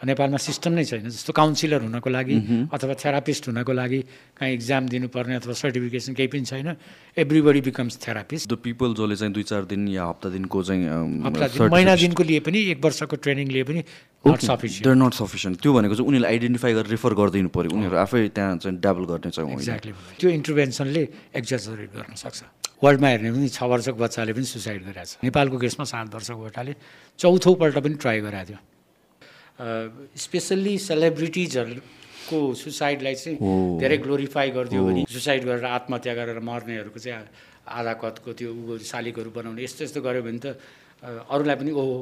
नेपालमा सिस्टम नै छैन। जस्तो काउन्सिलर हुनको लागि अथवा थेरापिस्ट हुनको लागि कहीँ इक्जाम दिनुपर्ने अथवा सर्टिफिकेसन केही पनि छैन everybody becomes therapist the people जसले चाहिँ दुई चार दिन या हप्ता दिनको चाहिँ हप्ता दिन महिना दिनको लिए पनि एक वर्षको ट्रेनिङ लिए पनि not sufficient they're not sufficient त्यो भनेको चाहिँ उनीहरूले आइडेन्टिफाई गरेर रिफर गरिदिनु पऱ्यो उनीहरू आफै त्यहाँ चाहिँ डाबल गर्ने चाहिँ एक्ज्याक्टली त्यो इन्टरभेन्सनले एक्जजरेट गर्न सक्छ। वर्ल्डमा हेर्ने पनि छ वर्षको बच्चाले पनि सुसाइड गरेको छ। नेपालको केसमा सात वर्षको बच्चाले चौथोपल्ट पनि ट्राई गरेको थियो। स्पेसल्ली सेलिब्रिटिजहरूको सुसाइडलाई चाहिँ धेरै ग्लोरिफाई गरिदियो भने सुसाइड गरेर आत्महत्या गरेर मर्नेहरूको चाहिँ आधा कदको त्यो उ शालिकहरू बनाउने यस्तो यस्तो गऱ्यो भने त अरूलाई पनि ओहो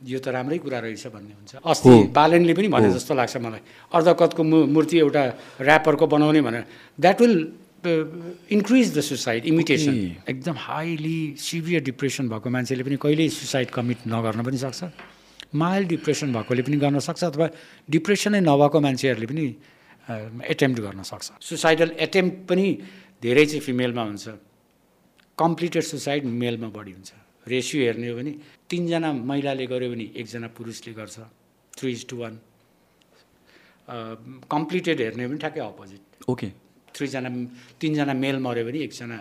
यो त राम्रै कुरा रहेछ भन्ने हुन्छ। अस्ति बालेनले पनि भने जस्तो लाग्छ मलाई। अर्ध कदको मूर्ति एउटा ऱ्यापरको बनाउने भनेर। That will increase the suicide imitation एकदम हाइली सिभियर डिप्रेसन भएको मान्छेले पनि कहिल्यै सुसाइड कमिट नगर्न पनि सक्छ। माइल्ड डिप्रेसन भएकोले पनि गर्न सक्छ अथवा डिप्रेसनै नभएको मान्छेहरूले पनि एटेम्प्ट गर्न सक्छ। सुसाइडल एटेम्प्ट पनि धेरै चाहिँ फिमेलमा हुन्छ। कम्प्लिटेड सुसाइड मेलमा बढी हुन्छ। रेसियो हेर्ने हो भने तिनजना महिलाले गर्यो भने एकजना पुरुषले गर्छ। Three is to one completed हेर्ने हो भने ठ्याक्कै अपोजिट ओके थ्रीजना तिनजना मेल मऱ्यो भने एकजना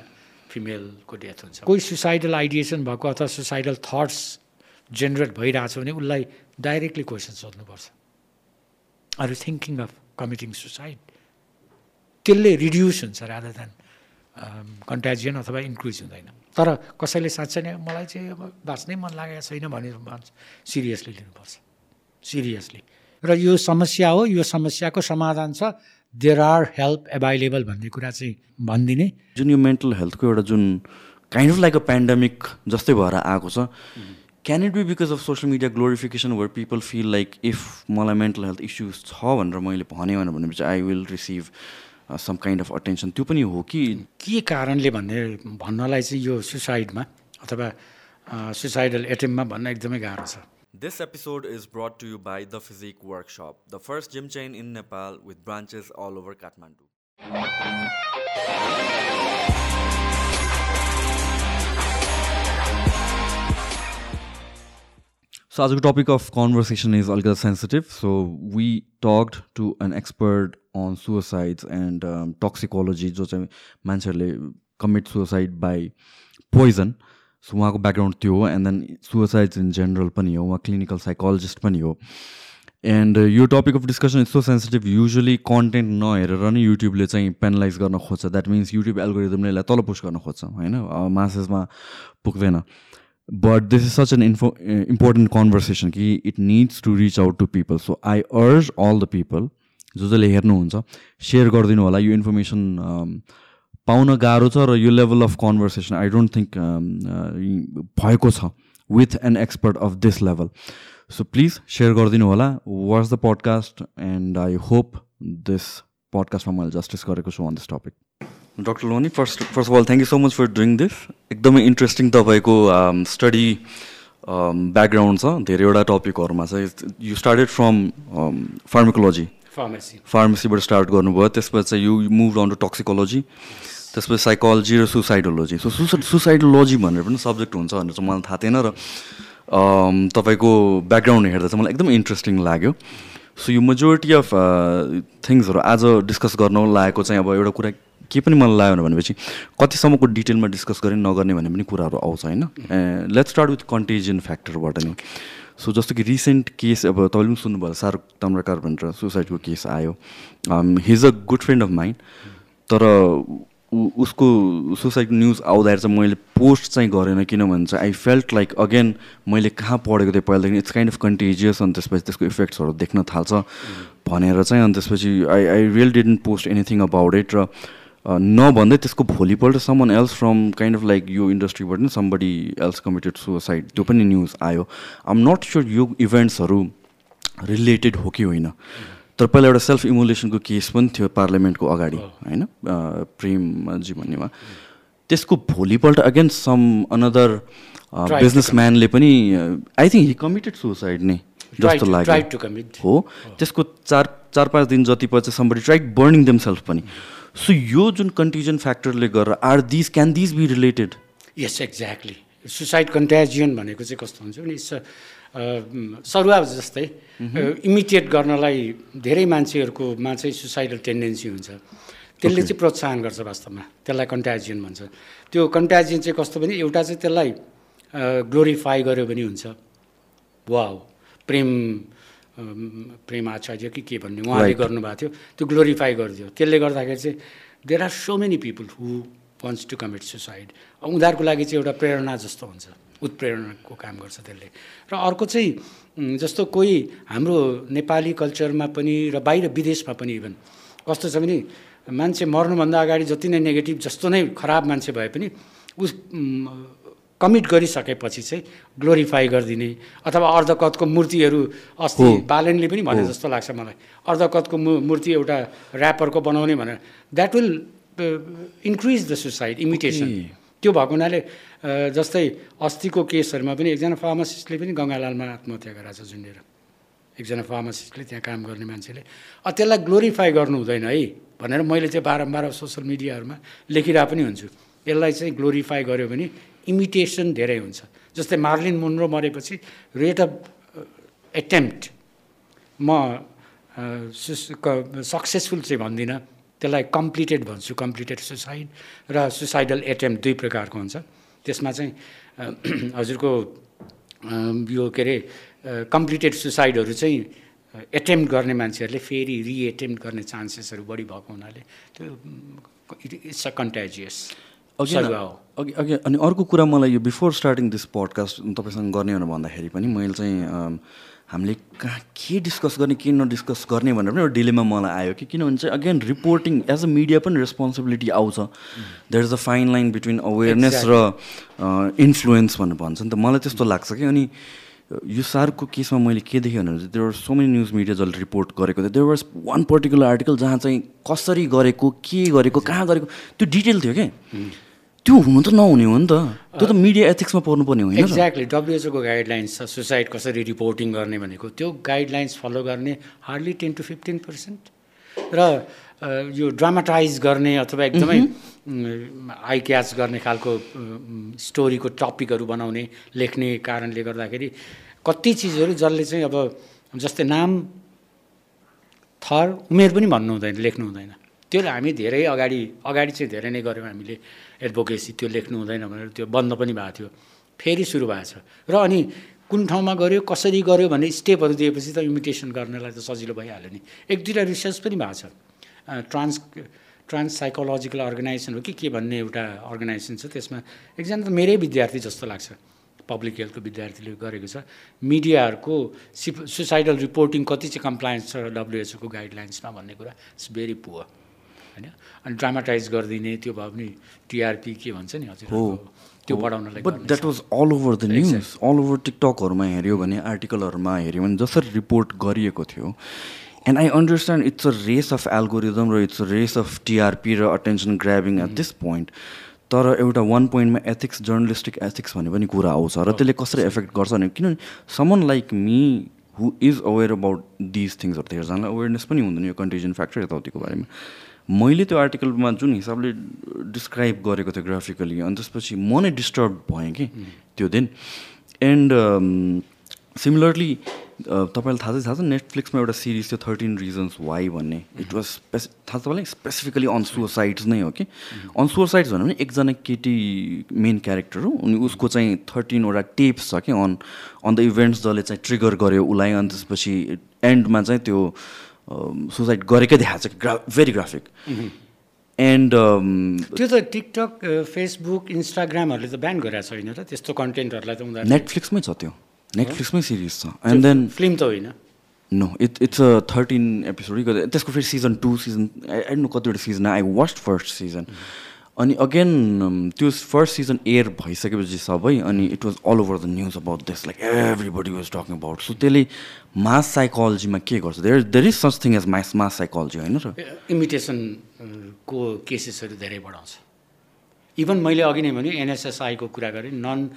फिमेलको डेथ हुन्छ। कोही सुसाइडल आइडिएसन भएको अथवा सुसाइडल थट्स जेनेरेट भइरहेछ भने उसलाई डाइरेक्टली क्वेसन सोध्नुपर्छ। Are you thinking of committing suicide त्यसले रिड्युस हुन्छ रादर देन कन्ट्याजियन अथवा इन्क्रिज हुँदैन। तर कसैले साँच्चै नै मलाई चाहिँ अब बाँच्नै मन लागेको छैन भनेर भन्छ सिरियसली लिनुपर्छ। सिरियसली र यो समस्या हो यो समस्याको समाधान छ। देयर आर हेल्प एभाइलेबल भन्ने कुरा चाहिँ भनिदिने। जुन यो मेन्टल हेल्थको एउटा जुन kind of like a pandemic जस्तै भएर आएको छ can it be because of social media glorification where people feel like if मलाई मेन्टल हेल्थ इस्युज छ भनेर मैले भने भनेपछि I will receive some kind of attention त्यो पनि हो कि? के कारणले भन्ने भन्नलाई चाहिँ यो सुसाइडमा अथवा सुसाइडल एटेम्पमा भन्न एकदमै गाह्रो छ। This episode is brought to you by The Physique Workshop, the first gym chain in Nepal with branches all over Kathmandu. A topic of conversation is little sensitive. So, we talked to an expert on suicides and um, toxicology, जो चाहिँ मान्छेहरूले commit suicide by poison so उहाँको background त्यो हो and then suicides in general पनि हो उहाँ clinical psychologist पनि हो. एन्ड यो topic of discussion is so sensitive usually content नहेरेर नै युट्युबले चाहिँ पेनलाइज गर्न खोज्छ. द्याट मिन्स युट्युब एल्गोरिदमले यसलाई तल पुस्ट गर्न खोज्छ होइन? मासेसमा पुग्दैन. This is such an info, uh, important conversation कि it needs to reach out to people. So I urge all the people जो जसले हेर्नुहुन्छ सेयर गरिदिनु होला। यो इन्फर्मेसन पाउन गाह्रो छ र यो level of conversation I don't think भएको छ with an expert of this level so please share गरिदिनु होला। Watch the podcast and I hope this पडकास्टमा मैले जस्टिस गरेको छु on this topic doctor Loni first first of all thank you so much for doing this एकदमै interesting तपाईँको study background छ धेरैवटा टपिकहरूमा चाहिँ you started from pharmacology pharmacy फार्मेसीबाट start गर्नुभयो। त्यसपछि चाहिँ you move on to toxicology त्यसपछि साइकोलोजी र सुसाइडोलोजी सो सुसा सुसाइडोलोजी भनेर पनि सब्जेक्ट हुन्छ भनेर चाहिँ मलाई थाहा थिएन र तपाईँको ब्याकग्राउन्ड हेर्दा चाहिँ मलाई एकदमै इन्ट्रेस्टिङ लाग्यो। सो यो मेजोरिटी अफ थिङ्सहरू आज डिस्कस गर्न लागेको चाहिँ अब एउटा कुरा के पनि मलाई लाग्यो भनेपछि कतिसम्मको डिटेलमा डिस्कस गर्ने नगर्ने भन्ने पनि कुराहरू आउँछ होइन? लेट्स स्टार्ट विथ कन्टेजियन फ्याक्टरबाट नै। सो जस्तो कि रिसेन्ट केस अब तपाईँले पनि सुन्नुभयो शाहरुख तम्रकार भनेर सुसाइडको केस आयो। He's a good friend of mind तर उसको सुसाइड न्युज आउँदाखेरि चाहिँ मैले पोस्ट चाहिँ गरेन किनभने चाहिँ आई फेल्ट लाइक अगेन मैले कहाँ पढेको थिएँ पहिलादेखि इट्स काइन्ड अफ कन्टेजियस अनि त्यसपछि त्यसको इफेक्ट्सहरू देख्न थाल्छ भनेर चाहिँ अनि त्यसपछि I I real didn't post anything about it र नभन्दै त्यसको भोलिपल्ट someone else from kind of like यो इन्डस्ट्रीबाट नै समबडी एल्स कमिटेड सुसाइड त्यो पनि न्युज आयो. आइ एम नट स्योर यो इभेन्ट्सहरू रिलेटेड हो कि होइन. तर पहिला एउटा सेल्फ इमुलेसनको केस पनि थियो पार्लियामेन्टको अगाडि होइन? प्रेमजी भन्नेमा त्यसको भोलिपल्ट अगेन सम अनदर बिजनेसम्यानले पनि I think he committed suicide नै जस्तो लाग्यो हो? त्यसको चार चार पाँच दिन जति पछि somebody tried burning them self पनि। सो यो जुन कन्टिजन फ्याक्टरले गरेर are these can these be related yes exactly suicide contagion भनेको चाहिँ कस्तो हुन्छ भने इट्स सरुवा जस्तै इमिटेट गर्नलाई धेरै मान्छेहरूकोमा चाहिँ सुसाइडल टेन्डेन्सी हुन्छ। त्यसले चाहिँ प्रोत्साहन गर्छ वास्तवमा त्यसलाई कन्ट्याजियन भन्छ। त्यो कन्ट्याजियन चाहिँ कस्तो भने एउटा चाहिँ त्यसलाई ग्लोरिफाई गर्यो भने हुन्छ। वा प्रेम प्रेम आचार्य कि के भन्ने उहाँले. गर्नुभएको थियो त्यो ग्लोरिफाई गरिदियो। त्यसले गर्दाखेरि चाहिँ there are so many people who wants to commit suicide उनीहरूको लागि चाहिँ एउटा प्रेरणा जस्तो हुन्छ उत्प्रेरणाको काम गर्छ त्यसले। र अर्को चाहिँ जस्तो कोही हाम्रो नेपाली कल्चरमा पनि र बाहिर विदेशमा पनि इभन कस्तो छ भने मान्छे मर्नुभन्दा अगाडि जति नै नेगेटिभ जस्तो नै खराब मान्छे भए पनि उस कमिट गरिसकेपछि चाहिँ ग्लोरिफाई गरिदिने अथवा अर्धकतको मूर्तिहरू अस्ति। बालनले पनि भने जस्तो लाग्छ मलाई। अर्धकतको मु मूर्ति एउटा ऱ्यापरको बनाउने भनेर। That will increase the suicide imitation त्यो भएको हुनाले जस्तै अस्तिको केसहरूमा पनि एकजना फार्मासिस्टले पनि गङ्गालालमा आत्महत्या गराएको छ झुन्डेर। एकजना फार्मासिस्टले त्यहाँ काम गर्ने मान्छेले। त्यसलाई ग्लोरिफाई गर्नु हुँदैन है भनेर मैले चाहिँ बारम्बार सोसियल मिडियाहरूमा लेखिरहेको पनि हुन्छु। यसलाई चाहिँ ग्लोरिफाई गर्यो भने इमिटेसन धेरै हुन्छ। जस्तै मार्लिन मुनरो मरेपछि रेट अफ एटेम्प्ट म सक्सेसफुल चाहिँ भन्दिनँ। त्यसलाई कम्प्लिटेड भन्छु। कम्प्लिटेड सुसाइड र सुसाइडल एटेम्प दुई प्रकारको हुन्छ। त्यसमा चाहिँ हजुरको यो के अरे कम्प्लिटेड सुसाइडहरू चाहिँ एटेम्प गर्ने मान्छेहरूले फेरि रिएटेम्प गर्ने चान्सेसहरू बढी भएको हुनाले त्यो इट्स अ कन्ट्याजियस अघि अघि अघि अनि अर्को कुरा मलाई यो बिफोर स्टार्टिङ दिस पडकास्ट तपाईँसँग गर्ने भनेर भन्दाखेरि पनि मैले चाहिँ हामीले कहाँ के डिस्कस गर्ने के नडिस्कस गर्ने भनेर पनि एउटा डिलेमा मलाई आयो कि किनभने चाहिँ again reporting as a media पनि रेस्पोन्सिबिलिटी आउँछ। There is a fine line between awareness र इन्फ्लुएन्स भनेर भन्छ नि त। मलाई त्यस्तो लाग्छ कि अनि यो सारको केसमा मैले के देखेँ भने there are so many news media जसले रिपोर्ट गरेको थियो। There was one particular article जहाँ चाहिँ कसरी गरेको के गरेको कहाँ गरेको त्यो डिटेल थियो कि? त्यो हुनु त नहुने हो नि त। त्यो त मिडिया एथिक्समा पर्नुपर्ने होइन एक्ज्याक्टली डब्लुएचओको गाइडलाइन्स छ सुसाइड कसरी रिपोर्टिङ गर्ने भनेको त्यो गाइडलाइन्स फलो गर्ने hardly ten to fifteen percent र यो ड्रामाटाइज गर्ने अथवा एकदमै आई क्याच गर्ने खालको स्टोरीको टपिकहरू बनाउने लेख्ने कारणले गर्दाखेरि कति चिजहरू जसले चाहिँ अब जस्तै नाम थर उमेर पनि भन्नु हुँदैन लेख्नु हुँदैन। त्यो हामी धेरै अगाडि अगाडि चाहिँ धेरै नै गऱ्यौँ हामीले। एडभोकेसी त्यो लेख्नु हुँदैन भनेर त्यो बन्द पनि भएको थियो। फेरि सुरु भएको छ। र अनि कुन ठाउँमा गऱ्यो कसरी गऱ्यो भन्ने स्टेपहरू दिएपछि त इमिटेसन गर्नलाई त सजिलो भइहाल्यो नि। एक दुईवटा रिसर्च पनि भएको छ। ट्रान्स ट्रान्स साइकोलोजिकल अर्गनाइजेसन हो कि के भन्ने एउटा अर्गनाइजेसन छ त्यसमा एकजना त मेरै विद्यार्थी जस्तो लाग्छ। पब्लिक हेल्थको विद्यार्थीले गरेको छ। मिडियाहरूको सिप सुसाइडल रिपोर्टिङ कति चाहिँ कम्प्लायन्स छ डब्लुएचओको गाइडलाइन्समा भन्ने कुरा इट्स भेरी पुवर होइन? अनि ड्रामाटाइज गरिदिने त्यो भयो भने टिआरपी के भन्छ नि हजुर? त्यो बढाउनलाई but that was all over the news all over टिकटकहरूमा हेऱ्यो भने आर्टिकलहरूमा हेऱ्यो भने जसरी रिपोर्ट गरिएको थियो. And I understand it's a race of algorithm र it's a race of TRP र attention grabbing at this point तर एउटा वान पोइन्टमा एथिक्स जर्नलिस्टिक एथिक्स भन्ने पनि कुरा आउँछ र त्यसले कसरी एफेक्ट गर्छ भने किनभने someone like me who is aware about these थिङ्सहरू धेरैजनालाई अवेरनेस पनि हुँदैन यो कन्टिजन फ्याक्टर यताउतिको बारेमा। मैले त्यो आर्टिकलमा जुन हिसाबले डिस्क्राइब गरेको थियो ग्राफिकली अनि त्यसपछि म नै डिस्टर्ब भएँ कि त्यो दिन। एन्ड सिमिलरली तपाईँलाई थाहा छ थाहा छ नेटफ्लिक्समा एउटा सिरिज थियो थर्टिन रिजन्स वाइ भन्ने। इट वाज स्पेस थाहा छ तपाईँलाई? स्पेसिफिकली अन सुसाइड्स नै हो कि? अन सुसाइड्स भन्यो भने एकजना केटी मेन क्यारेक्टर हो अनि उसको चाहिँ थर्टिनवटा टेप्स छ कि अन अन द इभेन्ट्स जसले चाहिँ ट्रिगर गर्यो उसलाई अनि त्यसपछि एन्डमा चाहिँ त्यो सुसाइड गरेकै देखाएको छ ग्रा भेरी ग्राफिक एन्ड त्यो त टिकटक फेसबुक इन्स्टाग्रामहरूले त ब्यान गरेको छैन र त्यस्तो कन्टेन्टहरूलाई त उनीहरू नेटफ्लिक्समै छ त्यो। नेटफ्लिक्समै सिरिज छ। एन्ड देन फिल्म त होइन। No it it's a thirteen episode त्यसको फेरि season two season I know कतिवटा season I watched first season अनि अगेन त्यो फर्स्ट सिजन एयर भइसकेपछि सबै अनि it was all over the news about this like everybody was talking about so त्यसले मास साइकोलोजीमा के गर्छ? There there is such thing as mass mass psychology होइन र? इमिटेसन को केसेसहरू धेरै बढाउँछ। इभन मैले अघि नै भने एनएसएसआईको कुरा गरेँ नन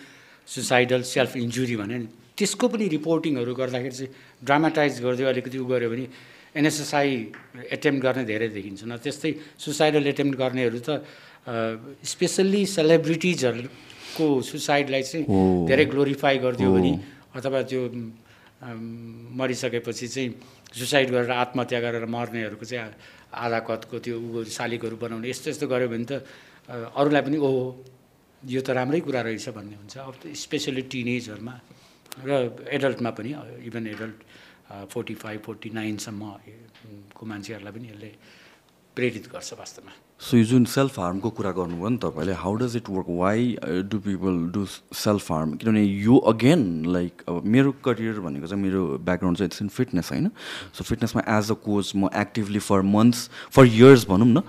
सुसाइडल सेल्फ इन्जुरी भने त्यसको पनि रिपोर्टिङहरू गर्दाखेरि चाहिँ ड्रामाटाइज गरिदियो अलिकति उ गऱ्यो भने एनएसएसआई एटेम्प गर्ने धेरै देखिन्छ। न त्यस्तै सुसाइडल एटेम्प गर्नेहरू त स्पेसल्ली सेलिब्रिटिजहरू को सुसाइडलाई चाहिँ धेरै ग्लोरिफाई गरिदियो भने अथवा त्यो मरिसकेपछि चाहिँ सुसाइड गरेर आत्महत्या गरेर मर्नेहरूको चाहिँ आधा कदको त्यो उ शालिकहरू बनाउने यस्तो यस्तो गऱ्यो भने त अरूलाई पनि ओहो यो त राम्रै कुरा रहेछ भन्ने हुन्छ। अब स्पेसली टिनेजहरूमा र एडल्टमा पनि even adult forty five forty नाइनसम्म को मान्छेहरूलाई पनि यसले प्रेरित गर्छ वास्तवमा। सो यो जुन सेल्फ हार्मको कुरा गर्नुभयो नि तपाईँले how does it work why do people do self harm किनभने यो अगेन लाइक अब मेरो करियर भनेको चाहिँ मेरो ब्याकग्राउन्ड चाहिँ इट्स इन फिटनेस होइन? सो फिटनेसमा एज अ कोच म actively for months for years भनौँ न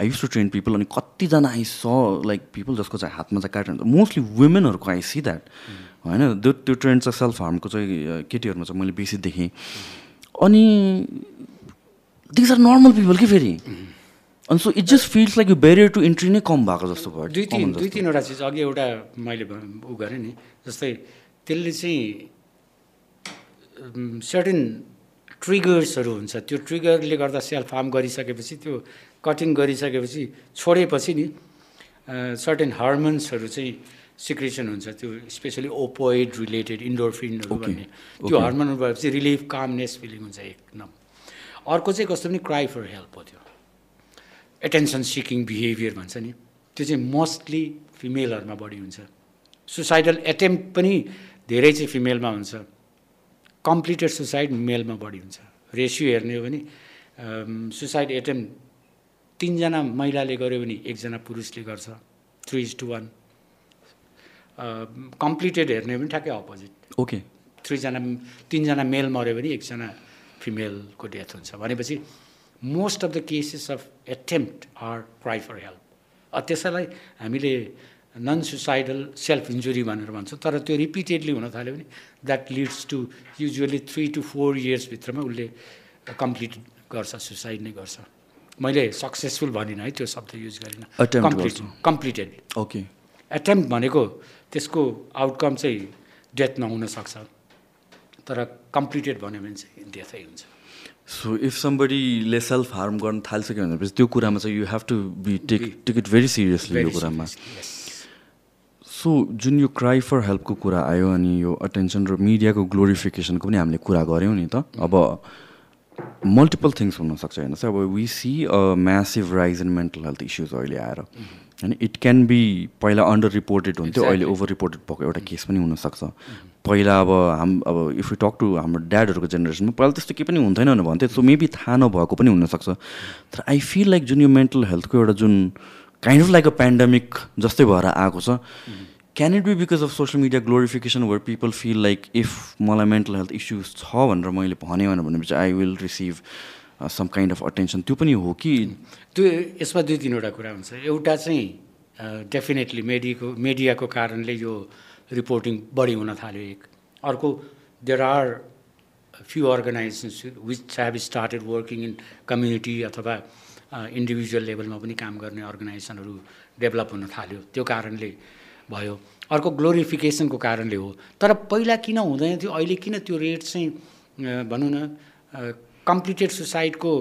I use to train people अनि कतिजना आई स लाइक पिपल जसको चाहिँ हातमा चाहिँ काटिरहन्छ मोस्टली वुमेनहरूको आई सी द्याट होइन? त्यो त्यो ट्रेन्ड चाहिँ सेल्फ हार्मको चाहिँ केटीहरूमा चाहिँ मैले बेसी देखेँ। अनि दिज आर नर्मल पिपल कि फेरि? अनि so it just feels like यो ब्यारियर टु इन्ट्री नै कम भएको जस्तो भयो दुई तिन दुई तिनवटा चिज अघि एउटा मैले उ गरेँ नि जस्तै त्यसले चाहिँ सर्टेन ट्रिगर्सहरू हुन्छ। त्यो ट्रिगरले गर्दा सेल्फ हार्म गरिसकेपछि त्यो कटिङ गरिसकेपछि छोडेपछि नि सर्टेन हर्मोन्सहरू चाहिँ सिक्रेसन हुन्छ। त्यो स्पेसली ओपोइड रिलेटेड इन्डोरफिनहरू भन्ने। त्यो हर्मोनहरू भएपछि रिलिफ कामनेस फिलिङ हुन्छ एकदम। अर्को चाहिँ कस्तो पनि क्राई फर हेल्प हो त्यो। एटेन्सन सिकिङ बिहेभियर भन्छ नि। त्यो चाहिँ मोस्टली फिमेलहरूमा बढी हुन्छ। सुसाइडल एटेम्प पनि धेरै चाहिँ फिमेलमा हुन्छ। कम्प्लिटेड सुसाइड मेलमा बढी हुन्छ। रेसियो हेर्ने हो भने सुसाइड एटेम्प तिनजना महिलाले गर्यो भने एकजना पुरुषले गर्छ। Three is to one completed हेर्ने हो भने ठ्याक्कै अपोजिट ओके थ्रीजना तिनजना मेल मऱ्यो भने एकजना फिमेलको डेथ हुन्छ। भनेपछि most of the cases of attempt are cry for help त्यसैलाई हामीले नन सुसाइडल सेल्फ इन्जुरी भनेर भन्छौँ तर त्यो रिपिटेडली हुन थाल्यो भने that leads to usually three to four इयर्सभित्रमा उसले कम्प्लिट गर्छ सुसाइड नै गर्छ. मैले सक्सेसफुल भनिनँ है त्यो शब्द युज गरिनँ। कम्प्लिट कम्प्लिटेड ओके एटेम्प भनेको त्यसको आउटकम चाहिँ डेथ नहुन सक्छ। तर कम्प्लिटेड भन्यो भने चाहिँ डेथै हुन्छ। सो इफ समबडीले सेल्फ हार्म गर्न थालिसक्यो भनेपछि त्यो कुरामा चाहिँ you have to be take take it very seriously यो कुरामा सो जुन यो क्राई फर हेल्पको कुरा आयो अनि यो अटेन्सन र मिडियाको ग्लोरिफिकेसनको पनि हामीले कुरा गऱ्यौँ नि त अब मल्टिपल थिङ्स हुनसक्छ हेर्नुहोस् अब we see a massive rise in mental health issues अहिले आएर होइन इट क्यान बी पहिला अन्डर रिपोर्टेड हुन्थ्यो अहिले ओभर रिपोर्टेड भएको एउटा केस पनि हुनसक्छ पहिला अब हाम अब इफ यु टक टु हाम्रो ड्याडहरूको जेनेरेसनमा पहिला त्यस्तो केही पनि हुन्थेन भनेर भन्थ्यो। सो मेबी थाहा नभएको पनि हुनसक्छ। तर आई फिल लाइक जुन यो मेन्टल हेल्थको एउटा जुन kind of like a pandemic जस्तै भएर आएको छ can it be because of social media glorification where people feel like if मलाई मेन्टल हेल्थ इस्युज छ भनेर मैले भने भनेपछि I will receive some kind of attention त्यो पनि हो कि? त्यो यसमा दुई तिनवटा कुरा हुन्छ। एउटा चाहिँ डेफिनेटली मेडियाको मिडियाको कारणले यो रिपोर्टिङ बढी हुन थाल्यो एक। अर्को there are few organisations which have started working in community अथवा इन्डिभिजुअल लेभलमा पनि काम गर्ने अर्गनाइजेसनहरू डेभलप हुन थाल्यो। त्यो कारणले भयो। अर्को ग्लोरिफिकेसनको कारणले हो। तर पहिला किन हुँदैन थियो? अहिले किन त्यो रेट चाहिँ भनौँ न कम्प्लिटेड सुसाइडको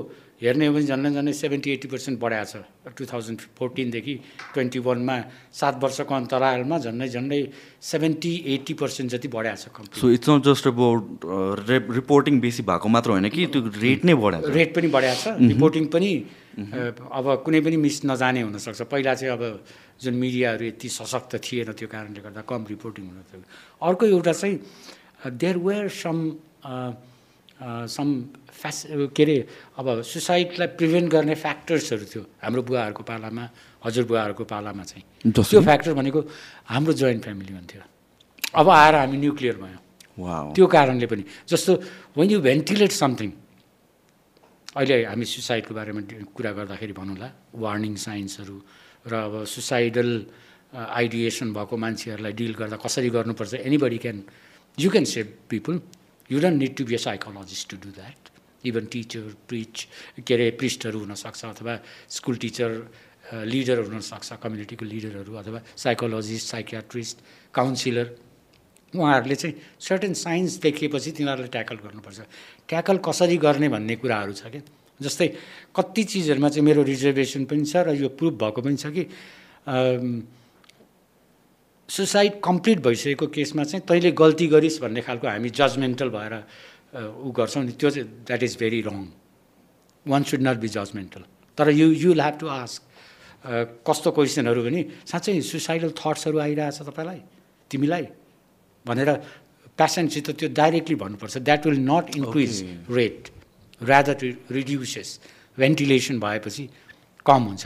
हेर्ने हो भने झन्डै झन्डै सेभेन्टी एट्टी पर्सेन्ट बढाएको छ। टु थाउजन्ड फोर्टिनदेखि ट्वेन्टी वानमा सात वर्षको अन्तरालमा झन्डै झन्डै सेभेन्टी एट्टी पर्सेन्ट जति बढाएको छ so it's not just about reporting बेसी भएको मात्र होइन कि त्यो रेट नै बढाएको रेट पनि बढाएको छ। रिपोर्टिङ पनि अब कुनै पनि मिस नजाने हुनसक्छ। पहिला चाहिँ अब जुन मिडियाहरू यति सशक्त थिएन त्यो कारणले गर्दा कम रिपोर्टिङ हुन अर्को एउटा चाहिँ देयर वेयर सम सम फ्यास के अरे अब सुसाइडलाई प्रिभेन्ट गर्ने फ्याक्टर्सहरू थियो हाम्रो बुवाहरूको पालामा हजुरबुवाहरूको पालामा चाहिँ। त्यो फ्याक्टर भनेको हाम्रो जोइन्ट फ्यामिली हुन्थ्यो। अब आएर हामी न्युक्लियर भयौँ। त्यो कारणले पनि जस्तो वेन यु भेन्टिलेट समथिङ अहिले हामी सुसाइडको बारेमा कुरा गर्दाखेरि भनौँला वार्निङ साइन्सहरू र अब सुसाइडल आइडिएसन भएको मान्छेहरूलाई डिल गर्दा कसरी गर्नुपर्छ anybody can you can save people you don't need to be a psychologist to do that even teacher preach के अरे प्रिस्टहरू हुनसक्छ अथवा स्कुल टिचर लिडरहरू हुनसक्छ कम्युनिटीको लिडरहरू अथवा साइकोलोजिस्ट साइकियाट्रिस्ट काउन्सिलर उहाँहरूले चाहिँ सर्टेन साइन्स देखिएपछि तिनीहरूले ट्याकल गर्नुपर्छ। ट्याकल कसरी गर्ने भन्ने कुराहरू छ क्या? जस्तै कति चिजहरूमा चाहिँ मेरो रिजर्भेसन पनि छ र यो प्रुभ भएको पनि छ कि सुसाइड कम्प्लिट भइसकेको केसमा चाहिँ तैँले गल्ती गरिस् भन्ने खालको हामी जजमेन्टल भएर ऊ गर्छौँ नि त्यो चाहिँ that is very wrong one should not be judgemental तर you you have to ask कस्तो क्वेसनहरू भने साँच्चै सुसाइडल थट्सहरू आइरहेछ तपाईँलाई तिमीलाई। भनेर पेसेन्टसित त्यो डाइरेक्टली भन्नुपर्छ। That will not increase rate rather reduces ventilation भएपछि कम हुन्छ।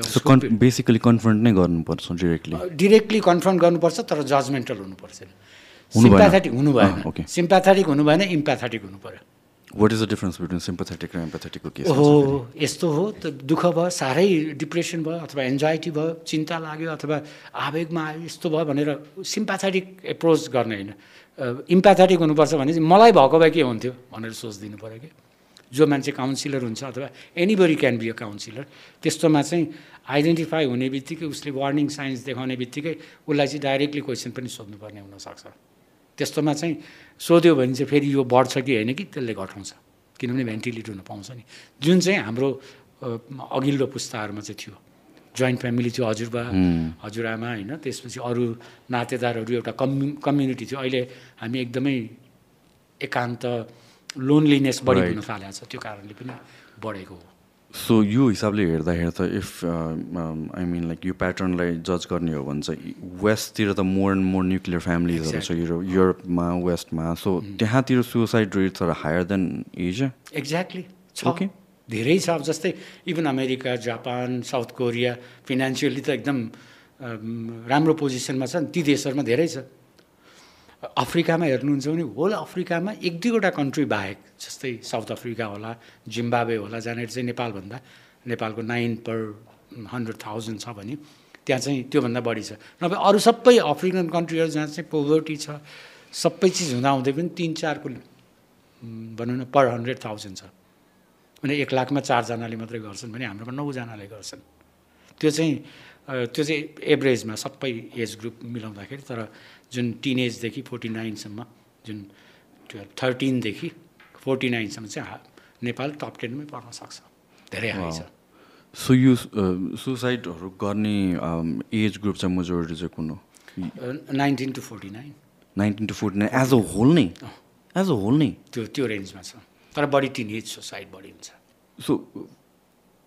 बेसिकली कन्फ्रन्ट नै गर्नुपर्छ डिरेक्टली डिरेक्टली कन्फर्म गर्नुपर्छ तर जजमेन्टल हुनु पर्छ हुनु भएन। सिम्प्याथेटिक हुनु भएन. सिम्प्याथेटिक हुनु भएन इम्प्याथेटिक हुनु पऱ्यो what is the difference between sympathetic र एम्पथेटिकको केस ओहो यस्तो हो त दुःख भयो साह्रै डिप्रेसन भयो अथवा एन्जाइटी भयो चिन्ता लाग्यो अथवा आवेगमा आयो यस्तो भयो भनेर सिम्प्याथेटिक एप्रोच गर्ने होइन। इम्प्याथेटिक हुनुपर्छ भने चाहिँ मलाई भएको भए के हुन्थ्यो भनेर सोचिदिनु पऱ्यो कि। जो मान्छे काउन्सिलर हुन्छ अथवा anybody can be a counsellor त्यस्तोमा चाहिँ आइडेन्टिफाई हुने बित्तिकै उसले वार्निङ साइन्स देखाउने बित्तिकै उसलाई चाहिँ डाइरेक्टली क्वेसन पनि सोध्नुपर्ने हुनसक्छ। त्यस्तोमा चाहिँ सोध्यो भने चाहिँ फेरि यो बढ्छ कि होइन कि त्यसले घटाउँछ। किनभने भेन्टिलेट हुन पाउँछ नि। जुन चाहिँ हाम्रो अघिल्लो पुस्ताहरूमा चाहिँ थियो। जोइन्ट फ्यामिली थियो हजुरबा हजुरआमा होइन त्यसपछि अरू नातेदारहरू एउटा कम्यु कम्युनिटी थियो। अहिले हामी एकदमै एकान्त लोनलिनेस बढी. हुन थालेको छ। त्यो कारणले पनि बढेको हो। सो यो हिसाबले हेर्दाखेरि त इफ आई मिन लाइक यो प्याटर्नलाई जज गर्ने हो भने चाहिँ वेस्टतिर त मोर एन्ड मोर न्युक्लियर फ्यामिलीजहरू छ युरोप युरोपमा वेस्टमा सो त्यहाँतिर suicide rates are higher than Asia exactly छ। Okay. धेरै छ। अब जस्तै even America Japan South Korea financially त एकदम अम, राम्रो पोजिसनमा छ ती देशहरूमा धेरै छ। अफ्रिकामा हेर्नुहुन्छ भने होल अफ्रिकामा एक दुईवटा कन्ट्री बाहेक जस्तै साउथ अफ्रिका होला जिम्बावे होला जहाँनिर चाहिँ नेपालभन्दा नेपालको नाइन पर हन्ड्रेड थाउजन्ड छ भने त्यहाँ चाहिँ त्योभन्दा बढी छ। नभए अरू सबै अफ्रिकन कन्ट्रीहरू जहाँ चाहिँ पोभर्टी छ सबै चिज हुँदाहुँदै पनि तिन चारको भनौँ न पर हन्ड्रेड थाउजन्ड छ। भने एक लाखमा चारजनाले मात्रै गर्छन् भने हाम्रोमा नौजनाले गर्छन्। त्यो चाहिँ त्यो चाहिँ एभरेजमा सबै एज ग्रुप मिलाउँदाखेरि तर जुन टिनेजदेखि फोर्टी नाइनसम्म जुन टुवेल्भ थर्टिनदेखि फोर्टी नाइनसम्म चाहिँ हा- नेपाल टप टेनमै पर्न सक्छ। धेरै हाई छ। सो यो सुसाइडहरू गर्ने एज ग्रुप चाहिँ मेजोरिटी चाहिँ कुन हो? Nineteen to forty nine nineteen to forty nine as a whole नै? एज अ होल नै? त्यो त्यो रेन्जमा छ। तर बढी टिनेज सोसाइड बढी हुन्छ। So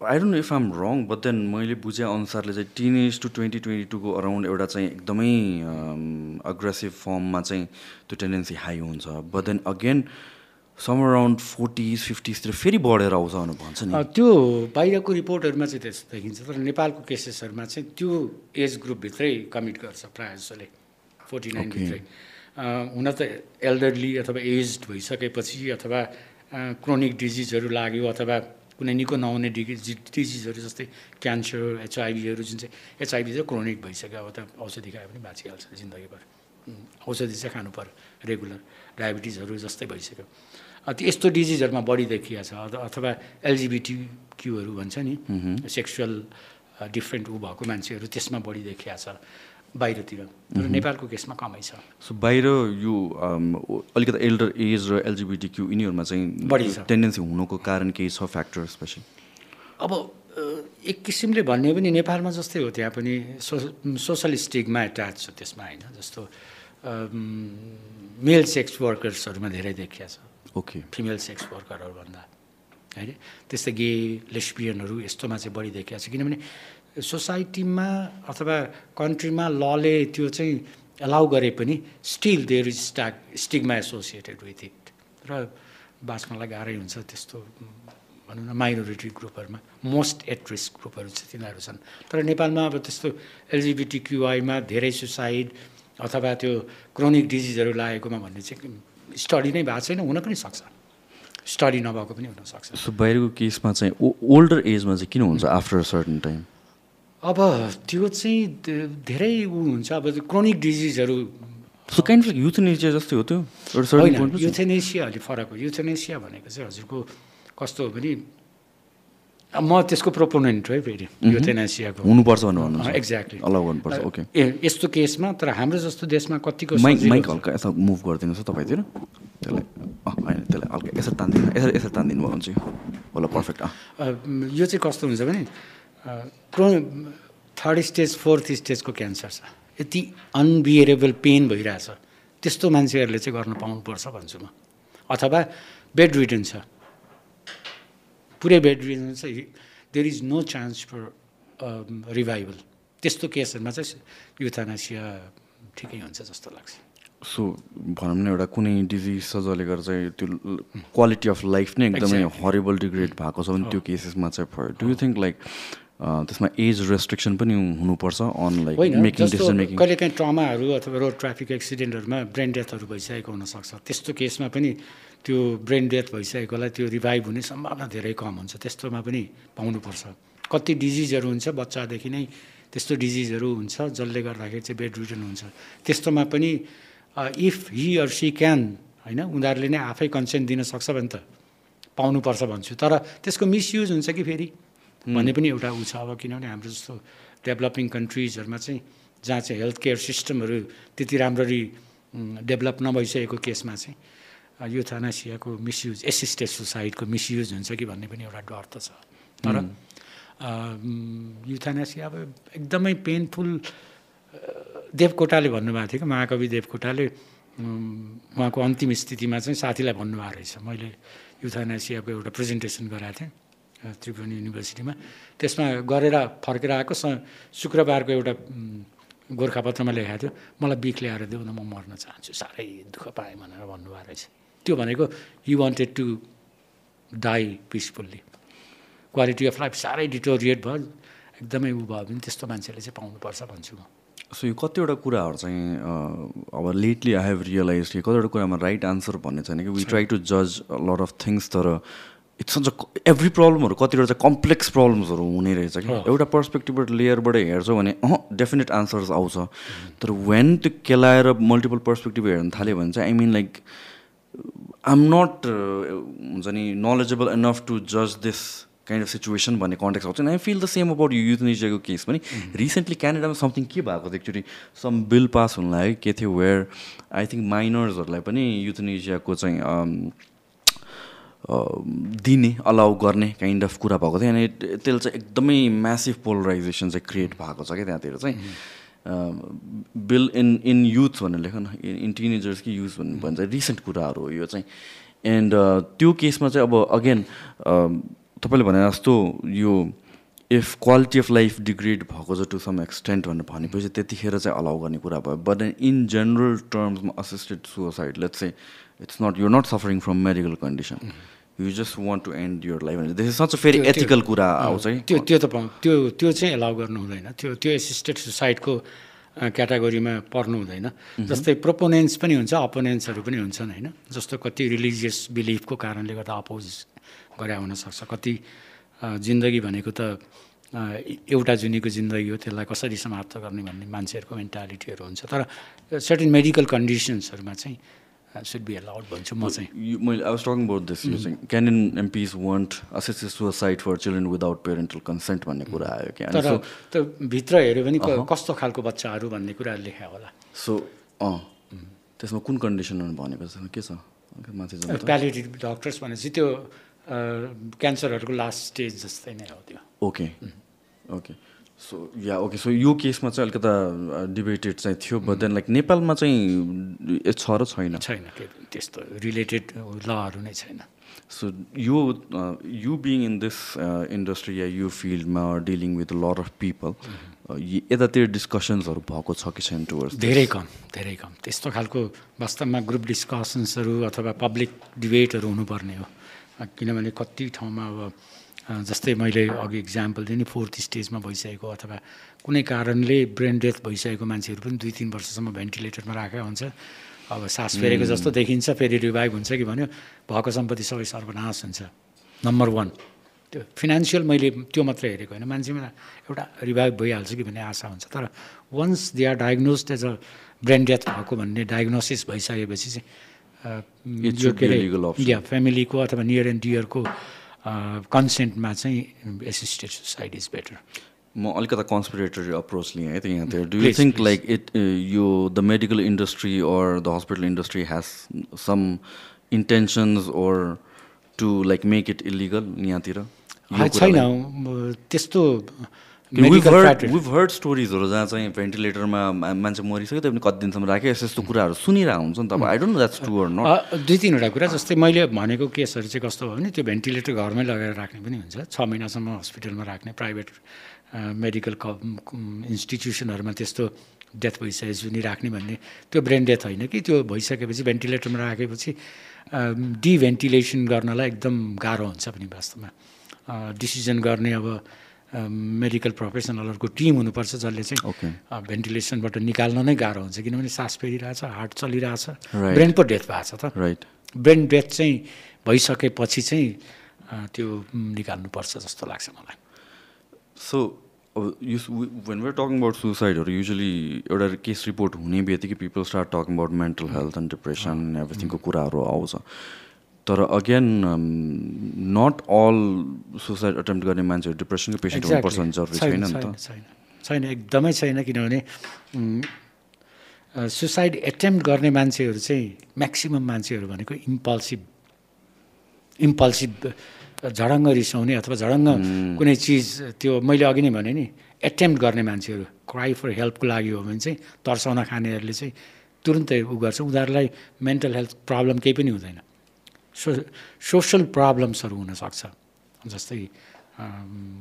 I don't know if I'm wrong but then मैले बुझे अनुसारले चाहिँ teen age to twenty twenty टूको around एउटा चाहिँ एकदमै अग्रेसिभ फर्ममा चाहिँ त्यो टेन्डेन्सी हाई हुन्छ। But then again some around forties फिफ्टिजतिर फेरि बढेर आउँछ भनेर भन्छ नि। त्यो बाहिरको रिपोर्टहरूमा चाहिँ त्यस्तो देखिन्छ तर नेपालको केसेसहरूमा चाहिँ त्यो एज ग्रुपभित्रै कमिट गर्छ प्रायः जसोले फोर्टी नाइनभित्रै हुन त एल्डरली अथवा एज्ड भइसकेपछि अथवा क्रोनिक डिजिजहरू लाग्यो अथवा कुनै निको नहुने डिजिज डिजिजहरू जस्तै क्यान्सर एचआइभीहरू जुन चाहिँ एचआइभी चाहिँ क्रोनिक भइसक्यो अब त औषधि खायो भने बाँचिहाल्छ जिन्दगीभर। औषधि चाहिँ खानु पऱ्यो रेगुलर। डायबिटिजहरू जस्तै भइसक्यो। त्यो यस्तो डिजिजहरूमा बढी देखिया छ अथ- अथवा एलजिबिटी क्युहरू भन्छ नि सेक्सुअल डिफ्रेन्ट ऊ भएको मान्छेहरू त्यसमा बढी देखिया छ। बाहिरतिर तर नेपालको केसमा कमै छ। सो बाहिर यो um, अलिकति एल्डर एज र एलजिबिटी क्यु यिनीहरूमा बढी चाहिँ छ। टेन्डेन्सी हुनुको कारण केही छ फ्याक्टर स्पेसली? अब एक किसिमले भन्ने पनि नेपालमा जस्तै हो त्यहाँ पनि सो सोसल स्टिगमा एट्याच छ त्यसमा होइन? जस्तो मेल सेक्स वर्कर्सहरूमा धेरै देखिया छ। ओके। फिमेल सेक्स वर्करहरू भन्दा होइन? त्यस्तै गे लेस्बियनहरू यस्तोमा चाहिँ बढी देखिया छ। किनभने सोसाइटीमा अथवा कन्ट्रीमा लले त्यो चाहिँ एलाउ गरे पनि still there is stock stigma associated with it र बाँच्नलाई गाह्रै हुन्छ त्यस्तो भनौँ न माइनोरिटी ग्रुपहरूमा मोस्ट एट रिस्क ग्रुपहरू चाहिँ तिनीहरू छन्। तर नेपालमा अब त्यस्तो एलजिबिटी क्युआईमा धेरै सुसाइड अथवा त्यो क्रोनिक डिजिजहरू लागेकोमा भन्ने चाहिँ स्टडी नै भएको छैन हुन पनि सक्छ। स्टडी नभएको पनि हुनसक्छ सो बाहिरको केसमा चाहिँ ओल्डर एजमा चाहिँ किन हुन्छ आफ्टर सर्टन टाइम अब त्यो चाहिँ धेरै ऊ हुन्छ। अब क्रोनिक डिजिजहरू सो काइन्ड अफ युथनेसिया जस्तै हो त्यो? एउटा युथेनेसिया अलि फरक हो। युथेनेसिया भनेको चाहिँ हजुरको कस्तो हो भने म त्यसको प्रोपोनेन्ट हो है फेरि युथेनेसियाको हुनुपर्छ भनेर एक्ज्याक्टली अलाउ गर्नुपर्छ ओके ए यस्तो केसमा तर हाम्रो जस्तो देशमा कतिको माइक माइक। हल्का यसो मुभ गरिदिनुहोस् तपाईँतिर। त्यसलाई होइन त्यसलाई हल्का यसरी तानिदिनु यसरी यसरी तानिदिनु भयो भने चाहिँ होला पर्फेक्ट यो चाहिँ कस्तो हुन्छ भने थर्ड स्टेज फोर्थ स्टेजको क्यान्सर छ। यति अनबिहेरेबल पेन भइरहेछ। त्यस्तो मान्छेहरूले चाहिँ गर्न पाउनुपर्छ भन्छु म। अथवा बेड रिटन छ। पुरै बेड रिटन छ। There is no chance for revival त्यस्तो केसहरूमा चाहिँ युथानासिया ठिकै हुन्छ जस्तो लाग्छ। सो भनौँ न एउटा कुनै डिजिज छ जसले गर्दा चाहिँ त्यो क्वालिटी अफ लाइफ नै एकदमै हरिबल डिग्रेड भएको छ भने त्यो केसेसमा चाहिँ for do you think like त्यसमा एज रेस्ट्रिक्सन पनि हुनुपर्छ अन लाइक होइन मेकिङ डिसिजन मेकिङ कहिलेकाहीँ ट्रमाहरू अथवा रोड ट्राफिक एक्सिडेन्टहरूमा ब्रेन डेथहरू भइसकेको हुनसक्छ। त्यस्तो केसमा पनि त्यो ब्रेन डेथ भइसकेकोलाई त्यो रिभाइभ हुने सम्भावना धेरै कम हुन्छ। त्यस्तोमा पनि पाउनुपर्छ। कति डिजिजहरू हुन्छ बच्चादेखि नै त्यस्तो डिजिजहरू हुन्छ जसले गर्दाखेरि चाहिँ बेड रिटर्न हुन्छ। त्यस्तोमा पनि if he or she can होइन उनीहरूले नै आफै कन्सेन्ट दिन सक्छ भने त पाउनुपर्छ भन्छु। तर त्यसको मिसयुज हुन्छ कि फेरि? भन्ने पनि एउटा ऊ छ अब किनभने हाम्रो जस्तो डेभलपिङ कन्ट्रिजहरूमा चाहिँ जहाँ चाहिँ हेल्थ केयर सिस्टमहरू त्यति राम्ररी डेभलप नभइसकेको केसमा चाहिँ युथानासियाको मिसयुज एसिस्टेड सुसाइडको मिसयुज हुन्छ कि भन्ने पनि एउटा डर त छ। तर युथानासिया अब एकदमै पेनफुल देवकोटाले भन्नुभएको थियो कि महाकवि देवकोटाले उहाँको अन्तिम स्थितिमा चाहिँ साथीलाई भन्नुभएको रहेछ। मैले युथानासियाको एउटा प्रेजेन्टेसन गराएको थिएँ। त्रिभुवन युनिभर्सिटीमा। त्यसमा गरेर फर्केर आएको स शुक्रबारको एउटा गोर्खापत्रमा लेखाएको थियो मलाई बिख ल्याएर देऊ न म मर्न चाहन्छु। साह्रै दुःख पाएँ भनेर भन्नुभएको रहेछ। त्यो भनेको he wanted to die peacefully quality of life साह्रै डिटोरिएट भयो। एकदमै ऊ भयो भने त्यस्तो मान्छेले चाहिँ पाउनुपर्छ भन्छु म। सो यो कतिवटा कुराहरू चाहिँ अब लेटली आई हेभ रियलाइज कि कतिवटा कुरामा राइट आन्सर भन्ने छैन कि? वी ट्राई टु जज लट अफ थिङ्स तर इट्स सच एभ्री प्रब्लमहरू कतिवटा चाहिँ कम्प्लेक्स प्रब्लम्सहरू हुने रहेछ कि। एउटा पर्सपेक्टिभबाट लेयरबाट हेर्छौ भने अँ डेफिनेट आन्सर्स आउँछ। तर वेन त्यो केलाएर मल्टिपल पर्सपेक्टिभ हेर्न थाल्यो भने चाहिँ I mean like I am not हुन्छ नि नलेजेबल इनफ टु जज दिस काइन्ड अफ सिचुएसन भन्ने कन्टेक्स आउँछ। I feel the same about यो युथनेसियाको केस पनि। रिसेन्टली क्यानाडामा समथिङ के भएको थियो एकचोटि? सम बिल पास हुन लाग्यो के थियो वेयर आई थिङ्क माइनर्सहरूलाई पनि युथनेसियाको चाहिँ दिने अलाउ गर्ने काइन्ड अफ कुरा भएको थियो। अनि त्यसले चाहिँ एकदमै म्यासिभ पोलराइजेसन चाहिँ क्रिएट भएको छ क्या त्यहाँतिर चाहिँ। बिल इन इन युथ भनेर लेख न इन टिनेजर्स कि युथ भन्ने भन्छ। रिसेन्ट कुराहरू हो यो चाहिँ। एन्ड त्यो केसमा चाहिँ अब अगेन तपाईँले भने जस्तो यो if quality of life degrade भएको छ टु सम एक्सटेन्ट भनेर भनेपछि त्यतिखेर चाहिँ अलाउ गर्ने कुरा भयो। बट इन जेनरल टर्म्समा असिस्टेड सुसाइड लेट्स चाहिँ it's not your not suffering from medical condition you just want to end your life भने दिस सच फेरि एथिकल कुरा आउँछ है। त्यो त्यो त त्यो त्यो चाहिँ एलाउ गर्नु हुँदैन। त्यो त्यो एसिस्टेड सुसाइडको क्याटेगोरीमा पर्नु हुँदैन। जस्तै प्रोपोनेन्ट्स पनि हुन्छ अपोनेन्ट्सहरू पनि हुन्छन् होइन? जस्तो कति रिलिजियस बिलिफको कारणले गर्दा अपोज गरे हुनसक्छ कति जिन्दगी भनेको त एउटा जुनीको जिन्दगी हो त्यसलाई कसरी समाप्त गर्ने भन्ने मान्छेहरूको मेन्टालिटीहरू हुन्छ। तर सर्टेन मेडिकल कन्डिसन्सहरूमा चाहिँ सुड बी अलाउड भन्छु म चाहिँ मैले I was talking about this यो चाहिँ canine MPs want assisted suicide for children without parental consent भन्ने कुरा आयो क्या तर त्यो भित्र हेऱ्यो भने कस्तो खालको बच्चाहरू भन्ने कुरा लेखा होला। सो अँ। त्यसमा कुन कन्डिसनमा भनेको छ? के छ? माथि प्यालिटिभ डक्टर्स भनेपछि त्यो क्यान्सरहरूको लास्ट स्टेज जस्तै नै हो त्यो। Okay okay so yeah okay so यो केसमा चाहिँ अलिकता डिबेटेड चाहिँ थियो बट देन लाइक नेपालमा चाहिँ छ र छैन। छैन त्यस्तो रिलेटेड लहरू नै छैन। सो यो you being in this industry या यो फिल्डमा dealing with lot of people यतातिर डिस्कसन्सहरू भएको छ कि छैन टुवर्ड्स धेरै कम धेरै कम। त्यस्तो खालको वास्तवमा ग्रुप डिस्कसन्सहरू अथवा पब्लिक डिबेटहरू हुनुपर्ने हो। किनभने कति ठाउँमा अब जस्तै मैले अघि इक्जाम्पल दिएँ नि फोर्थ स्टेजमा भइसकेको अथवा कुनै कारणले ब्रेन डेथ भइसकेको मान्छेहरू पनि दुई तिन वर्षसम्म भेन्टिलेटरमा राखेको हुन्छ। अब सास फेरेको जस्तो देखिन्छ फेरि रिभाइभ हुन्छ कि भन्यो भएको सम्पत्ति सबै सर्वनाश हुन्छ। नम्बर वान त्यो फिनान्सियल मैले त्यो मात्रै हेरेको होइन। मान्छेमा एउटा रिभाइभ भइहाल्छ कि भन्ने आशा हुन्छ। तर once they are diagnosed as a brain death भएको भन्ने डायग्नोसिस भइसकेपछि चाहिँ के अरे या फेमिलीको अथवा नियर एन्ड डियरको कन्सेन्टमा चाहिँ एसिस्टेड सुसाइड इज बेटर म अलिकता कन्सपिरेटरी अप्रोच लिएँ है त यहाँतिर do you think like it यो the medical industry or the hospital industry has some intentions or to like make it illegal यहाँतिर? छैन। त्यस्तो हर्ड स्टोरिजहरू जहाँ चाहिँ भेन्टिलेटरमा मान्छे मरिसक्यो त्यो पनि कति दिनसम्म राख्यो। यस्तो यस्तो कुराहरू सुनिरहेको हुन्छ नि त अब। I don't know that's true or not दुई तिनवटा कुरा जस्तै मैले भनेको केसहरू चाहिँ कस्तो भयो भने त्यो भेन्टिलेटर घरमै लगाएर राख्ने पनि हुन्छ। छ महिनासम्म हस्पिटलमा राख्ने प्राइभेट मेडिकल क इन्स्टिट्युसनहरूमा त्यस्तो डेथ भइसकेपछि पनि राख्ने भन्ने त्यो ब्रेन डेथ होइन कि। त्यो भइसकेपछि भेन्टिलेटरमा राखेपछि डिभेन्टिलेसन गर्नलाई एकदम गाह्रो हुन्छ पनि वास्तवमा। डिसिजन गर्ने अब मेडिकल प्रोफेसनलहरूको टिम हुनुपर्छ जसले चाहिँ. भेन्टिलेसनबाट निकाल्न नै गाह्रो हुन्छ किनभने सास फेरिरहेछ हार्ट चलिरहेछ. ब्रेन पो डेथ भएको छ त। राइट ब्रेन डेथ चाहिँ भइसकेपछि चाहिँ त्यो निकाल्नुपर्छ जस्तो लाग्छ मलाई। So you when were talking about सुसाइडहरू usually एउटा केस रिपोर्ट हुने बित्तिकै people start talking about mental health and depression एभ्रिथिङको कुराहरू आउँछ। तर again not all suicide attempt गर्ने मान्छेहरू डिप्रेसनको पेसेन्ट हुनुपर्छ जरुरी छैन नि त। छैन छैन एकदमै छैन किनभने सुसाइड एटेम्प्ट गर्ने मान्छेहरू चाहिँ म्याक्सिमम् मान्छेहरू भनेको इम्पल्सिभ इम्पल्सिभ झडङ्ग रिसाउने अथवा झडङ्ग कुनै चिज त्यो मैले अघि नै भने नि एटेम्प्ट गर्ने मान्छेहरू क्राई फर हेल्पको लागि हो भने चाहिँ तर्साउन खानेहरूले चाहिँ तुरुन्तै उ गर्छ। उनीहरूलाई मेन्टल हेल्थ प्रब्लम केही पनि हुँदैन। सो सोसल प्रब्लम्सहरू हुनसक्छ। जस्तै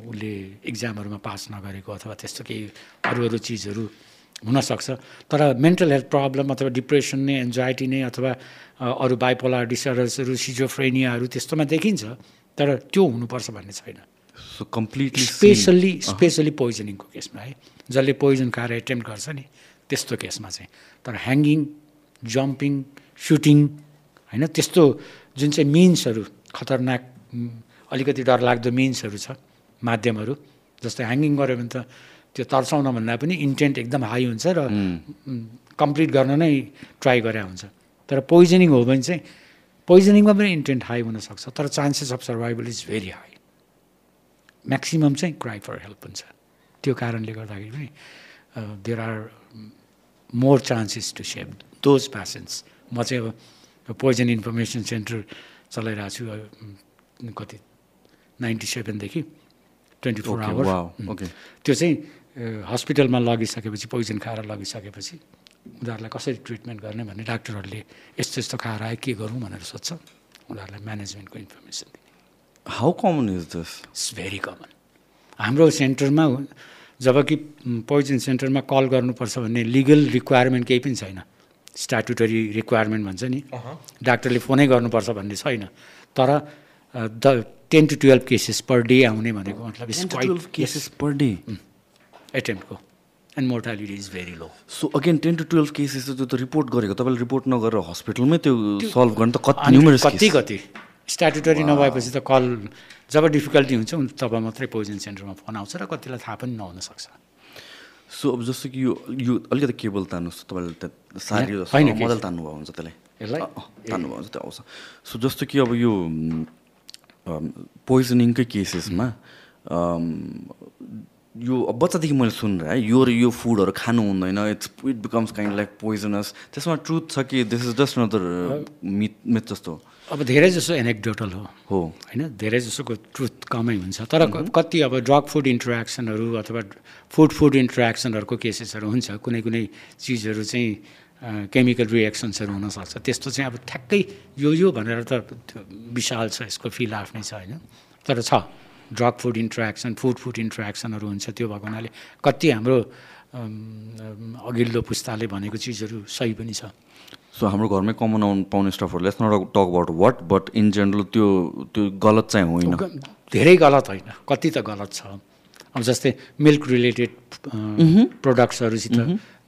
उसले इक्जामहरूमा पास नगरेको अथवा त्यस्तो केही अरू अरू चिजहरू हुनसक्छ। तर मेन्टल हेल्थ प्रब्लम अथवा डिप्रेसन नै एन्जाइटी नै अथवा अरू बाइपोलर डिसअर्डर्सहरू सिजोफ्रेनियाहरू त्यस्तोमा देखिन्छ तर त्यो हुनुपर्छ भन्ने छैन। सो कम्प्लिटली स्पेसल्ली स्पेसली पोइजनिङको केसमा है। जसले पोइजन खाएर एटेम्प गर्छ नि त्यस्तो केसमा चाहिँ। तर ह्याङ्गिङ जम्पिङ सुटिङ होइन त्यस्तो जुन चाहिँ मिन्सहरू खतरनाक अलिकति डरलाग्दो मिन्सहरू छ माध्यमहरू जस्तै ह्याङ्गिङ गऱ्यो भने त त्यो तर्साउन भन्दा पनि इन्टेन्ट एकदम हाई हुन्छ र कम्प्लिट गर्न नै ट्राई गरे हुन्छ। तर पोइजनिङ हो भने चाहिँ पोइजनिङमा पनि इन्टेन्ट हाई हुनसक्छ तर chances of survival is very high maximum चाहिँ क्राई फर हेल्प हुन्छ। त्यो कारणले गर्दाखेरि पनि there are more chances to save those patients म चाहिँ अब पोइजन इन्फर्मेसन सेन्टर चलाइरहेको छु कति नाइन्टी सेभेनदेखि ट्वेन्टी फोर okay. त्यो चाहिँ हस्पिटलमा लगिसकेपछि पोइजन खाएर लगिसकेपछि उनीहरूलाई कसरी ट्रिटमेन्ट गर्ने भन्ने डाक्टरहरूले यस्तो यस्तो खाएर आयो के गरौँ भनेर सोध्छ। उनीहरूलाई म्यानेजमेन्टको इन्फर्मेसन दिने। How common is this it's very common हाम्रो सेन्टरमा जब कि पोइजन सेन्टरमा कल गर्नुपर्छ भन्ने लिगल रिक्वायरमेन्ट केही पनि छैन। स्ट्याटुटरी रिक्वायरमेन्ट भन्छ नि। डाक्टरले फोनै गर्नुपर्छ भन्ने छैन। तर the ten to twelve cases per day आउने भनेको मतलब cases per day? एटेम्पको। And mortality is very low so again ten to twelve cases त्यो त रिपोर्ट गरेको। तपाईँले रिपोर्ट नगरेर हस्पिटलमै त्यो सल्भ गर्न त कति न्युमरस कति कति? स्ट्याटुटरी नभएपछि त कल जब डिफिकल्टी हुन्छ तब मात्रै पोइजन सेन्टरमा फोन आउँछ र कतिलाई थाहा पनि नहुन सक्छ। सो अब जस्तो कि यो यो अलिकति केबल तान्नुहोस् तपाईँले त्यहाँ सारी मजाले तान्नुभयो हुन्छ त्यसलाई यसलाई? तान्नुभयो हुन्छ त्यो आउँछ। सो जस्तो कि अब यो पोइजनिङकै केसेसमा यो अब बच्चादेखि मैले सुनेर है यो र यो फुडहरू खानु हुँदैन it's it becomes kind like poisonous त्यसमा ट्रुथ छ कि this is just another myth myth जस्तो? अब धेरै जसो एनेक्डोटल हो। हो। होइन? धेरै जसोको ट्रुथ कमै हुन्छ। तर क- कति अब ड्रग फुड इन्टरेक्सनहरू अथवा फुड फुड इन्टरेक्सनहरूको केसेसहरू हुन्छ। कुनै कुनै चिजहरू चाहिँ केमिकल रिएक्सन्सहरू हुनसक्छ। त्यस्तो चाहिँ अब ठ्याक्कै यो यो भनेर त विशाल छ यसको फिल आफ्नै छ होइन? तर छ। Drug food interaction food food इन्टरेक्सनहरू हुन्छ त्यो भएको हुनाले कति हाम्रो अघिल्लो पुस्ताले भनेको चिजहरू सही पनि छ। सो हाम्रो घरमै कमन आउनु पाउने स्टफहरू let's not talk about what but in general त्यो त्यो गलत चाहिँ होइन। धेरै गलत होइन कति त गलत छ। अब जस्तै मिल्क रिलेटेड प्रोडक्ट्सहरूसित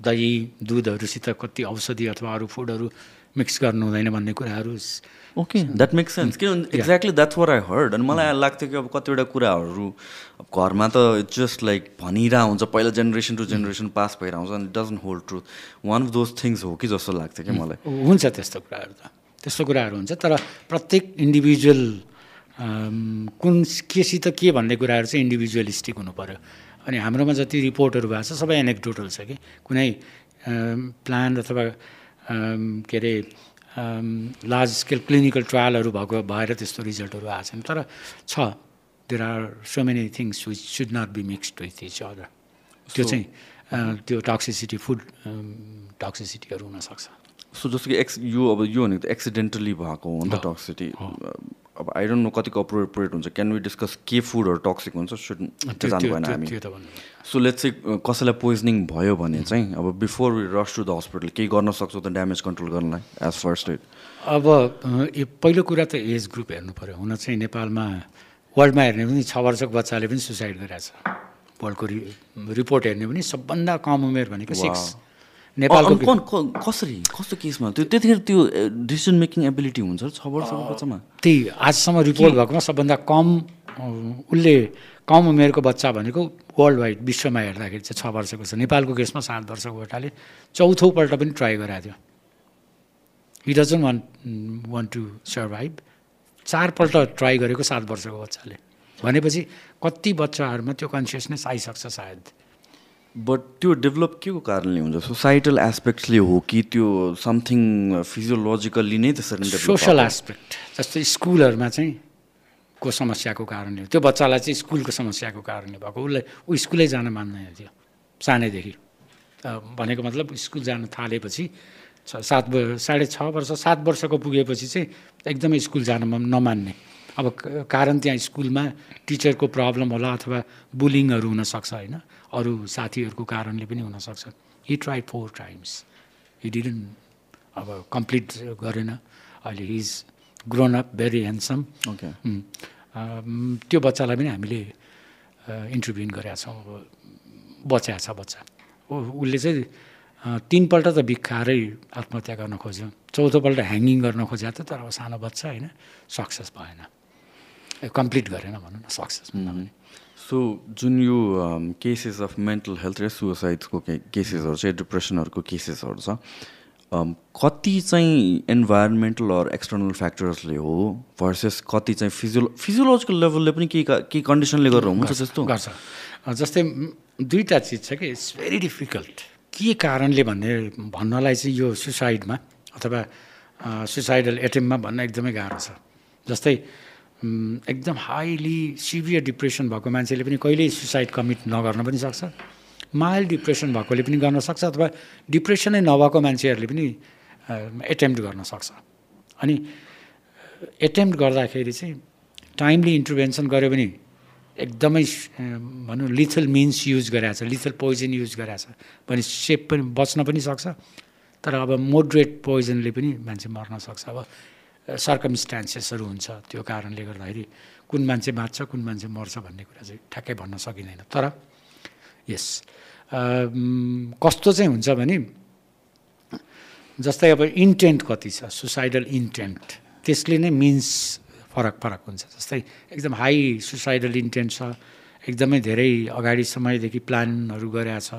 दही दुधहरूसित कति औषधि अथवा अरू फुडहरू मिक्स गर्नु हुँदैन भन्ने कुराहरू ओके द्याट मेक्स सेन्स किनभने exactly that's where I heard अनि मलाई लाग्थ्यो कि अब कतिवटा कुराहरू अब घरमा त इट्स जस्ट लाइक भनिरह हुन्छ पहिला जेनेरेसन टु जेनेरेसन पास भइरहेको हुन्छ अनि doesn't hold truth one of those things हो कि जस्तो लाग्थ्यो कि मलाई। हुन्छ त्यस्तो कुराहरू त। त्यस्तो कुराहरू हुन्छ तर प्रत्येक इन्डिभिजुअल कुन केसित के भन्ने कुराहरू चाहिँ इन्डिभिजुअलिस्टिक हुनु पऱ्यो अनि हाम्रोमा जति रिपोर्टहरू भएको छ सबै एनेक्डोटल छ कि। कुनै प्लान अथवा के अरे लार्ज स्केल क्लिनिकल ट्रायलहरू भएको भएर त्यस्तो रिजल्टहरू आएको छैन। तर छ। There are so many things which should not be mixed with each other त्यो चाहिँ त्यो टक्सिसिटी फुड टक्सिसिटीहरू हुनसक्छ। सो जस्तो कि एक्स यो अब यो भनेको त एक्सिडेन्टली भएको हो नि त टक्सिटी अब आई डोन्ट नो कतिको अप्रोप्रिएट हुन्छ। क्यान वी डिस्कस के फुडहरू टक्सिक हुन्छ? सुड त्यो जानु भएन हामी। सो लेट्स चाहिँ कसैलाई पोइजनिङ भयो भने चाहिँ अब before we rush to the hospital केही गर्न सक्छौ त ड्यामेज कन्ट्रोल गर्नलाई एज फर्स्ट एड अब पहिलो कुरा त एज ग्रुप हेर्नु पऱ्यो हुन चाहिँ नेपालमा वर्ल्डमा हेर्ने पनि छ वर्षको बच्चाले पनि सुसाइड गरेको छ वर्ल्डको रि रिपोर्ट हेर्ने पनि सबभन्दा कम उमेर भनेको सिक्स नेपालको कसरी? कस्तो केसमा? त्यो त्यतिखेर त्यो डिसिजन मेकिङ एबिलिटी हुन्छ छ वर्षको बच्चामा? त्यही आजसम्म रिपोर्ट भएकोमा सबभन्दा कम उसले कम उमेरको बच्चा भनेको वर्ल्ड वाइड विश्वमा हेर्दाखेरि चाहिँ छ वर्षको छ। नेपालको केसमा सात वर्षको केटाले चौथोपल्ट पनि ट्राई गराएको थियो। He doesn't want want to survive चारपल्ट try गरेको सात वर्षको बच्चाले। भनेपछि कति बच्चाहरूमा त्यो कन्सियसनेस आइसक्छ सायद? बट त्यो डेभलप के को कारणले हुन्छ? सोसाइटल एस्पेक्ट्सले हो कि त्यो समथिङ फिजियोलोजिकली नै त्यसरी सोसल? एस्पेक्ट जस्तै स्कुलहरूमा चाहिँ को समस्याको कारणले त्यो बच्चालाई चाहिँ स्कुलको समस्याको कारणले भएको। उसलाई ऊ स्कुलै जान मान्दैन थियो सानैदेखि। भनेको मतलब स्कुल जान थालेपछि छ सात साढे छ वर्ष सात वर्षको पुगेपछि चाहिँ एकदमै स्कुल जान मन- नमान्ने। अब कारण त्यहाँ स्कुलमा टिचरको प्रब्लम होला अथवा बुलिङहरू हुनसक्छ होइन? अरू साथीहरूको कारणले पनि हुनसक्छ। He try four times he didn't अब कम्प्लिट गरेन। अहिले he's grown up very handsome okay त्यो बच्चालाई पनि हामीले इन्टरभ्युन गरेका छौँ। बचाएको छ बच्चा। उसले चाहिँ तिनपल्ट त भिखारै आत्महत्या गर्न खोज्यो। चौथोपल्ट ह्याङ्गिङ गर्न खोजेको थियो तर अब सानो बच्चा होइन सक्सेस भएन। कम्प्लिट गरेन भनौँ न सक्सेस सो जुन यो केसेस अफ मेन्टल हेल्थ र सुसाइड्सको केसेसहरू चाहिँ डिप्रेसनहरूको केसेसहरू छ um, कति चाहिँ इन्भाइरोमेन्टल अर एक्सटर्नल फ्याक्टर्सले हो भर्सेस कति चाहिँ फिजियो फिजियोलोजिकल लेभलले पनि केही का- केही कन्डिसनले गरेर हुन्छ त्यस्तो? गर्छ। जस्तै दुईवटा चिज छ कि इट्स भेरी डिफिकल्ट के कारणले भन्ने भन्नलाई चाहिँ यो सुसाइडमा अथवा सुसाइडल एटेम्पमा भन्न एकदमै गाह्रो छ। जस्तै एकदम हाइली सिभियर डिप्रेसन भएको मान्छेले पनि कहिल्यै सुसाइड कमिट नगर्न पनि सक्छ। माइल्ड डिप्रेसन भएकोले पनि गर्न सक्छ अथवा डिप्रेसनै नभएको मान्छेहरूले पनि एटेम्प्ट गर्न सक्छ। अनि एटेम्प्ट गर्दाखेरि चाहिँ टाइमली इन्टरभेन्सन गऱ्यो भने एकदमै भनौँ लिथल मिन्स युज गरेको छ लिथल पोइजन युज गरेको छ भने सेप पनि बच्न पनि सक्छ। तर अब मोडरेट पोइजनले पनि मान्छे मर्न सक्छ। अब सर्कमस्टान्सेसहरू हुन्छ। त्यो कारणले गर्दाखेरि कुन मान्छे बाँच्छ कुन मान्छे मर्छ भन्ने कुरा चाहिँ ठ्याक्कै भन्न सकिँदैन। तर यस कस्तो चाहिँ हुन्छ भने जस्तै अब इन्टेन्ट कति छ सुसाइडल इन्टेन्ट त्यसले नै मिन्स फरक फरक हुन्छ। जस्तै एकदम हाई सुसाइडल इन्टेन्ट छ एकदमै धेरै अगाडि समयदेखि प्लानहरू गरेका छ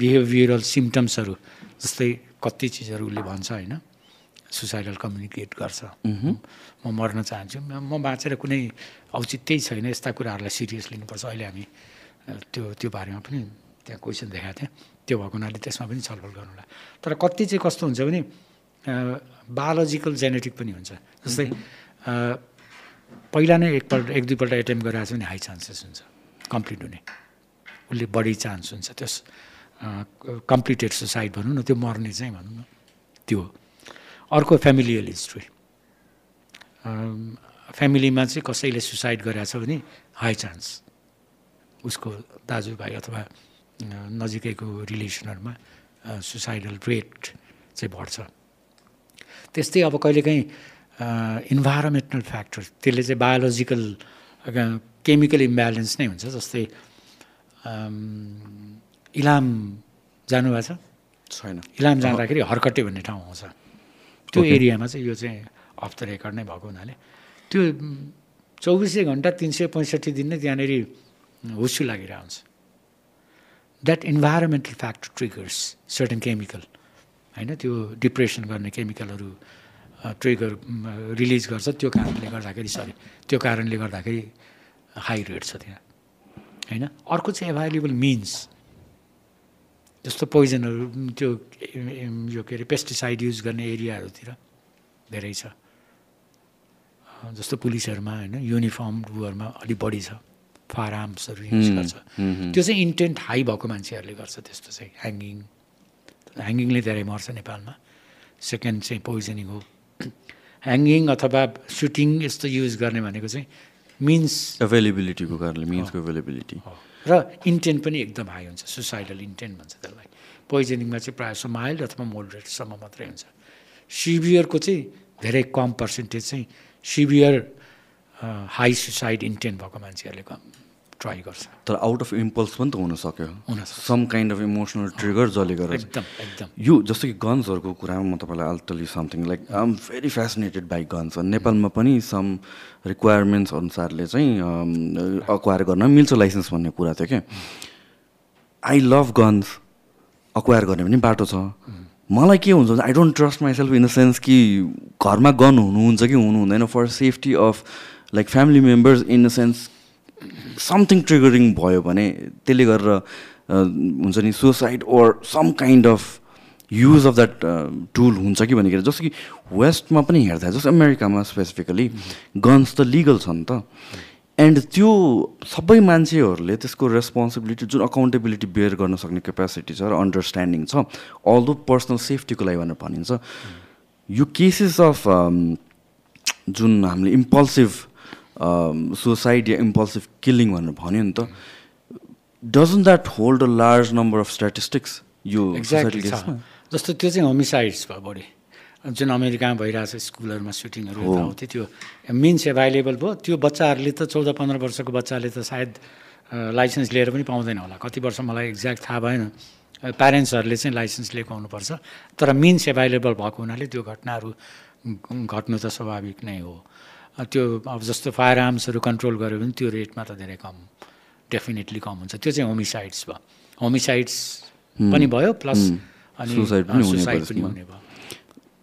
बिहेभियरल सिम्टम्सहरू जस्तै कति चिजहरू उसले भन्छ होइन। सुसाइडल कम्युनिकेट गर्छ। म मर्न चाहन्छु। म बाँचेर कुनै औचित्यै छैन यस्ता कुराहरूलाई सिरियस लिनुपर्छ। अहिले हामी त्यो त्यो बारेमा पनि त्यहाँ क्वेसन देखाएको थिएँ। त्यो भएको हुनाले त्यसमा पनि छलफल गर्नुलाई। तर कति चाहिँ कस्तो हुन्छ भने बायोलोजिकल जेनेटिक पनि हुन्छ। जस्तै पहिला नै एकपल्ट एक दुईपल्ट एटेम्प गरेर छ भने हाई चान्सेस हुन्छ। कम्प्लिट हुने। उसले बढी चान्स हुन्छ त्यस कम्प्लिटेड सुसाइड भनौँ न त्यो मर्ने चाहिँ भनौँ न। त्यो अर्को फेमिलियल हिस्ट्री फ्यामिलीमा चाहिँ कसैले सुसाइड गरेछ भने हाई चान्स उसको दाजुभाइ अथवा नजिकैको रिलेसनहरूमा सुसाइडल रेट चाहिँ बढ्छ। त्यस्तै अब कहिलेकाहीँ इन्भाइरोमेन्टल फ्याक्टर त्यसले चाहिँ बायोलोजिकल केमिकल इम्ब्यालेन्स नै हुन्छ जस्तै इलाम जानुभएको छ? छैन। इलाम जाँदाखेरि हर्कटे भन्ने ठाउँ आउँछ। त्यो एरियामा चाहिँ यो चाहिँ अफ द रेकर्ड नै भएको हुनाले त्यो चौबिसै घन्टा तिन सय पैँसठी दिन नै त्यहाँनिर हुस्सु लागिरहेको हुन्छ। That environmental factor triggers certain chemical होइन? त्यो डिप्रेसन गर्ने केमिकलहरू ट्रिगर रिलिज गर्छ। त्यो कारणले गर्दाखेरि सरी त्यो कारणले गर्दाखेरि हाई रेट छ त्यहाँ होइन? अर्को चाहिँ एभाइलेबल मिन्स जस्तो पोइजनहरू त्यो यो के अरे पेस्टिसाइड युज गर्ने एरियाहरूतिर धेरै छ। जस्तो पुलिसहरूमा होइन युनिफर्म उहरूमा अलिक बढी छ। फायर आर्म्सहरू युज गर्छ। त्यो चाहिँ इन्टेन्ट हाई भएको मान्छेहरूले गर्छ त्यस्तो चाहिँ ह्याङ्गिङ। ह्याङ्गिङले धेरै मर्छ नेपालमा। सेकेन्ड चाहिँ पोइजनिङ हो। ह्याङ्गिङ अथवा सुटिङ यस्तो युज गर्ने भनेको चाहिँ मिन्स एभाइलेबिलिटीको कारणले मिन्सको एभाइलेबिलिटी र इन्टेन्ट पनि एकदम हाई हुन्छ। सुसाइडल इन्टेन्ट भन्छ त्यसलाई। पोइजनिङमा चाहिँ प्रायः जस्तो माइल्ड अथवा मोडरेटसम्म मात्रै हुन्छ। सिभियरको चाहिँ धेरै कम पर्सेन्टेज चाहिँ सिभियर हाई सुसाइड इन्टेन्ट भएको मान्छेहरूले कम ट्राई गर्छ। तर आउट अफ इम्पल्स पनि त हुन सक्यो। Some kind of emotional trigger जसले गर्दा एकदम एकदम। यो जस्तो कि गन्सहरूको कुरामा म तपाईँलाई you something like I am very fascinated by guns नेपालमा पनि सम रिक्वायरमेन्ट्स अनुसारले चाहिँ अक्वायर गर्न मिल्छ लाइसेन्स भन्ने कुरा थियो क्या आई लभ गन्स अक्वायर गर्ने पनि बाटो छ। मलाई के हुन्छ I don't trust myself in the sense कि घरमा गन हुनुहुन्छ कि हुनु हुँदैन for safety of like family members in the sense something triggering भयो भने त्यसले गरेर हुन्छ नि suicide or some kind of use of that tool हुन्छ कि भनेर जस्तो कि वेस्टमा पनि हेर्दा जस्तो अमेरिकामा स्पेसिफिकली गन्स त लिगल छ नि त। एन्ड त्यो सबै मान्छेहरूले त्यसको रेस्पोन्सिबिलिटी जुन अकाउन्टेबिलिटी बेयर गर्न सक्ने क्यापेसिटी छ र अन्डरस्ट्यान्डिङ छ अल दो पर्सनल सेफ्टीको लागि भनेर भनिन्छ यो केसेस अफ जुन हामीले इम्पल्सिभ सुसाइड या इम्पल्सिभ किलिङ भनेर भन्यो नि त doesn't that hold a large number of statistics यो एक्ज्याक्टली? जस्तो त्यो चाहिँ होमिसाइड्स भयो बढी। जुन अमेरिकामा भइरहेछ स्कुलहरूमा सुटिङहरू यताउति त्यो मिन्स एभाइलेबल भयो। त्यो बच्चाहरूले त चौध पन्ध्र वर्षको बच्चाले त सायद लाइसेन्स लिएर पनि पाउँदैन होला। कति वर्ष मलाई एक्ज्याक्ट थाहा भएन। प्यारेन्ट्सहरूले चाहिँ लाइसेन्स लिएको हुनुपर्छ। तर मिन्स एभाइलेबल भएको हुनाले त्यो घटनाहरू घट्नु त स्वाभाविक नै हो। त्यो अब जस्तो फायर आर्म्सहरू कन्ट्रोल गऱ्यो भने त्यो रेटमा त धेरै कम डेफिनेटली कम हुन्छ। त्यो चाहिँ होमिसाइड्स भयो। होमिसाइड्स पनि भयो प्लस अनि Suicide पनि हुने भयो।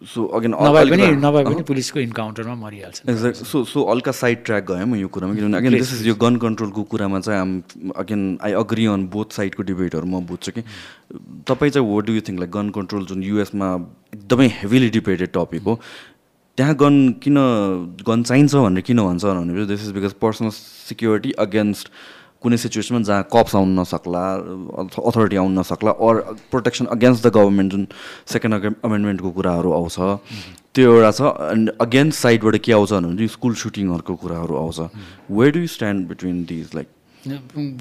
सो अगेन नभए पनि नभए पनि पुलिसको इन्काउन्टरमा मरिहाल्छ। एक्ज्याक्ट सो सो हल्का साइड ट्र्याक गयो म यो कुरामा किनभने अगेन दिस इज यो गन कन्ट्रोलको कुरामा चाहिँ आम again I agree on both साइडको डिबेटहरू म बुझ्छु कि। तपाईँ चाहिँ what do you think like gun control जुन युएसमा एकदमै हेभिली डिबेटेड टपिक हो त्यहाँ गन किन गन चाहिन्छ भनेर किन भन्छ भनेपछि this is because personal security against कुनै सिचुएसनमा जहाँ कप्स आउन नसक्ला अथोरिटी आउन नसक्ला or protection against the government जुन सेकेन्ड अमेन्डमेन्टको कुराहरू आउँछ त्यो एउटा छ एन्ड अगेन्स्ट साइडबाट के आउँछ भने स्कुल सुटिङहरूको कुराहरू आउँछ। Where do you stand between these like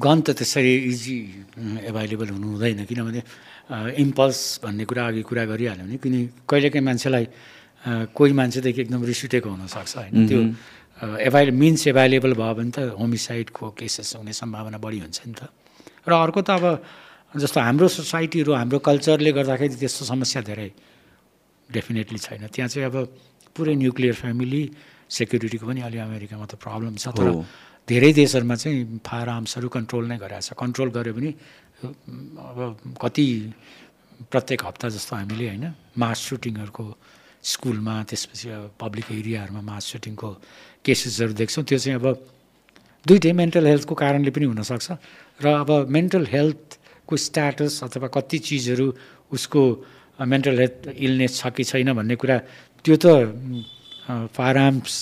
gun त त्यसरी इजी एभाइलेबल हुनु हुँदैन किनभने इम्पल्स भन्ने कुरा अघि कुरा गरिहाल्यो भने किन कहिलेकाहीँ मान्छेलाई कोही मान्छेदेखि एकदम रिस उठेको हुनसक्छ होइन? त्यो एभाइल मिन्स एभाइलेबल भयो भने त होमिसाइडको केसेस हुने सम्भावना बढी हुन्छ नि त। र अर्को त अब जस्तो हाम्रो सोसाइटीहरू हाम्रो कल्चरले गर्दाखेरि त्यस्तो समस्या धेरै डेफिनेटली छैन। त्यहाँ चाहिँ अब पुरै न्युक्लियर फ्यामिली सेक्युरिटीको पनि अलि अमेरिकामा त प्रब्लम छ तर। धेरै देशहरूमा चाहिँ फायर आर्म्सहरू कन्ट्रोल नै गरिरहेछ कन्ट्रोल गऱ्यो भने अब कति प्रत्येक हप्ता जस्तो हामीले होइन मास सुटिङहरूको स्कुलमा त्यसपछि अब पब्लिक एरियाहरूमा मास सुटिङको केसेसहरू देख्छौँ। त्यो चाहिँ अब दुइटै मेन्टल हेल्थको कारणले पनि हुनसक्छ र अब मेन्टल हेल्थको स्ट्याटस अथवा कति चिजहरू उसको मेन्टल हेल्थ इलनेस छ कि छैन भन्ने कुरा त्यो त फायर आर्म्स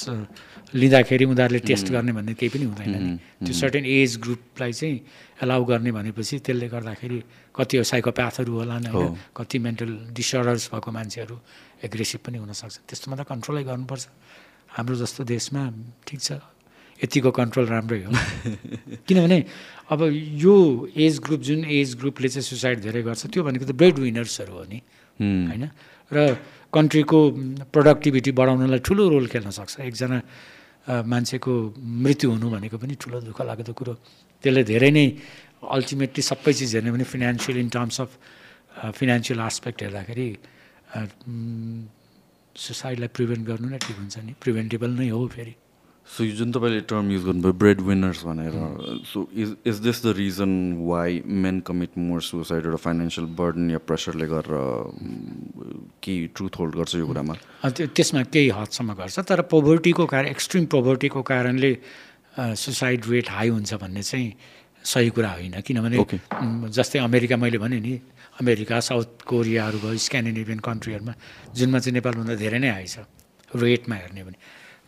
लिँदाखेरि उनीहरूले टेस्ट गर्ने भन्ने केही पनि हुँदैन नि। त्यो सर्टेन एज ग्रुपलाई चाहिँ एलाउ गर्ने भनेपछि त्यसले गर्दाखेरि कति साइकोप्याथहरू होला होइन कति मेन्टल डिसअर्डर्स भएको मान्छेहरू एग्रेसिभ पनि हुनसक्छ। त्यस्तोमा त कन्ट्रोलै गर्नुपर्छ। हाम्रो जस्तो देशमा ठिक छ। यतिको कन्ट्रोल राम्रै हो। किनभने अब यो एज ग्रुप जुन एज ग्रुपले चाहिँ सुसाइड धेरै गर्छ त्यो भनेको त ब्रेड विनर्सहरू हो नि। होइन? र कन्ट्रीको प्रोडक्टिभिटी बढाउनलाई ठुलो रोल खेल्न सक्छ। एकजना मान्छेको मृत्यु हुनु भनेको पनि ठुलो दुःख लाग्दो कुरो। त्यसले धेरै नै अल्टिमेटली सबै चिज हेर्ने भने financial in terms of financial aspect हेर्दाखेरि सुसाइडलाई प्रिभेन्ट गर्नु नै ठिक हुन्छ नि? प्रिभेन्टेबल नै हो फेरि। सो यो जुन तपाईँले टर्म युज गर्नुभयो ब्रेड विनर्स भनेर so is is this the reason why men commit more suicide एउटा फाइनेन्सियल बर्डन या प्रेसरले गरेर um, के ट्रुथ होल्ड गर्छ यो कुरामा? त्यसमा केही हदसम्म गर्छ तर पोभर्टीको कारण एक्सट्रिम पोभर्टीको कारणले सुसाइड रेट हाई हुन्छ भन्ने चाहिँ सही कुरा होइन। किनभने जस्तै अमेरिका मैले भने नि अमेरिका साउथ कोरियाहरू भयो स्क्यान्डिनेभियन कन्ट्रीहरूमा जुनमा चाहिँ नेपालभन्दा धेरै नै हाई छ रेटमा हेर्ने भने।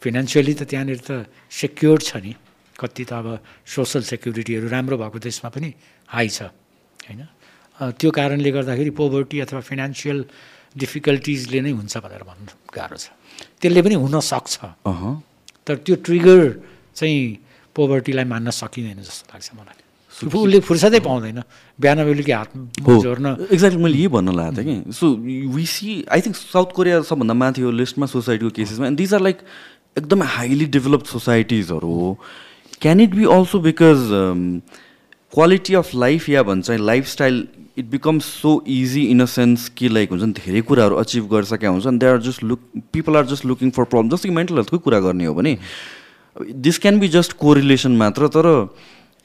फिनेन्सियली त त्यहाँनिर त सेक्योर्ड छ नि कति त अब सोसल सेक्युरिटीहरू राम्रो भएको देशमा पनि हाई छ होइन? त्यो कारणले गर्दाखेरि पोभर्टी अथवा फिनेन्सियल डिफिकल्टिजले नै हुन्छ भनेर भन्नु गाह्रो छ। त्यसले पनि हुनसक्छ तर त्यो ट्रिगर चाहिँ पोभर्टीलाई मान्न सकिँदैन जस्तो लाग्छ मलाई। उसले फुर्सदै पाउँदैन बिहान बेलुकी हात जोड्न एक्ज्याक्टली मैले यही भन्न लागेको थिएँ कि so we see I think South Korea सबभन्दा माथि हो लिस्टमा सोसाइटीको केसेसमा एन्ड दिज आर लाइक एकदमै हाइली डेभलप्ड सोसाइटिजहरू हो can it be also because quality of life या भन्छ lifestyle it becomes so easy in a sense कि लाइक हुन्छ नि धेरै कुराहरू अचिभ गरिसकेका हुन्छ नि they are just look people are just looking for problem जस्तो कि मेन्टल हेल्थकै कुरा गर्ने हो भने। This can be just correlation मात्र तर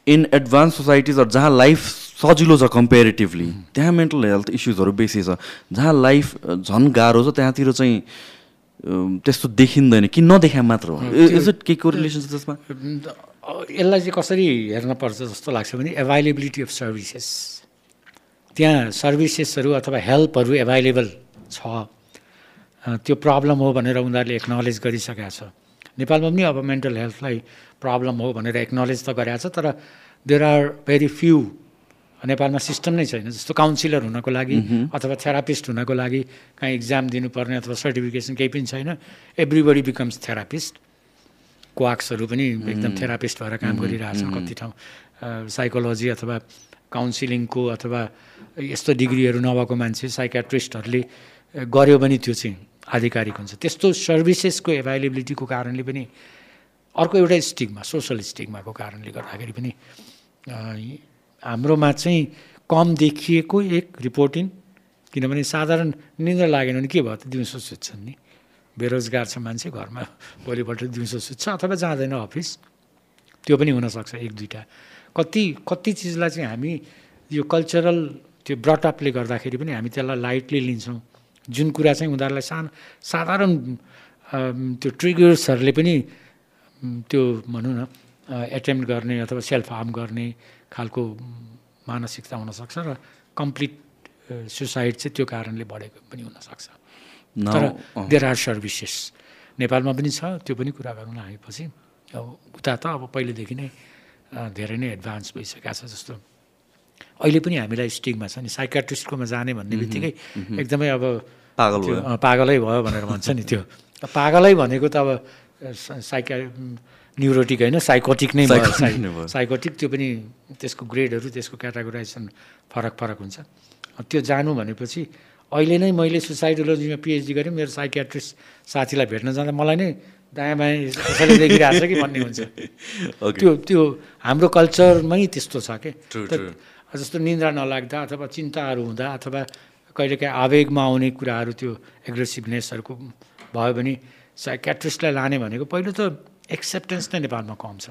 इन एडभान्स सोसाइटिजहरू जहाँ लाइफ सजिलो छ कम्पेरिटिभली त्यहाँ मेन्टल हेल्थ इस्युजहरू बेसी छ। जहाँ लाइफ झन् गाह्रो छ त्यहाँतिर चाहिँ त्यस्तो देखिँदैन कि नदेखा मात्र हो। इज इट के कोरिलेसन छ त्यसमा? यसलाई चाहिँ कसरी हेर्न पर्छ जस्तो लाग्छ भने एभाइलेबिलिटी अफ सर्भिसेस त्यहाँ सर्भिसेसहरू अथवा हेल्पहरू एभाइलेबल छ। त्यो प्रब्लम हो भनेर उनीहरूले एक्नोलेज गरिसकेका छ। नेपालमा पनि अब मेन्टल हेल्थलाई प्रब्लम हो भनेर एक्नोलेज त गरेको छ तर देयर आर भेरी फ्यु नेपालमा सिस्टम नै छैन जस्तो काउन्सिलर हुनको लागि अथवा थेरापिस्ट हुनको लागि कहीँ इक्जाम दिनुपर्ने अथवा सर्टिफिकेसन केही पनि छैन एभ्रिबडी बिकम्स थेरापिस्ट क्वाक्सहरू पनि एकदम थेरापिस्ट भएर काम गरिरहेछ कति ठाउँ। साइकोलोजी अथवा काउन्सिलिङको अथवा यस्तो डिग्रीहरू नभएको मान्छे साइकाट्रिस्टहरूले गर्यो भने त्यो चाहिँ आधिकारिक हुन्छ। त्यस्तो सर्भिसेसको एभाइलेबिलिटीको कारणले पनि अर्को एउटा स्टिगमा सोसल स्टिगमाको कारणले गर्दाखेरि पनि हाम्रोमा चाहिँ कम देखिएको एक रिपोर्टिङ किनभने साधारण निन्द्रा लागेन भने के भयो त? दिउँसो सुत्छन् नि। बेरोजगार छ मान्छे घरमा भोलिपल्ट दिउँसो सुत्छ अथवा जाँदैन अफिस। त्यो पनि हुनसक्छ एक दुईवटा कति कति चिजलाई चाहिँ हामी यो कल्चरल त्यो ब्रटअपले गर्दाखेरि पनि हामी त्यसलाई लाइटली लिन्छौँ। जुन कुरा चाहिँ उनीहरूलाई सानो साधारण त्यो ट्रिगर्सहरूले पनि त्यो भनौँ न एटेम्प गर्ने अथवा सेल्फ हार्म गर्ने खालको मानसिकता हुनसक्छ र कम्प्लिट सुसाइड चाहिँ त्यो कारणले बढेको पनि हुनसक्छ। तर देयर आर सर्भिसेस। नेपालमा पनि छ त्यो पनि कुरा गरौँ आएपछि। अब उता त अब पहिलेदेखि नै धेरै नै एडभान्स भइसकेको छ जस्तो। अहिले पनि हामीलाई स्टिकमा छ नि साइकाट्रिस्टकोमा जाने भन्ने बित्तिकै एकदमै अब पागल भयो। अ, पागलै भयो भनेर भन्छ नि त्यो। पागलै भनेको त अब साइका न्युरोटिक होइन साइकोटिक नै। साइकोटिक त्यो पनि त्यसको ग्रेडहरू त्यसको क्याटागोराइजेसन फरक फरक हुन्छ त्यो जानु भनेपछि अहिले नै मैले सुसाइडोलोजीमा पिएचडी गरेँ मेरो साइकियाट्रिस्ट साथीलाई भेट्न जाँदा मलाई नै दायाँ बायाँ कसैले देखिरहेको छ कि भन्ने हुन्छ. त्यो त्यो हाम्रो कल्चरमै त्यस्तो छ के True, त- true. जस्तो निन्द्रा नलाग्दा अथवा चिन्ताहरू हुँदा अथवा कहिलेकाहीँ आवेगमा आउने कुराहरू त्यो एग्रेसिभनेसहरूको भयो भने साइक्याट्रिस्टलाई लाने भनेको पहिलो त एक्सेप्टेन्स नै नेपालमा कम छ।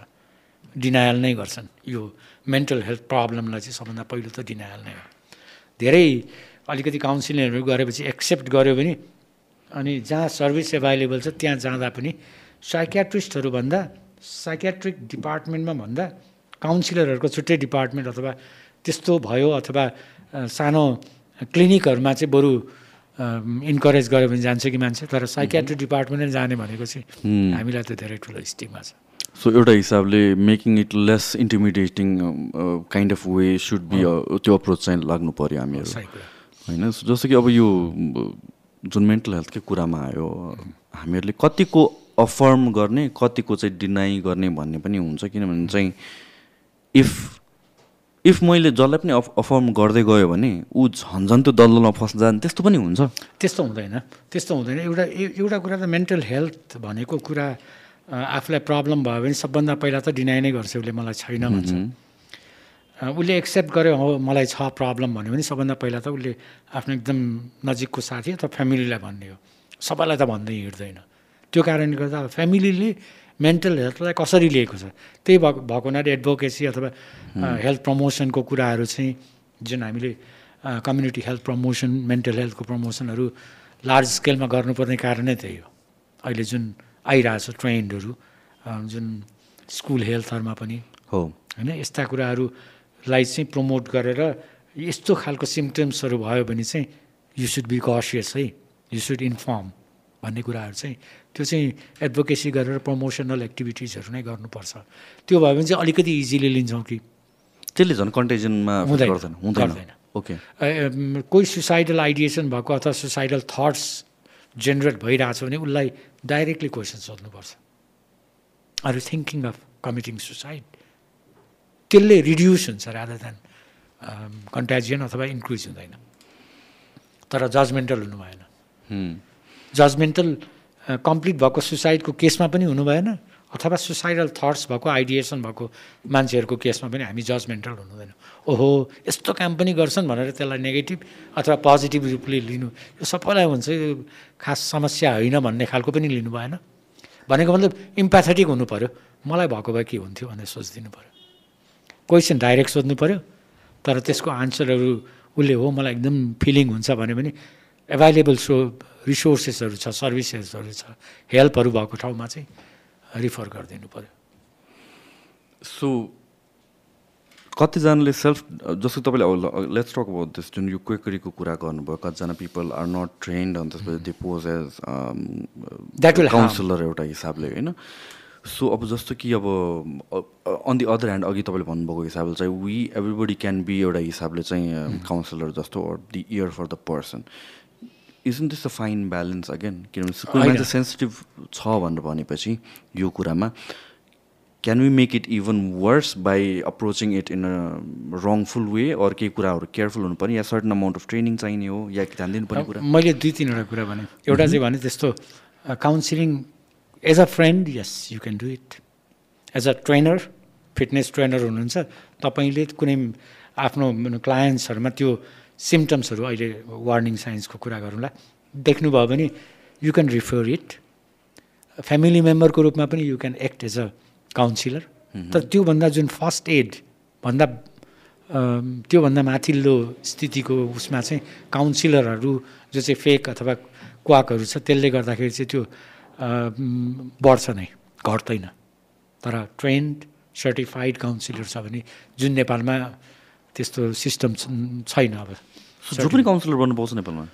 डिनायल नै गर्छन्। यो मेन्टल हेल्थ प्रब्लमलाई चाहिँ सबभन्दा पहिलो त डिनायल नै हो। धेरै अलिकति काउन्सिलिङहरू गरेपछि एक्सेप्ट गर्यो भने अनि जहाँ सर्भिस एभाइलेबल छ त्यहाँ जाँदा पनि साइकियाट्रिस्टहरू भन्दा साइकियाट्रिक डिपार्टमेन्टमा भन्दा काउन्सिलरहरूको छुट्टै डिपार्टमेन्ट अथवा त्यस्तो भयो अथवा सानो क्लिनिकहरूमा चाहिँ बरु इन्करेज गर्यो भने जान्छ कि मान्छे तर साइकियाट्रिक डिपार्टमेन्टै जाने भनेको चाहिँ हामीलाई त धेरै ठुलो स्टिगमा छ। सो एउटा हिसाबले making it less intimidating kind of way should be त्यो अप्रोच चाहिँ लाग्नु पऱ्यो हामीहरू। होइन? जस्तो कि अब यो जुन मेन्टल हेल्थकै कुरामा आयो हामीहरूले कतिको अफर्म गर्ने कतिको चाहिँ डिनाइ गर्ने भन्ने पनि हुन्छ। किनभने चाहिँ इफ इफ मैले जसलाई पनि अफ अफर्म गर्दै गयो भने ऊ झन् झन् त्यो दलदलमा फस्न त्यस्तो पनि हुन्छ। त्यस्तो हुँदैन। त्यस्तो हुँदैन। एउटा एउटा कुरा त मेन्टल हेल्थ भनेको कुरा आफूलाई प्रब्लम भयो भने सबभन्दा पहिला त डिनाइ नै गर्छ उसले मलाई छैन भन्छ। उसले एक्सेप्ट गर्यो हो मलाई छ प्रब्लम भन्यो भने सबभन्दा पहिला त उसले आफ्नो एकदम नजिकको साथी अथवा फ्यामिलीलाई भन्ने हो। सबैलाई त भन्दै हिँड्दैन। त्यो कारणले गर्दा फ्यामिलीले मेन्टल हेल्थलाई कसरी लिएको छ? त्यही भएको भएको हुनाले एडभोकेसी अथवा हेल्थ प्रमोसनको कुराहरू चाहिँ जुन हामीले कम्युनिटी हेल्थ प्रमोसन मेन्टल हेल्थको प्रमोसनहरू लार्ज स्केलमा गर्नुपर्ने कारण नै त्यही हो। अहिले जुन आइरहेछ ट्रेन्डहरू जुन स्कुल हेल्थहरूमा पनि। हो। होइन यस्ता कुराहरूलाई चाहिँ प्रमोट गरेर यस्तो खालको सिम्टम्सहरू भयो भने चाहिँ यु सुड बी कसियस है। यु सुड इन्फर्म भन्ने कुराहरू चाहिँ त्यो चाहिँ एडभोकेसी गरेर प्रमोसनल एक्टिभिटिजहरू नै गर्नुपर्छ। त्यो भयो भने चाहिँ अलिकति इजिली लिन्छौँ कि। त्यसले झन् कन्टेजनमा हुँदैन, गर्दैन हुँदैन। ओके कोही सुसाइडल आइडिएसन भएको अथवा सुसाइडल थट्स जेनेरेट भइरहेछ भने उसलाई डाइरेक्टली क्वेसन सोध्नुपर्छ। Are you thinking of committing suicide त्यसले रिड्युस हुन्छ रादर देन कन्ट्याजियन अथवा इन्क्रिज हुँदैन। तर जजमेन्टल हुनु भएन। जजमेन्टल कम्प्लिट भएको सुसाइडको केसमा पनि हुनु भएन अथवा सुसाइडल थट्स भएको आइडिएसन भएको मान्छेहरूको केसमा पनि हामी जजमेन्टल हुनु हुँदैन ओहो यस्तो काम पनि गर्छन् भनेर त्यसलाई नेगेटिभ अथवा पोजिटिभ रूपले लिनु। यो सबैलाई हुन्छ यो खास समस्या होइन भन्ने खालको पनि लिनु भएन। भनेको मतलब इम्प्याथेटिक हुनु पऱ्यो मलाई भएको भए के हुन्थ्यो भनेर सोचिदिनु पऱ्यो क्वेसन डाइरेक्ट सोध्नु पऱ्यो तर त्यसको आन्सरहरू उसले हो मलाई एकदम फिलिङ हुन्छ भने एभाइलेबल सो रिसोर्सेसहरू छ सर्भिसेसहरू छ हेल्पहरू भएको ठाउँमा चाहिँ रिफर गरिदिनु पऱ्यो सो कतिजनाले सेल्फ जस्तो तपाईँले अब लेट्स टक अबाउट दिस जुन यो क्वेकरीको कुरा गर्नुभयो कतिजना पिपल आर नट ट्रेन्ड अनि त्यसपछि they pose as harm. Counsellor एउटा हिसाबले होइन? सो अब जस्तो कि अब अन दि अदर ह्यान्ड अघि तपाईँले भन्नुभएको हिसाबले चाहिँ वी एभ्रिबडी क्यान बी एउटा हिसाबले चाहिँ काउन्सिलर जस्तो or the ear for the person isn't this a fine balance again किनभने कोही। मान्छे सेन्सिटिभ छ भनेर भनेपछि यो कुरामा can we make it even worse by approaching it in a wrongful way or केही कुराहरू केयरफुल हुनु पर्ने? या सर्टन अमाउन्ट अफ ट्रेनिङ चाहिने हो? या ध्यान दिनुपर्ने कुरा? मैले दुई तिनवटा कुरा भने एउटा चाहिँ भने त्यस्तो counselling as a friend yes you can do it as a trainer fitness trainer हुनुहुन्छ तपाईँले कुनै आफ्नो क्लायन्ट्सहरूमा त्यो सिम्टम्सहरू अहिले वार्निङ साइन्सको कुरा गरौँला। देख्नुभयो भने you can refer it family मेम्बरको रूपमा पनि you can act as a counsellor तर त्योभन्दा जुन फर्स्ट एड भन्दा त्योभन्दा माथिल्लो स्थितिको उसमा चाहिँ काउन्सिलरहरू जो चाहिँ फेक अथवा क्वाकहरू छ त्यसले गर्दाखेरि चाहिँ त्यो बढ्छ नै घट्दैन। तर ट्रेन्ड सर्टिफाइड काउन्सिलर छ भने जुन नेपालमा त्यस्तो सिस्टम छैन अब। जो पनि काउन्सिलर बन्नु पाउँछ नेपालमा?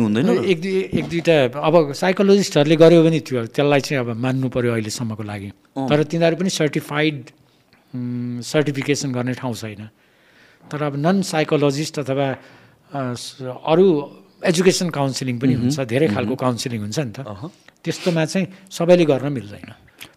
हुँदैन? एक दुई एक दुईवटा अब साइकोलोजिस्टहरूले गर्यो भने त्यो त्यसलाई चाहिँ अब मान्नु पऱ्यो अहिलेसम्मको लागि। तर तिनीहरू पनि सर्टिफाइड सर्टिफिकेसन गर्ने ठाउँ छैन। तर अब नन साइकोलोजिस्ट अथवा अरू एजुकेसन काउन्सिलिङ पनि हुन्छ धेरै खालको काउन्सिलिङ हुन्छ नि त। त्यस्तोमा चाहिँ सबैले गर्न मिल्दैन।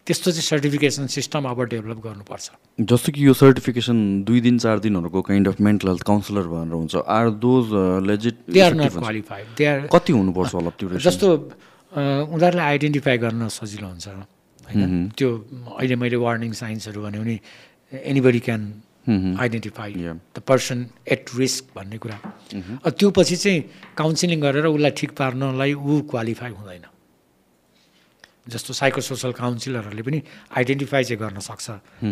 त्यस्तो चाहिँ सर्टिफिकेसन सिस्टम अब डेभलप गर्नुपर्छ। जस्तो कि यो सर्टिफिकेसन दुई दिन चार दिनहरूको kind of mental health counsellor भनेर हुन्छ are those legit they are not qualified they are कति हुनुपर्छ होला त्यो? जस्तो उनीहरूलाई आइडेन्टिफाई गर्न सजिलो हुन्छ होइन? त्यो अहिले मैले वार्निङ साइन्सहरू भन्यो भने anybody can. Identify. The person at risk भन्ने कुरा। त्यो पछि चाहिँ काउन्सिलिङ गरेर उसलाई ठिक पार्नलाई ऊ क्वालिफाई हुँदैन। जस्तो साइको सोसल काउन्सिलरहरूले पनि आइडेन्टिफाई चाहिँ गर्न सक्छ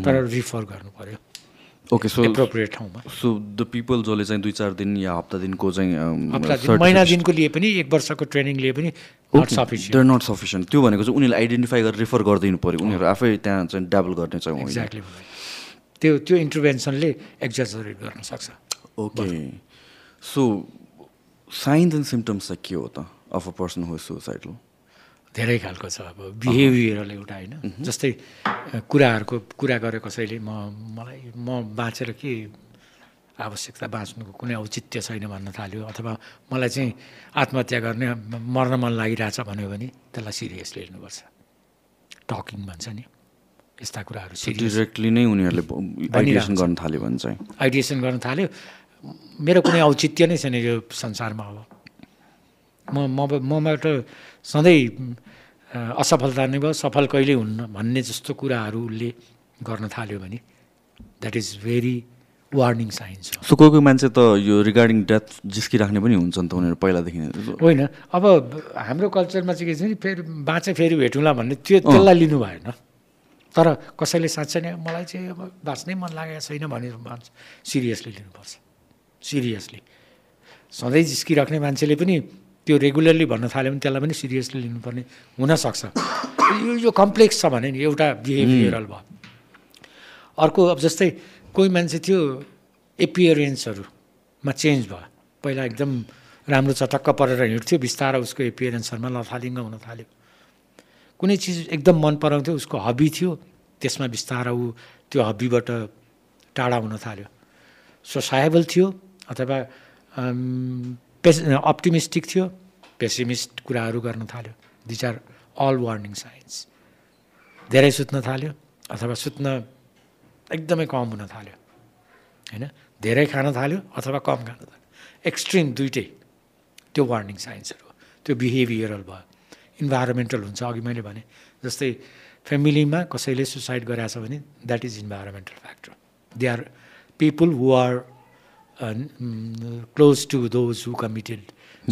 तर रिफर गर्नु पऱ्यो ओके सो एप्रोप्रिएट ठाउँमा। सो द पिपल जसले चाहिँ दुई चार दिन या हप्ता दिनको चाहिँ महिना दिनको लिए पनि एक वर्षको ट्रेनिङ लिए पनि नट सफिसियन्ट नट सफिसियन्ट त्यो भनेको चाहिँ उनीहरूले आइडेन्टिफाई गरेर रिफर गरिदिनु पऱ्यो उनीहरू आफै त्यहाँ चाहिँ डाबल गर्ने चाहिँ एक्ज्याक्टली त्यो त्यो इन्टरभेन्सनले एक्जजरेट गर्न सक्छ। Okay so signs and symptoms चाहिँ के हो त? Of a person who suicidal धेरै खालको छ अब बिहेभियरल एउटा होइन। जस्तै कुराहरूको कुरा गरे कसैले म मलाई म बाँचेर के आवश्यकता बाँच्नुको कुनै औचित्य छैन भन्न थाल्यो अथवा मलाई चाहिँ आत्महत्या गर्ने मर्न मन लागिरहेछ भन्यो भने त्यसलाई सिरियसली लिनुपर्छ। टकिङ भन्छ नि। यस्ता कुराहरू डिरेक्टली नै उनीहरूले आइडिएसन गर्न थाल्यो भने चाहिँ। आइडिएसन गर्न थाल्यो। मेरो कुनै औचित्य नै छैन यो संसारमा अब। म म मबाट सधैँ असफलता नै भयो। सफल कहिल्यै हुन्न भन्ने जस्तो कुराहरू उसले गर्न थाल्यो भने that is very warning signs हो। सो कोही कोही मान्छे त यो रिगार्डिङ डेथ जिस्किराख्ने पनि हुन्छ नि त उनीहरू पहिलादेखि नै। होइन अब हाम्रो कल्चरमा चाहिँ के छ नि फेरि बाँचे फेरि भेटौँला भन्ने त्यो त्यसलाई लिनु भएन। तर कसैले साँच्चै नै मलाई चाहिँ अब बाँच्नै मन लागेको छैन भनेर भन्छ सिरियसली लिनुपर्छ। सिरियसली सधैँ जिस्किराख्ने मान्छेले पनि त्यो रेगुलरली भन्न थाल्यो भने त्यसलाई पनि सिरियसली लिनुपर्ने हुनसक्छ। यो यो कम्प्लेक्स छ भने नि एउटा बिहेभियरल भयो। अर्को अब जस्तै कोही मान्छे थियो एपियरेन्सहरूमा चेन्ज भयो। पहिला एकदम राम्रो चटक्क परेर हिँड्थ्यो बिस्तारै उसको एपियरेन्सहरूमा लथालिङ्ग हुन थाल्यो। कुनै चिज एकदम मन पराउँथ्यो उसको हबी थियो त्यसमा बिस्तारै ऊ त्यो हबीबाट टाढा हुन थाल्यो। सोसाएबल थियो अथवा पेस अप्टिमिस्टिक थियो पेसिमिस्ट कुराहरू गर्न थाल्यो। These are all warning signs धेरै सुत्न थाल्यो अथवा सुत्न एकदमै कम हुन थाल्यो। होइन? धेरै खान थाल्यो अथवा कम खान थाल्यो। एक्सट्रिम दुइटै त्यो वार्निङ साइन्सहरू हो। त्यो बिहेभियरल भयो। इन्भाइरोमेन्टल हुन्छ अघि मैले भने जस्तै फ्यामिलीमा कसैले सुसाइड गरेछ भने that is environmental factor they are people who are close to those who committed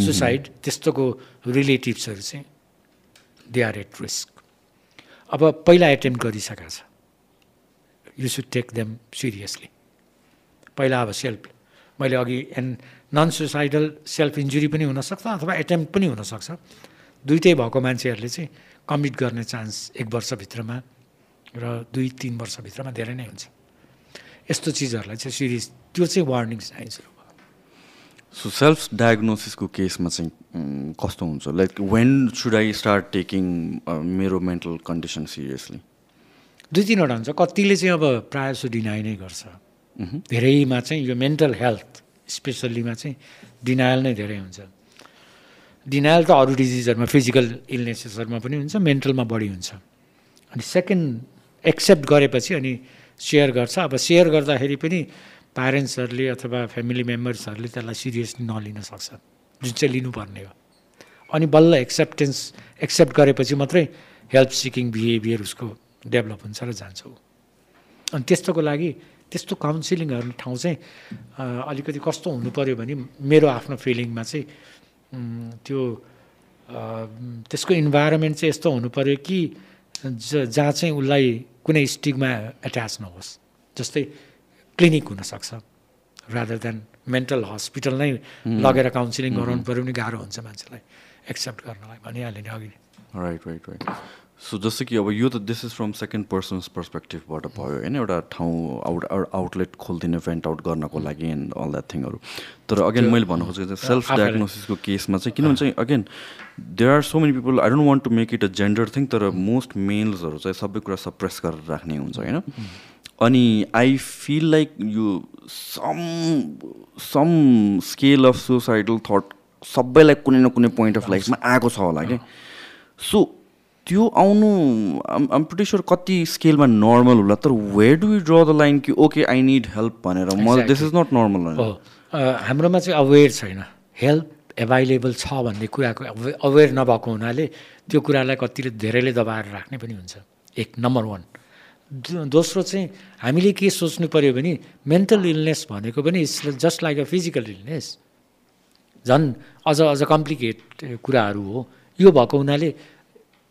suicide त्यस्तोको रिलेटिभ्सहरू चाहिँ दे आर एट रिस्क अब पहिला एटेम्प गरिसकेको छ। You should take them seriously पहिला अब सेल्फ मैले अघि and non suicidal self injury पनि हुनसक्छ अथवा एटेम्प पनि हुनसक्छ। दुइटै भएको मान्छेहरूले चाहिँ कमिट गर्ने चान्स एक वर्षभित्रमा र दुई तिन वर्षभित्रमा धेरै नै हुन्छ। यस्तो चिजहरूलाई चाहिँ सिरियस त्यो चाहिँ वार्निङ साइन्सहरू भयो सो सेल्फ डायग्नोसिसको केसमा चाहिँ कस्तो हुन्छ? Like when should I start taking मेरो मेन्टल कन्डिसन सिरियसली दुई तिनवटा हुन्छ। कतिले चाहिँ अब प्रायः जस्तो डिनाइ नै गर्छ। धेरैमा चाहिँ यो मेन्टल हेल्थ स्पेसल्लीमा चाहिँ डिनायल नै धेरै हुन्छ। डिनायल त अरू डिजिजहरूमा फिजिकल इलनेसेसहरूमा पनि हुन्छ मेन्टलमा बढी हुन्छ। अनि सेकेन्ड एक्सेप्ट गरेपछि अनि सेयर गर्छ। अब सेयर गर्दाखेरि पनि प्यारेन्ट्सहरूले अथवा फ्यामिली मेम्बर्सहरूले त्यसलाई सिरियसली नलिन सक्छ। जुन चाहिँ लिनुपर्ने हो। अनि बल्ल एक्सेप्टेन्स एक्सेप्ट गरेपछि मात्रै हेल्प सिकिङ बिहेभियर उसको डेभलप हुन्छ र जान्छ ऊ। अनि त्यस्तोको लागि त्यस्तो काउन्सिलिङहरू ठाउँ चाहिँ अलिकति कस्तो हुनु पऱ्यो भने मेरो आफ्नो फिलिङमा चाहिँ त्यो त्यसको इन्भाइरोमेन्ट चाहिँ यस्तो हुनु पऱ्यो कि जहाँ चाहिँ उसलाई कुनै स्टिकमा एट्याच नहोस्। जस्तै क्लिनिक हुनसक्छ रादर देन मेन्टल हस्पिटल नै लगेर काउन्सिलिङ गराउनु पऱ्यो भने गाह्रो हुन्छ मान्छेलाई एक्सेप्ट गर्नलाई भनिहालेँ नि अघि। राइट राइट राइट सो जस्तो कि अब यो त this is from second person's पर्सपेक्टिभबाट भयो होइन एउटा ठाउँ आउट आउटलेट खोलिदिने भेन्ट आउट गर्नको लागि एन्ड अल द्याट थिङहरू तर अगेन मैले भन्नु खोजेको चाहिँ सेल्फ डायग्नोसिसको केसमा चाहिँ किनभने चाहिँ again there are so many people I don't want to make it a gender thing तर मोस्ट मेल्सहरू चाहिँ सबै कुरा सप्रेस गरेर राख्ने हुन्छ होइन? अनि आई फिल लाइक यो some some scale of suicidal thought सबैलाई कुनै न कुनै पोइन्ट अफ लाइफमा आएको छ होला क्या सो त्यो आउनु आम प्रिटी कति स्केलमा नर्मल होला तर where do you draw the line कि ओके आई निड हेल्प भनेर? म दिस इज नट नर्मल हो हाम्रोमा चाहिँ अवेर छैन। हेल्प एभाइलेबल छ भन्ने कुराको अवेर नभएको हुनाले त्यो कुरालाई कतिले धेरैले दबाएर राख्ने पनि हुन्छ। एक नम्बर वान दोस्रो चाहिँ हामीले के सोच्नु पऱ्यो भने मेन्टल इलनेस भनेको पनि it's just like a physical illness झन् अझ अझ कम्प्लिकेट कुराहरू हो। यो भएको हुनाले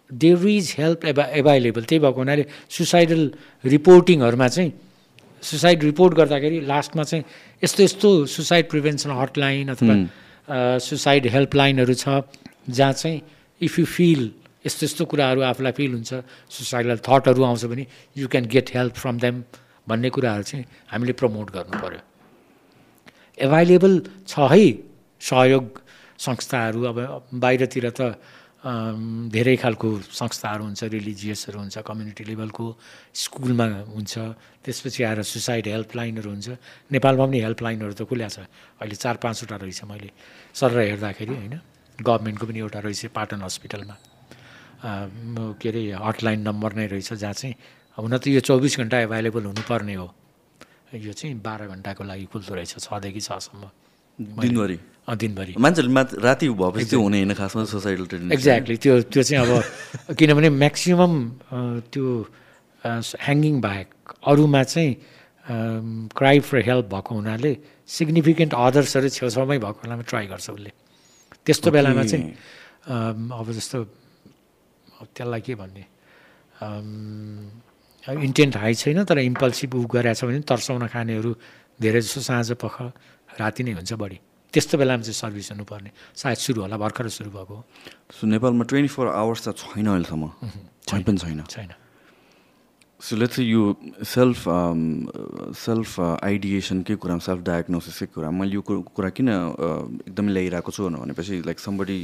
देयर इज हेल्प एभा एभाइलेबल त्यही भएको हुनाले सुसाइडल रिपोर्टिङहरूमा चाहिँ सुसाइड रिपोर्ट गर्दाखेरि लास्टमा चाहिँ यस्तो यस्तो सुसाइड प्रिभेन्सन हटलाइन अथवा सुसाइड हेल्पलाइनहरू छ जहाँ चाहिँ इफ यु फिल यस्तो यस्तो कुराहरू आफूलाई फिल हुन्छ सुसाइडल थटहरू आउँछ भने you can get help from them भन्ने कुराहरू चाहिँ हामीले प्रमोट गर्नु पऱ्यो एभाइलेबल छ है सहयोग संस्थाहरू अब बाहिरतिर त धेरै खालको संस्थाहरू हुन्छ रिलिजियसहरू हुन्छ कम्युनिटी लेभलको स्कुलमा हुन्छ। त्यसपछि आएर सुसाइड हेल्पलाइनहरू हुन्छ। नेपालमा पनि हेल्पलाइनहरू त खुल्या छ। अहिले चार पाँचवटा रहेछ मैले सर हेर्दाखेरि होइन? गभर्मेन्टको पनि एउटा रहेछ पाटन हस्पिटलमा। के अरे हटलाइन नम्बर नै रहेछ जहाँ चाहिँ हुन त यो चौबिस घन्टा एभाइलेबल हुनुपर्ने हो। यो चाहिँ बाह्र घन्टाको लागि खुल्दो रहेछ छदेखि छसम्म। दिनभरि। दिनभरि। मान्छेहरूले मा राति भएपछि त्यो हुने होइन खासमा सोसाइटल ट्रेनिङ एक्ज्याक्टली त्यो त्यो चाहिँ अब किनभने म्याक्सिमम् त्यो ह्याङ्गिङ बाहेक अरूमा चाहिँ क्राई फर हेल्प भएको हुनाले सिग्निफिकेन्ट अदर्सहरू छेउछाउमै भएको बेलामा ट्राई गर्छ उसले। त्यस्तो बेलामा चाहिँ अब जस्तो त्यसलाई के भन्ने इन्टेन्ट हाई छैन तर इम्पल्सिभ उ गरेको छ भने तर्साउन खानेहरू धेरै जस्तो साँझ पख राति नै हुन्छ बढी। त्यस्तो बेलामा चाहिँ सर्भिस हुनुपर्ने। सायद सुरु होला भर्खर सुरु भएको हो। सो नेपालमा ट्वेन्टी फोर आवर्स त छैन अहिलेसम्म। छैन। पनि छैन। छैन। सो लेट्स यो सेल्फ सेल्फ आइडिएसनकै कुरामा सेल्फ डायग्नोसिसकै कुरा मैले यो कुरा किन uh, एकदमै ल्याइरहेको छु भनेपछि like somebody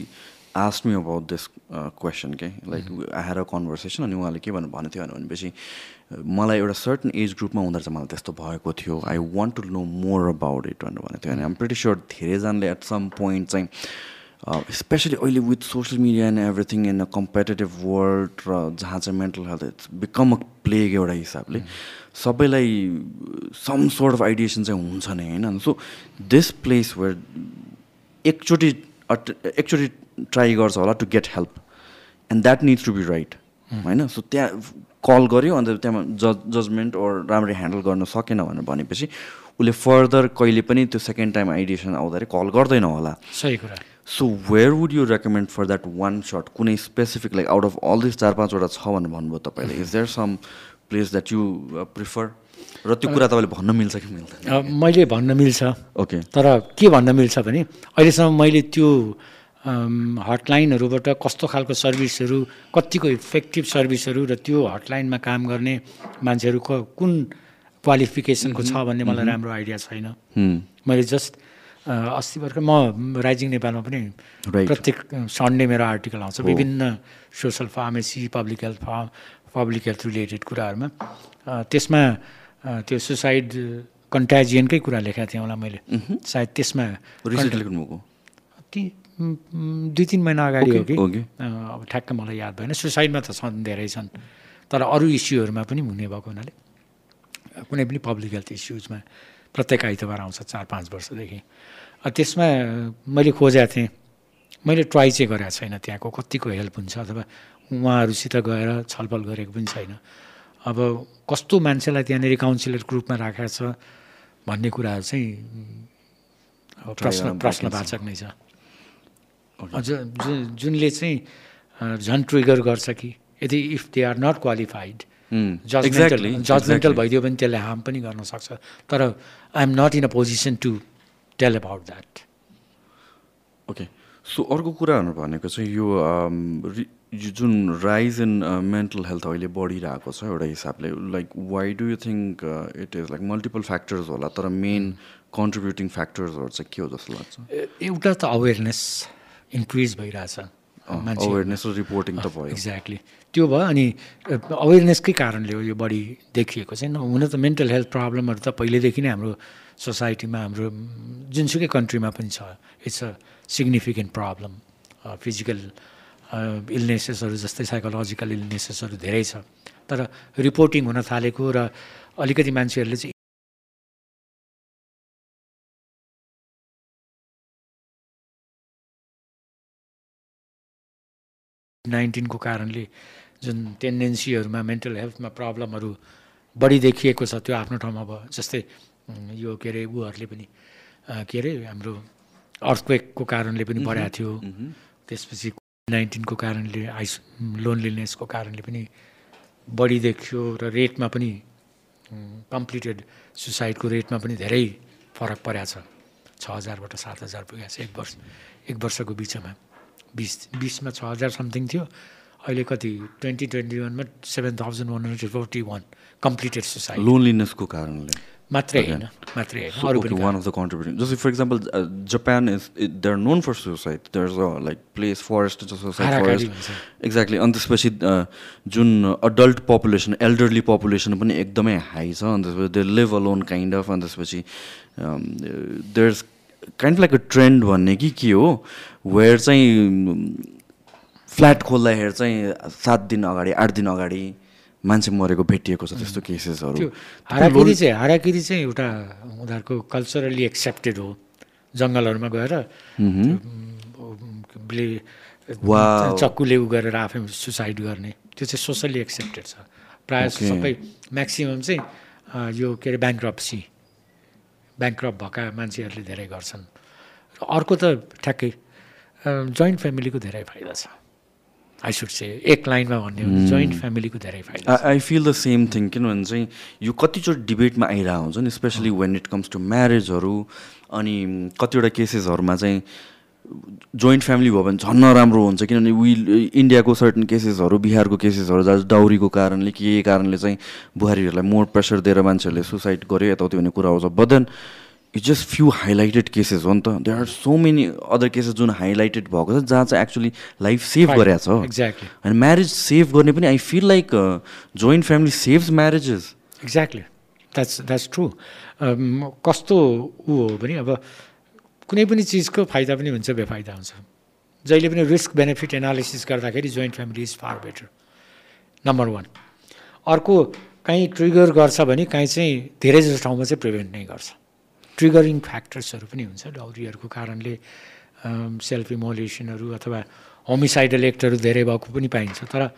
asked me about this question के लाइक आई अ कन्भर्सेसन अनि उहाँले के भन्नु भनेको थियो भनेपछि मलाई एउटा सर्टन एज ग्रुपमा हुँदा चाहिँ मलाई त्यस्तो भएको थियो I want to know more about it भनेर भनेको थियो। अनि आइम प्रिटी स्योर धेरैजनाले एट सम पोइन्ट चाहिँ स्पेसली अहिले with social media and everything in a competitive world र जहाँ चाहिँ mental health it's become a plague एउटा हिसाबले सबैलाई सम सोर्ट अफ आइडिएसन चाहिँ हुन्छ नै होइन? सो दिस प्लेस वेयर एकचोटि अट एकचोटि ट्राई गर्छ होला to get help and that needs to be right होइन? सो त्यहाँ कल गऱ्यो अन्त त्यहाँ जज जजमेन्ट ओर राम्ररी ह्यान्डल गर्न सकेन भनेर भनेपछि उसले फर्दर कहिले पनि त्यो सेकेन्ड टाइम आइडिएसन आउँदाखेरि कल गर्दैन होला। सही कुरा। So where would you recommend for that one sort कुनै specific like out of all this चार पाँचवटा छ भनेर भन्नुभयो तपाईँले is there some place that you prefer uh, र त्यो कुरा तपाईँले भन्न मिल्छ कि मिल्दैन? मैले भन्न मिल्छ। ओके तर के भन्न मिल्छ भने अहिलेसम्म मैले त्यो हटलाइनहरूबाट कस्तो खालको सर्भिसहरू कतिको इफेक्टिभ सर्भिसहरू र त्यो हटलाइनमा काम गर्ने मान्छेहरू क- कुन क्वालिफिकेसनको छ भन्ने मलाई राम्रो आइडिया छैन। मैले जस्ट अस्ति भर्खर म राइजिङ नेपालमा पनि. प्रत्येक सन्डे मेरो आर्टिकल आउँछ। विभिन्न social pharmacy public health pharm public health related कुराहरूमा। त्यसमा त्यो सुसाइड कन्ट्याजियनकै कुरा लेखेको थिएँ होला मैले। सायद त्यसमा ती दुई तिन महिना अगाडि हो कि? अब ठ्याक्क मलाई याद भएन। सुसाइडमा त छन् धेरै छन्। तर अरू इस्युहरूमा पनि हुने भएको हुनाले कुनै पनि पब्लिक हेल्थ इस्युजमा प्रत्येक आइतबार आउँछ चार पाँच वर्षदेखि त्यसमा मैले खोजेको थिएँ। मैले ट्राई चाहिँ गरेको छैन त्यहाँको। कतिको हेल्प हुन्छ अथवा उहाँहरूसित गएर छलफल गरेको पनि छैन। अब कस्तो मान्छेलाई त्यहाँनिर काउन्सिलर ग्रुपमा राखेको छ भन्ने कुराहरू चाहिँ प्रश्न प्रश्नवाचक नै छ। जुनले चाहिँ झन् ट्रिगर गर्छ कि यदि if they are not qualified judgmental judgmental. भइदियो भने त्यसले हार्म पनि गर्न सक्छ। तर I am not in a position to tell about that okay so अर्को कुराहरू भनेको चाहिँ यो जुन राइज इन मेन्टल हेल्थ अहिले बढिरहेको छ एउटा हिसाबले like why do you think it is like multiple factors होला तर मेन कन्ट्रिब्युटिङ फ्याक्टर्सहरू चाहिँ के हो जस्तो लाग्छ? एउटा त अवेरनेस इन्क्रिज भइरहेछ। अवेरनेस रिपोर्टिङ त भयो। एक्ज्याक्टली त्यो भयो अनि अवेरनेसकै कारणले हो यो बढी देखिएको चाहिँ न हुन त मेन्टल हेल्थ प्रब्लमहरू त पहिल्यैदेखि नै हाम्रो सोसाइटीमा हाम्रो जुनसुकै कन्ट्रीमा पनि छ। It's a significant problem physical इलनेसेसहरू जस्तै साइकोलोजिकल इलनेसेसहरू धेरै छ। तर रिपोर्टिङ हुन थालेको र अलिकति मान्छेहरूले चाहिँ नाइन्टिनको कारणले जुन टेन्डेन्सीहरूमा मेन्टल हेल्थमा प्रब्लमहरू बढी देखिएको छ त्यो आफ्नो ठाउँमा भयो। जस्तै यो के अरे उहरूले पनि के अरे हाम्रो अर्थक्वेकको कारणले पनि बढाएको थियो। त्यसपछि नाइन्टिनको कारणले आइस लोनलिनेसको कारणले पनि बढी देखियो र रेटमा पनि कम्प्लिटेड सुसाइडको रेटमा पनि धेरै फरक परेको छ। छ हजारबाट सात हजार पुगेको छ एक वर्ष एक वर्षको बिचमा। बिस बिसमा छ हजार समथिङ थियो। अहिले कति ट्वेन्टी ट्वेन्टी वानमा seven thousand one hundred forty one completed suicide लोनलिनेसको कारणले। मात्रै होइन मात्रै होइन So, अरू okay, पनि one of the contributing. Just for example, Japan is it, they're known for suicide. There's a like place forest to suicide हाराकाडी forest. भन्छ exactly अनि त्यसपछि जुन अडल्ट पपुलेसन एल्डरली पपुलेसन पनि एकदमै हाई छ। अनि त्यसपछि they live alone kind of अनि त्यसपछि there kind like a trend भन्ने कि के हो? वेयर चाहिँ फ्ल्याट खोल्दाखेरि चाहिँ सात दिन अगाडि आठ दिन अगाडि मान्छे मरेको भेटिएको छ त्यस्तो केसेसहरू हाराकिरी चाहिँ हाराकिरी चाहिँ एउटा उनीहरूको कल्चरली एक्सेप्टेड हो। जङ्गलहरूमा गएर. चक्कुले उ गरेर आफै सुसाइड गर्ने। त्यो चाहिँ सोसल्ली एक्सेप्टेड छ। प्रायः. सबै म्याक्सिमम् चाहिँ यो के अरे ब्याङ्क्रप्सी ब्याङ्क्रप भएका मान्छेहरूले धेरै गर्छन्। र अर्को त ठ्याक्कै जोइन्ट फ्यामिलीको धेरै फाइदा छ। आई सुड से एक लाइनमा भन्ने जोइन्ट फ्यामिलीको धेरै फाइदा I feel the same thing किनभने चाहिँ यो कतिचोटि डिबेटमा आइरहेको हुन्छ नि especially when it comes to म्यारेजहरू अनि कतिवटा केसेसहरूमा चाहिँ जोइन्ट फ्यामिली भयो भने झन् राम्रो हुन्छ किनभने वी इन्डियाको सर्टन केसेसहरू बिहारको केसेसहरू जहाँ डाउरीको कारणले के कारणले चाहिँ बुहारीहरूलाई मोर प्रेसर दिएर मान्छेहरूले सुसाइड गर्यो यताउति भन्ने कुरा आउँछ। But then it's just few highlighted cases हो नि त। There are so many other cases जुन हाइलाइटेड भएको छ जहाँ चाहिँ एक्चुली लाइफ सेभ गरेको छ। एक्ज्याक्टली अनि म्यारेज सेभ गर्ने पनि I feel like joint family saves marriages exactly that's that's true कस्तो ऊ हो भने अब कुनै पनि चिजको फाइदा पनि हुन्छ बेफाइदा हुन्छ। जहिले पनि रिस्क बेनिफिट एनालिसिस गर्दाखेरि joint family is far better. Number one. अर्को काहीँ ट्रिगर गर्छ भने काहीँ चाहिँ धेरै जस्तो ठाउँमा चाहिँ प्रिभेन्ट नै गर्छ। ट्रिगरिङ फ्याक्टर्सहरू पनि हुन्छ डाउरीहरूको कारणले सेल्फ इमोलेसनहरू अथवा होमिसाइडल एक्टहरू धेरै भएको पनि पाइन्छ तर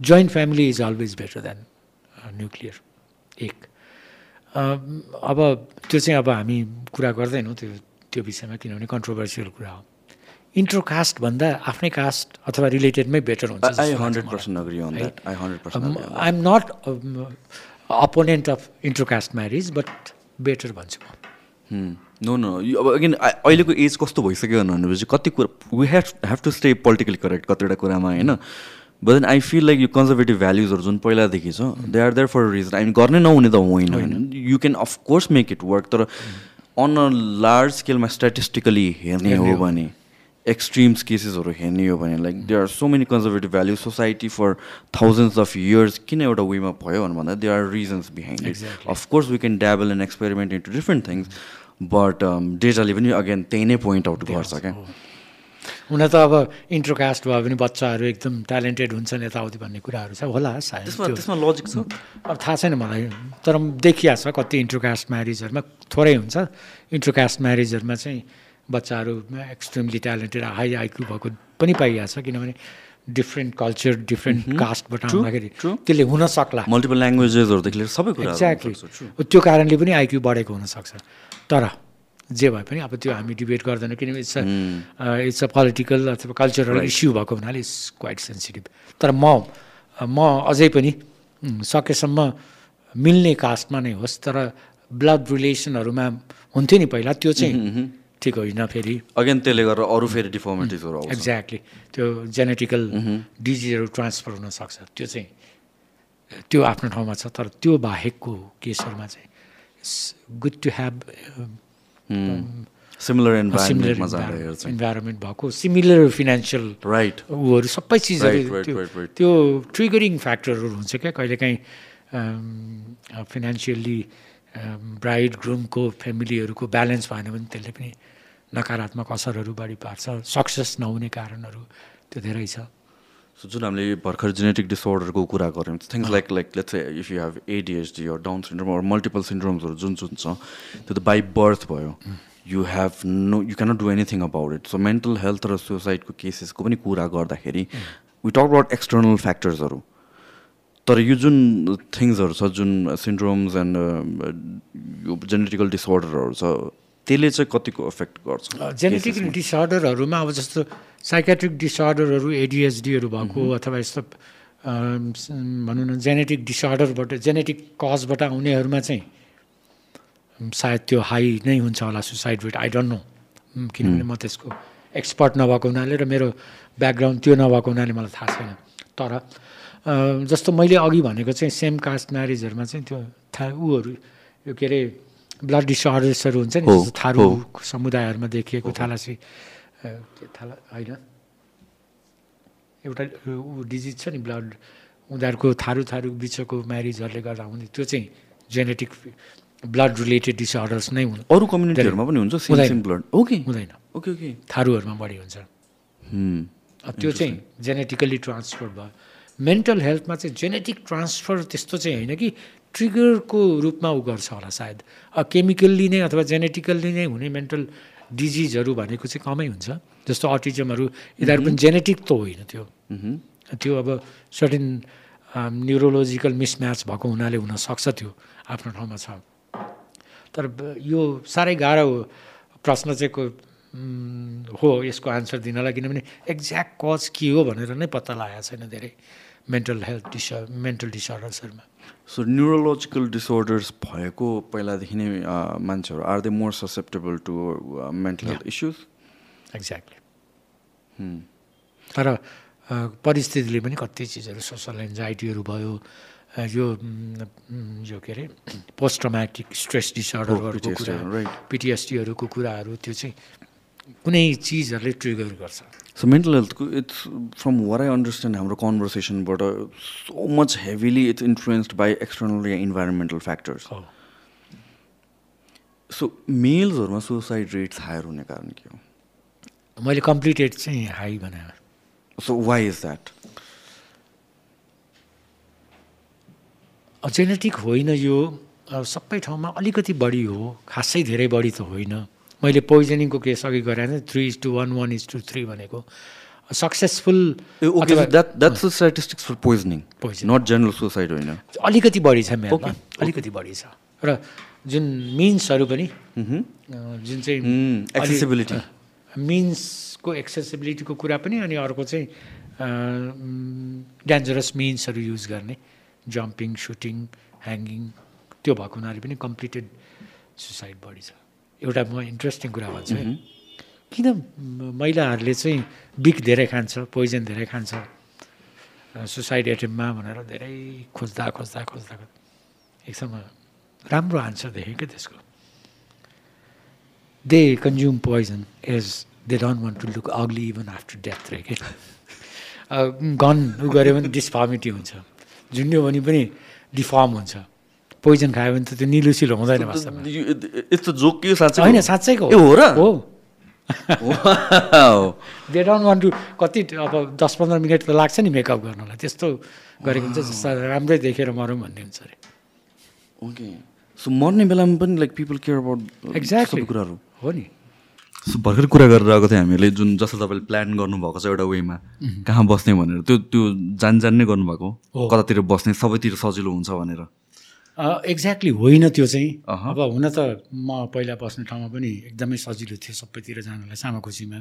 joint family is always better than nuclear. एक। अब त्यो चाहिँ अब हामी कुरा गर्दैनौँ त्यो त्यो विषयमा किनभने कन्ट्रोभर्सियल कुरा हो। इन्ट्रोकास्ट भन्दा आफ्नै कास्ट अथवा रिलेटेडमै बेटर हुन्छ I am not opponent of intracaste marriage but better भन्छु म। नो नो अब अगेन अहिलेको एज कस्तो भइसक्यो भनेपछि कति कुरा we have have to stay politically correct कतिवटा कुरामा होइन? But then I feel like यो कन्जर्भेटिभ भ्याल्युजहरू जुन पहिलादेखि छ they are there for reason I गर्ने नहुने त होइन। होइन। You can of course make it work तर अन अ लार्ज स्केलमा स्ट्याटिस्टिकली हेर्ने हो भने एक्सट्रिम्स केसेसहरू हेर्ने हो भने like they are so many conservative value society for thousands of years किन एउटा वेमा भयो भने भन्दा they are reasons behind it of course we can dabble and experiment into different things but डेटाले पनि अगेन त्यही नै पोइन्ट आउट गर्छ क्या हुन त अब इन्ट्रोकास्ट भयो भने बच्चाहरू एकदम ट्यालेन्टेड हुन्छन् यताउति भन्ने कुराहरू छ होला सायद त्यसमा त्यो- त्यसमा लजिक छ। अब थाहा छैन मलाई तर देखिया छ कति इन्ट्रोकास्ट म्यारिजहरूमा थोरै हुन्छ। इन्ट्रोकास्ट म्यारिजहरूमा चाहिँ बच्चाहरू एक्सट्रिमली ट्यालेन्टेड हाई आइक्यू भएको पनि पाइएको छ किनभने डिफ्रेन्ट कल्चर डिफ्रेन्ट कास्टबाट आउँदाखेरि. त्यसले हुन सक्ला। मल्टिपल ल्याङ्ग्वेजेसहरूदेखि लिएर सबै कुरा एक्ज्याक्टली त्यो कारणले पनि आइक्यू बढेको हुनसक्छ तर जे भए पनि अब त्यो हामी डिबेट गर्दैनौँ किनभने इट्स इट्स अ पोलिटिकल अथवा कल्चरल इस्यु भएको हुनाले इट्स क्वाइट सेन्सिटिभ तर म म अझै पनि सकेसम्म मिल्ने कास्टमा नै होस् तर ब्लड रिलेसनहरूमा हुन्थ्यो नि पहिला त्यो चाहिँ ठिक होइन फेरि। अगेन त्यसले गर्दा अरू फेरि डिफर्मिटिजहरू आउँछ। एक्ज्याक्टली त्यो जेनेटिकल डिजिजहरू ट्रान्सफर हुनसक्छ। त्यो चाहिँ त्यो आफ्नो ठाउँमा छ तर त्यो बाहेकको केसहरूमा चाहिँ it's good to have similar हेर्छ। इन्भाइरोमेन्ट भएको सिमिलर फिनेन्सियल राइट ऊहरू सबै चिजहरू. त्यो ट्रिगरिङ फ्याक्टरहरू हुन्छ क्या? कहिलेकाहीँ फिनेन्सियल्ली ब्राइड ग्रुमको फ्यामिलीहरूको ब्यालेन्स भएन भने त्यसले पनि नकारात्मक असरहरू बढी पार्छ। सक्सेस नहुने कारणहरू त्यो धेरै छ। सो जुन हामीले भर्खर जेनेटिक डिसअर्डरको कुरा गऱ्यौँ things like like let's if you have ADHD or Down syndrome or multiple सिन्ड्रोम्सहरू जुन जुन छ त्यो त बाई बर्थ भयो। You have no you cannot do anything about it so mental health र सुसाइडको केसेसको पनि कुरा गर्दाखेरि वी टक अबाउट एक्सटर्नल फ्याक्टर्सहरू तर यो जुन थिङ्सहरू छ जुन सिन्ड्रोम्स एन्ड यो जेनेटिकल डिसअर्डरहरू छ त्यसले चाहिँ कतिको इफेक्ट गर्छ? जेनेटिक डिसअर्डरहरूमा अब जस्तो साइकेट्रिक डिसअर्डरहरू एडिएचडीहरू भएको अथवा यस्तो भनौँ न जेनेटिक डिसअर्डरबाट जेनेटिक कजबाट आउनेहरूमा चाहिँ सायद त्यो हाई नै हुन्छ होला suicide rate I don't know किनभने म त्यसको एक्सपर्ट नभएको हुनाले र मेरो ब्याकग्राउन्ड त्यो नभएको हुनाले मलाई थाहा छैन। तर जस्तो मैले अघि भनेको चाहिँ सेम कास्ट म्यारिजहरूमा चाहिँ त्यो था ऊहरू यो के अरे ब्लड डिसअर्डर्सहरू हुन्छ नि जस्तो थारू समुदायहरूमा देखिएको थालासी थाला होइन? एउटा डिजिज छ नि ब्लड उनीहरूको थारू थारू बिचको म्यारिजहरूले गर्दा हुने त्यो चाहिँ जेनेटिक ब्लड रिलेटेड डिसअर्डर्स नै हुनु। अरू कम्युनिटीहरूमा पनि हुन्छ ब्लड ओके हुँदैन। Okay okay. थारूहरूमा बढी हुन्छ। त्यो चाहिँ जेनेटिकल्ली ट्रान्सफर भयो। मेन्टल हेल्थमा चाहिँ जेनेटिक ट्रान्सफर त्यस्तो चाहिँ होइन कि ट्रिगरको रूपमा ऊ गर्छ होला सायद। केमिकल्ली नै अथवा जेनेटिकल्ली नै हुने मेन्टल डिजिजहरू भनेको चाहिँ कमै हुन्छ। जस्तो अटिजमहरू यिनीहरू पनि जेनेटिक त होइन त्यो। त्यो अब सर्टेन न्युरोलोजिकल मिसम्याच भएको हुनाले हुनसक्छ त्यो आफ्नो ठाउँमा छ। तर यो साह्रै गाह्रो प्रश्न चाहिँ को हो यसको आन्सर दिनलाई किनभने एक्ज्याक्ट कज के हो भनेर नै पत्ता लगाएको छैन धेरै। मेन्टल हेल्थ डिस मेन्टल डिसअर्डर्सहरूमा। सो न्युरोलोजिकल डिसअर्डर्स भएको पहिलादेखि नै मान्छेहरू are they more susceptible to mental health issues exactly तर परिस्थितिले पनि कति चिजहरू सोसल एन्जाइटीहरू भयो यो यो के अरे पोस्ट ट्रमेटिक स्ट्रेस डिसअर्डरहरूको कुरा right. पिटिएसडीहरूको कुराहरू त्यो चाहिँ कुनै चिजहरूले ट्रिगर गर्छ। सो मेन्टल हेल्थको it's from where I understand हाम्रो कन्भर्सेसनबाट so much heavily it's influenced by external yeah environmental factors so मेल्सहरूमा सुसाइड रेट्स हायर हुने कारण के हो? मैले कम्प्लिटेड चाहिँ हाई बनाएँ so why is that genetic होइन यो सबै ठाउँमा अलिकति बढी हो खासै धेरै बढी त होइन। मैले पोइजनिङको केस अघि गराएँ three is to one one is to three भनेको। Successful statistics for poisoning. Not general suicide होइन। अलिकति बढी छ Okay, अलिकति बढी छ। र जुन मिन्सहरू पनि अ, जुन चाहिँ accessibility. मिन्सको एक्सेसिबिलिटीको कुरा पनि अनि अर्को चाहिँ डेन्जरस मिन्सहरू युज गर्ने। जम्पिङ सुटिङ ह्याङ्गिङ त्यो भएको हुनाले पनि कम्प्लिटेड सुसाइड बढी छ। एउटा म इन्ट्रेस्टिङ कुरा भन्छु है। किन म- महिलाहरूले चाहिँ बिक धेरै खान्छ पोइजन धेरै खान्छ सुसाइड एटेम्पमा भनेर धेरै खोज्दा खोज्दा खोज्दा खोज्दा। एक समय राम्रो आन्सर देखेँ क्या त्यसको। They consume poison as they don't want to look ugly even after death रे के गन गऱ्यो भने डिस्फर्मिटी हुन्छ। झुन्ड्यो भने पनि डिफर्म हुन्छ। पोइजन खायो भने त त्यो निलुसिलो हुँदैन वास्तवमा अ जोक के साँच्चै होइन साँच्चैको ए हो र? हो. दे डोन्ट वान्ट टु कति अब दस पन्ध्र मिनट त लाग्छ नि मेकअप गर्नलाई। त्यस्तो गरेको हुन्छ जस्तो राम्रै देखेर मरौँ भन्ने हुन्छ अरे। ओके। सो मर्ने बेलामा पनि like people care about exactly सबै कुराहरू। हो नि। सो भर्खर कुरा गरेर आएको थियो हामीले जुन जस्तो तपाईँले प्लान गर्नुभएको छ एउटा वेमा कहाँ बस्ने भनेर। त्यो त्यो जान जान नै गर्नुभएको। हो। कतातिर बस्ने सबैतिर सजिलो हुन्छ भनेर। एक्ज्याक्टली होइन त्यो चाहिँ। अब हुन त म पहिला बस्ने ठाउँमा पनि एकदमै सजिलो थियो सबैतिर जानलाई सामाखुसीमा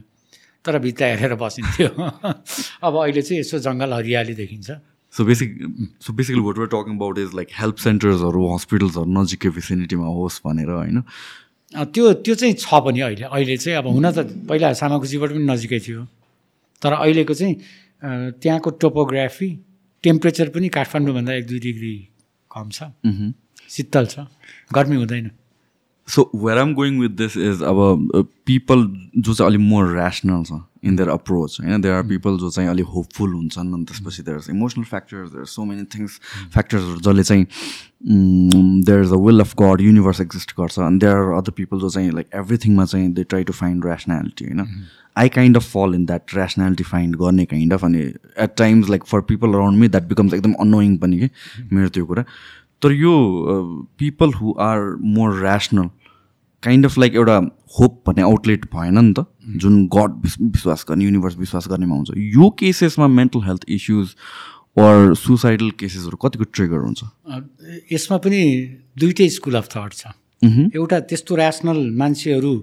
तर भित्ता हेरेर बसिन्थ्यो अब अहिले चाहिँ यसो जङ्गल हरियाली देखिन्छ। So basic so basically what we're talking about is like health सेन्टर्सहरू हस्पिटल्सहरू नजिकै भिसिनिटीमा होस् भनेर होइन? त्यो त्यो चाहिँ छ पनि अहिले। अहिले चाहिँ अब हुन त पहिला सामाखुसीबाट पनि नजिकै थियो। तर अहिलेको चाहिँ त्यहाँको टोपोग्राफी टेम्परेचर पनि काठमाडौँभन्दा एक दुई डिग्री कम छ। शीतल छ। गर्मी हुँदैन। So where I'm going with this is अब पिपल जो चाहिँ अलिक मोर ऱ्यासनल छ। इन देयर अप्रोच होइन? देयर आर पिपल जो चाहिँ अलिक होपफुल हुन्छन् अनि त्यसपछि there emotional factors there so many things फ्याक्टर्सहरू जसले चाहिँ there is a will of God universe exist गर्छ अनि देयर आर अदर पिपल जो चाहिँ लाइक एभ्रिथिङमा चाहिँ they try to find rationality होइन? I kind of fall in that rationality find गर्ने काइन्ड अफ अनि at times like for people around me that becomes एकदम अनोइङ पनि कि? मेरो त्यो कुरा। तर यो people who are more rational kind of like एउटा होप भन्ने आउटलेट भएन नि त जुन गड विश्वास गर्ने युनिभर्स विश्वास गर्नेमा हुन्छ यो केसेसमा mental health issues or suicidal केसेसहरू कतिको ट्रिगर हुन्छ यसमा पनि दुइटै स्कुल अफ थट छ। एउटा त्यस्तो ऱ्यासनल मान्छेहरू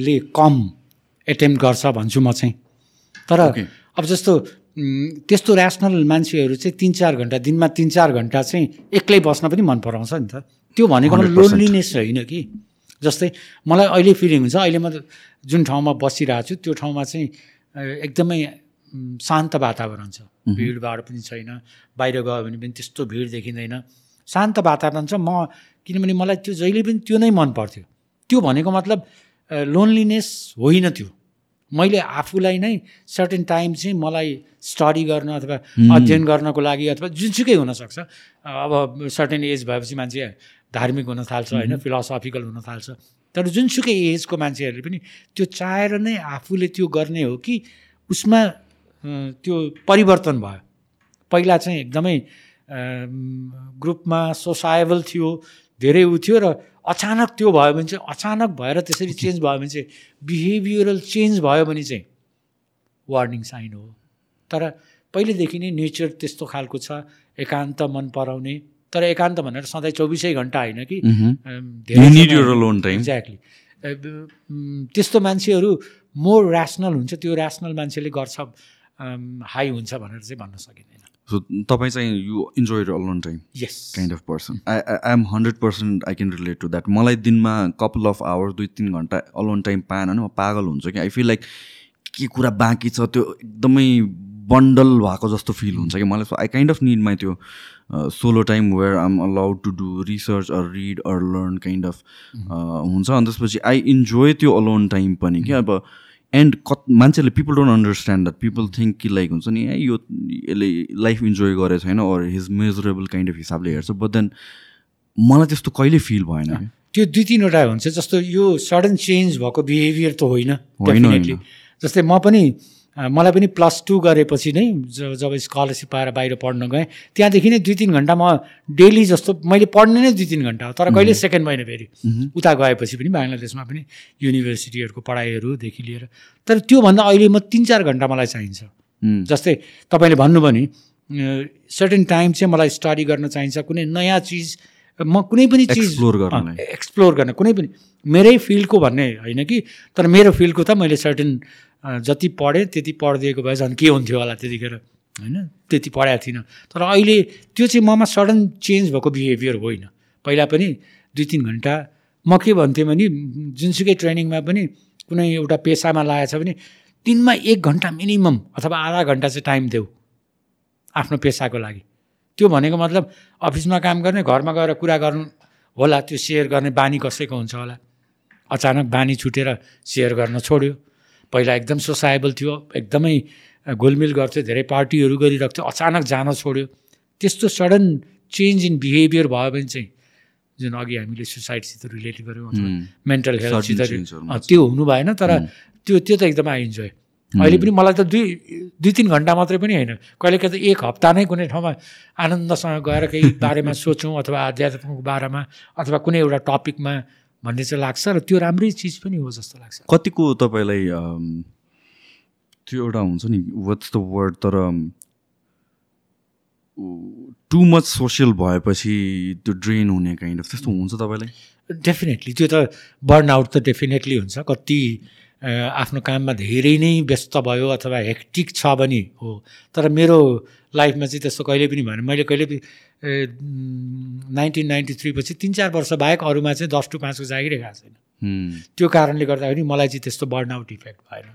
ले कम एटेम्प गर्छ भन्छु म चाहिँ तर Okay. अब जस्तो त्यस्तो ऱ्यासनल मान्छेहरू चाहिँ तिन चार घन्टा दिनमा तिन चार घन्टा चाहिँ एक्लै बस्न पनि मन पराउँछ नि त त्यो भनेको 100%. लोनलिनेस होइन कि जस्तै मलाई अहिले फिलिङ हुन्छ। अहिले म जुन ठाउँमा बसिरहेको छु त्यो ठाउँमा चाहिँ एकदमै शान्त वातावरण छ। भिडभाड पनि छैन बाहिर गयो भने पनि त्यस्तो भिड देखिँदैन। शान्त वातावरण छ। म किनभने मलाई त्यो जहिले पनि त्यो नै मन पर्थ्यो। त्यो भनेको मतलब लोनलिनेस होइन त्यो। मैले आफूलाई नै सर्टेन टाइम चाहिँ मलाई स्टडी गर्न अथवा अध्ययन गर्नको लागि अथवा जुनसुकै हुनसक्छ। अब सर्टेन एज भएपछि मान्छे धार्मिक हुन थाल्छ होइन फिलोसफिकल हुन थाल्छ। तर जुनसुकै एजको मान्छेहरूले पनि त्यो चाहेर नै आफूले त्यो गर्ने हो कि उसमा त्यो परिवर्तन भयो। पहिला चाहिँ एकदमै ग्रुपमा सोसाएबल थियो धेरै उ थियो र अचानक त्यो भयो भने चाहिँ अचानक भएर त्यसरी चेन्ज भयो भने चाहिँ बिहेभियरल चेन्ज भयो भने चाहिँ वार्निङ साइन हो। तर पहिलेदेखि नै नेचर त्यस्तो खालको छ एकान्त मन पराउने तर एकान्त भनेर सधैँ चौबिसै घन्टा होइन कि. एक्ज्याक्टली त्यस्तो मान्छेहरू मोर ऱ्यासनल हुन्छ त्यो ऱ्यासनल मान्छेले गर्छ हाई हुन्छ भनेर चाहिँ भन्न सकिँदैन। सो तपाईँ चाहिँ you enjoy alone time yes kind of person I I am hundred percent I can relate to that मलाई दिनमा कपाल अफ आवर्स दुई तिन घन्टा अलोन टाइम पाएन भने म पागल हुन्छु कि। आई फिल लाइक के कुरा बाँकी छ त्यो एकदमै बन्डल भएको जस्तो फिल हुन्छ कि? मलाई I kind of need my त्यो solo time where I'm allowed to do research or read or learn kind of हुन्छ। अनि त्यसपछि आई इन्जोय त्यो अलोन टाइम पनि क्या अब एन्ड कत मान्छेले people don't understand that people think कि लाइक हुन्छ नि ए यो यसले लाइफ इन्जोय गरेको छैन or his measurable kind of हिसाबले हेर्छ। बट देन मलाई त्यस्तो कहिले फिल भएन कि? त्यो दुई तिनवटा हुन्छ जस्तो यो सडन चेन्ज भएको बिहेभियर त होइन। जस्तै म पनि मलाई पनि प्लस टू गरेपछि नै जब स्कलरसिप पाएर बाहिर पढ्न गएँ त्यहाँदेखि नै दुई तिन घन्टा म डेली जस्तो मैले पढ्ने नै दुई तिन घन्टा हो तर कहिले सेकेन्ड महिना फेरि। उता गएपछि पनि बङ्गलादेशमा पनि युनिभर्सिटीहरूको पढाइहरूदेखि लिएर तर त्योभन्दा अहिले म तिन चार घन्टा मलाई चाहिन्छ। जस्तै तपाईँले भन्नुभयो नि सर्टेन टाइम चाहिँ मलाई स्टडी गर्न चाहिन्छ कुनै नयाँ चिज म कुनै पनि चिज गर्नलाई। अँ, एक्सप्लोर गर्न कुनै पनि मेरै फिल्डको भन्ने होइन कि तर मेरो फिल्डको त मैले सर्टेन जति पढेँ त्यति पढिदिएको भए झन् के हुन्थ्यो होला त्यतिखेर होइन त्यति पढाएको थिइनँ। तर अहिले त्यो चाहिँ ममा सडन चेन्ज भएको बिहेभियर होइन। पहिला पनि दुई तिन घन्टा म के भन्थेँ भने जुनसुकै ट्रेनिङमा पनि कुनै एउटा पेसामा लागेको छ भने दिनमा एक घन्टा मिनिमम अथवा आधा घन्टा चाहिँ टाइम देऊ आफ्नो पेसाको लागि। त्यो भनेको मतलब अफिसमा काम गर्ने घरमा गएर कुरा गर्नु होला त्यो सेयर गर्ने बानी कसैको हुन्छ होला। अचानक बानी छुटेर सेयर गर्न छोड्यो। पहिला एकदम सोसाएबल थियो एकदमै गोलमिल गर्थ्यो धेरै पार्टीहरू गरिरहेको थियो अचानक जान छोड्यो। त्यस्तो सडन चेन्ज इन बिहेभियर भयो भने चाहिँ जुन अघि हामीले सुसाइडसित रिलेट गऱ्यौँ मेन्टल हेल्थसित त्यो हुनु भएन तर त्यो त्यो त एकदमै आई इन्जोय। अहिले पनि मलाई त दुई दुई तिन घन्टा मात्रै पनि होइन। कहिले कहिले त एक हप्ता नै कुनै ठाउँमा आनन्दसँग गएर केही बारेमा सोचौँ अथवा आध्यात्मको बारेमा अथवा कुनै एउटा टपिकमा भन्ने चाहिँ लाग्छ र त्यो राम्रै चिज पनि हो जस्तो लाग्छ। कतिको तपाईँलाई त्यो एउटा हुन्छ नि वाट्स द वर्ड तर टु मच सोसियल भएपछि त्यो ड्रेन हुने काइन्ड अफ त्यस्तो हुन्छ तपाईँलाई? डेफिनेटली त्यो त बर्न आउट त डेफिनेटली हुन्छ। कति आफ्नो काममा धेरै नै व्यस्त भयो अथवा हेक्टिक छ भने हो। तर मेरो लाइफमा चाहिँ त्यस्तो कहिले पनि भएन। मैले कहिले पनि नाइन्टिन नाइन्टी थ्री पछि तिन चार वर्ष बाहेक अरूमा चाहिँ दस टु पाँचको जागिरै गएको छैन। त्यो कारणले गर्दाखेरि मलाई चाहिँ त्यस्तो बर्न आउट इफेक्ट भएन।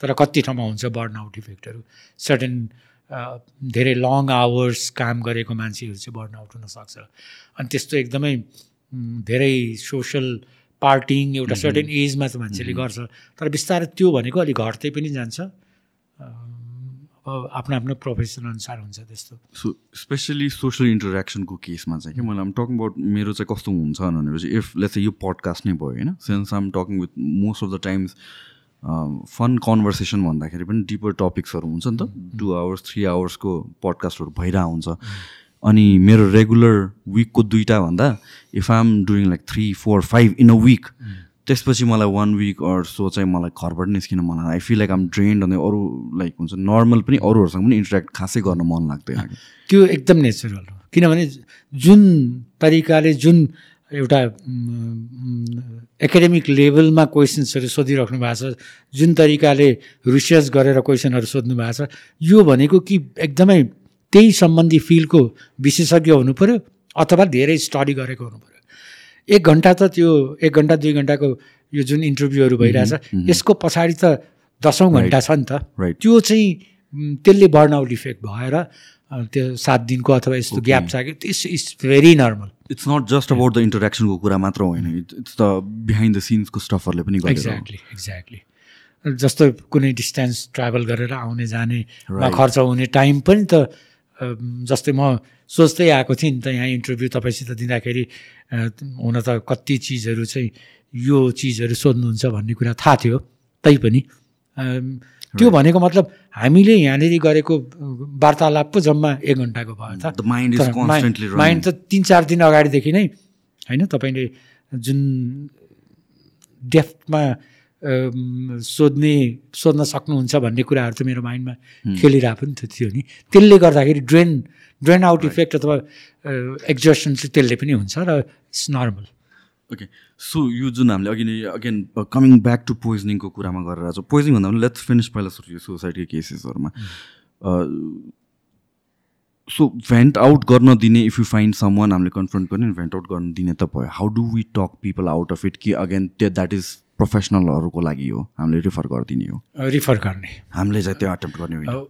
तर कति ठाउँमा हुन्छ बर्न आउट इफेक्टहरू सर्टेन धेरै लङ आवर्स काम गरेको मान्छेहरू चाहिँ बर्न आउट हुनसक्छ अनि त्यस्तो एकदमै धेरै सोसल पार्टिङ एउटा सर्टेन एजमा त मान्छेले गर्छ। तर बिस्तारै त्यो भनेको अलिक घट्दै पनि जान्छ। आफ्नो आफ्नो प्रोफेसन अनुसार हुन्छ त्यस्तो। सो स्पेसली सोसियल इन्टरेक्सनको केसमा चाहिँ कि मैले आम टकिङ अबाउट मेरो चाहिँ कस्तो हुन्छ भनेपछि इफ लेट्स यो पडकास्ट नै भयो होइन? Since um talking with most of the times fun conversation भन्दाखेरि पनि डिपर टपिक्सहरू हुन्छ नि त। टु आवर्स थ्री आवर्सको पडकास्टहरू भइरहेको हुन्छ। अनि मेरो रेगुलर विकको दुइटा भन्दा if I am doing like three four five in a week त्यसपछि मलाई वान विक अर सो चाहिँ मलाई घरबाट निस्किन मन लाग्छ I feel like I'm drained अनि अरू लाइक हुन्छ नर्मल पनि अरूहरूसँग पनि इन्टरेक्ट खासै गर्न मन लाग्दैन। त्यो एकदम नेचुरल हो। किनभने जुन तरिकाले जुन एउटा एकाडेमिक लेभलमा क्वेसन्सहरू सोधिराख्नु भएको छ जुन तरिकाले रिसर्च गरेर क्वेसनहरू सोध्नु भएको छ यो भनेको कि एकदमै त्यही सम्बन्धी फिल्डको विशेषज्ञ हुनु पऱ्यो अथवा धेरै स्टडी गरेको हुनु पऱ्यो एक घन्टा त त्यो एक घन्टा दुई घन्टाको यो जुन इन्टरभ्यूहरू भइरहेछ यसको पछाडि त दसौँ घन्टा छ नि त त्यो चाहिँ त्यसले बर्न आउट इफेक्ट भएर त्यो सात दिनको अथवा यस्तो ग्याप छ कि it's it's very normal it's not just about the इन्टरेक्सनको कुरा मात्र होइन। इट्स द बिहाइन्ड द सिन्सको स्टफहरूले पनि। एक्ज्याक्टली एक्ज्याक्टली जस्तो कुनै डिस्टेन्स ट्राभल गरेर आउने जाने. खर्च हुने टाइम पनि त जस्तै म सोच्दै आएको थिएँ नि त यहाँ इन्टरभ्यू तपाईँसित दिँदाखेरि हुन त कति चिजहरू चाहिँ यो चिजहरू सोध्नुहुन्छ भन्ने कुरा थाहा थियो तैपनि। त्यो भनेको मतलब हामीले यहाँनिर गरेको वार्तालाप पो जम्मा एक घन्टाको भयो त. माइन्ड त तिन चार दिन अगाडिदेखि नै होइन तपाईँले जुन डेफ्थमा सोध्ने सोध्न सक्नुहुन्छ भन्ने कुराहरू त मेरो माइन्डमा खेलिरहेको पनि थियो नि। त्यसले गर्दाखेरि ड्रेन ड्रेन आउट इफेक्ट अथवा एक्जर्सन चाहिँ त्यसले पनि हुन्छ र इट्स नर्मल ओके सो यो जुन हामीले अघि नै अगेन कमिङ ब्याक टु पोइजनिङको कुरामा गरेर छ। पोइजनिङ भन्दा पनि लेट्स फिनिस पहिला सुसाइडको केसेसहरूमा सो भेन्ट आउट गर्न दिने इफ यु फाइन्ड समन हामीले कन्फ्रन्ट गर्ने भेन्ट आउट गर्न दिने त भयो। How do we talk people out of it कि अगेन त्यो द्याट इज प्रोफेसनलहरूको लागि हो। हामीले रिफर गरिदिने हो। रिफर गर्ने। हामीले चाहिँ त्यो एटेम्प गर्ने होइन अब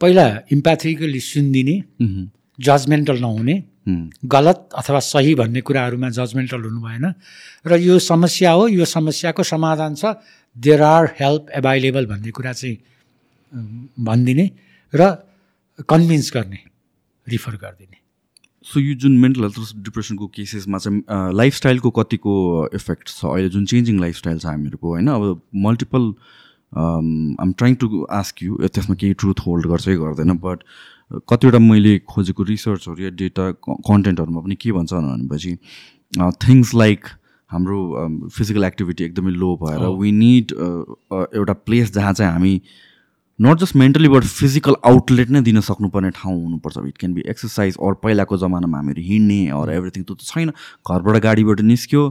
पहिला इम्प्याथिकली सुनिदिने जजमेन्टल नहुने गलत अथवा सही भन्ने कुराहरूमा जजमेन्टल हुनु भएन। र यो समस्या हो यो समस्याको समाधान छ। देयर आर हेल्प एभाइलेबल भन्ने कुरा चाहिँ भनिदिने र कन्भिन्स गर्ने रिफर गरिदिने। सो यो जुन मेन्टल हेल्थ डिप्रेसनको केसेसमा चाहिँ लाइफस्टाइलको कतिको इफेक्ट छ? अहिले जुन चेन्जिङ लाइफस्टाइल छ हामीहरूको होइन? अब multiple um trying to ask you त्यसमा केही ट्रुथ होल्ड गर्छ कि गर्दैन बट कतिवटा मैले खोजेको रिसर्चहरू या डेटा कन्टेन्टहरूमा पनि के भन्छ भनेपछि थिङ्स लाइक हाम्रो फिजिकल एक्टिभिटी एकदमै लो भएर वी निड एउटा प्लेस जहाँ चाहिँ हामी not just mentally but physical outlet नै दिन सक्नुपर्ने ठाउँ हुनुपर्छ. It can be exercise or पहिलाको जमानामा हामीहरू हिँड्ने अर एभ्रिथिङ त्यो त छैन. घरबाट गाडीबाट निस्क्यो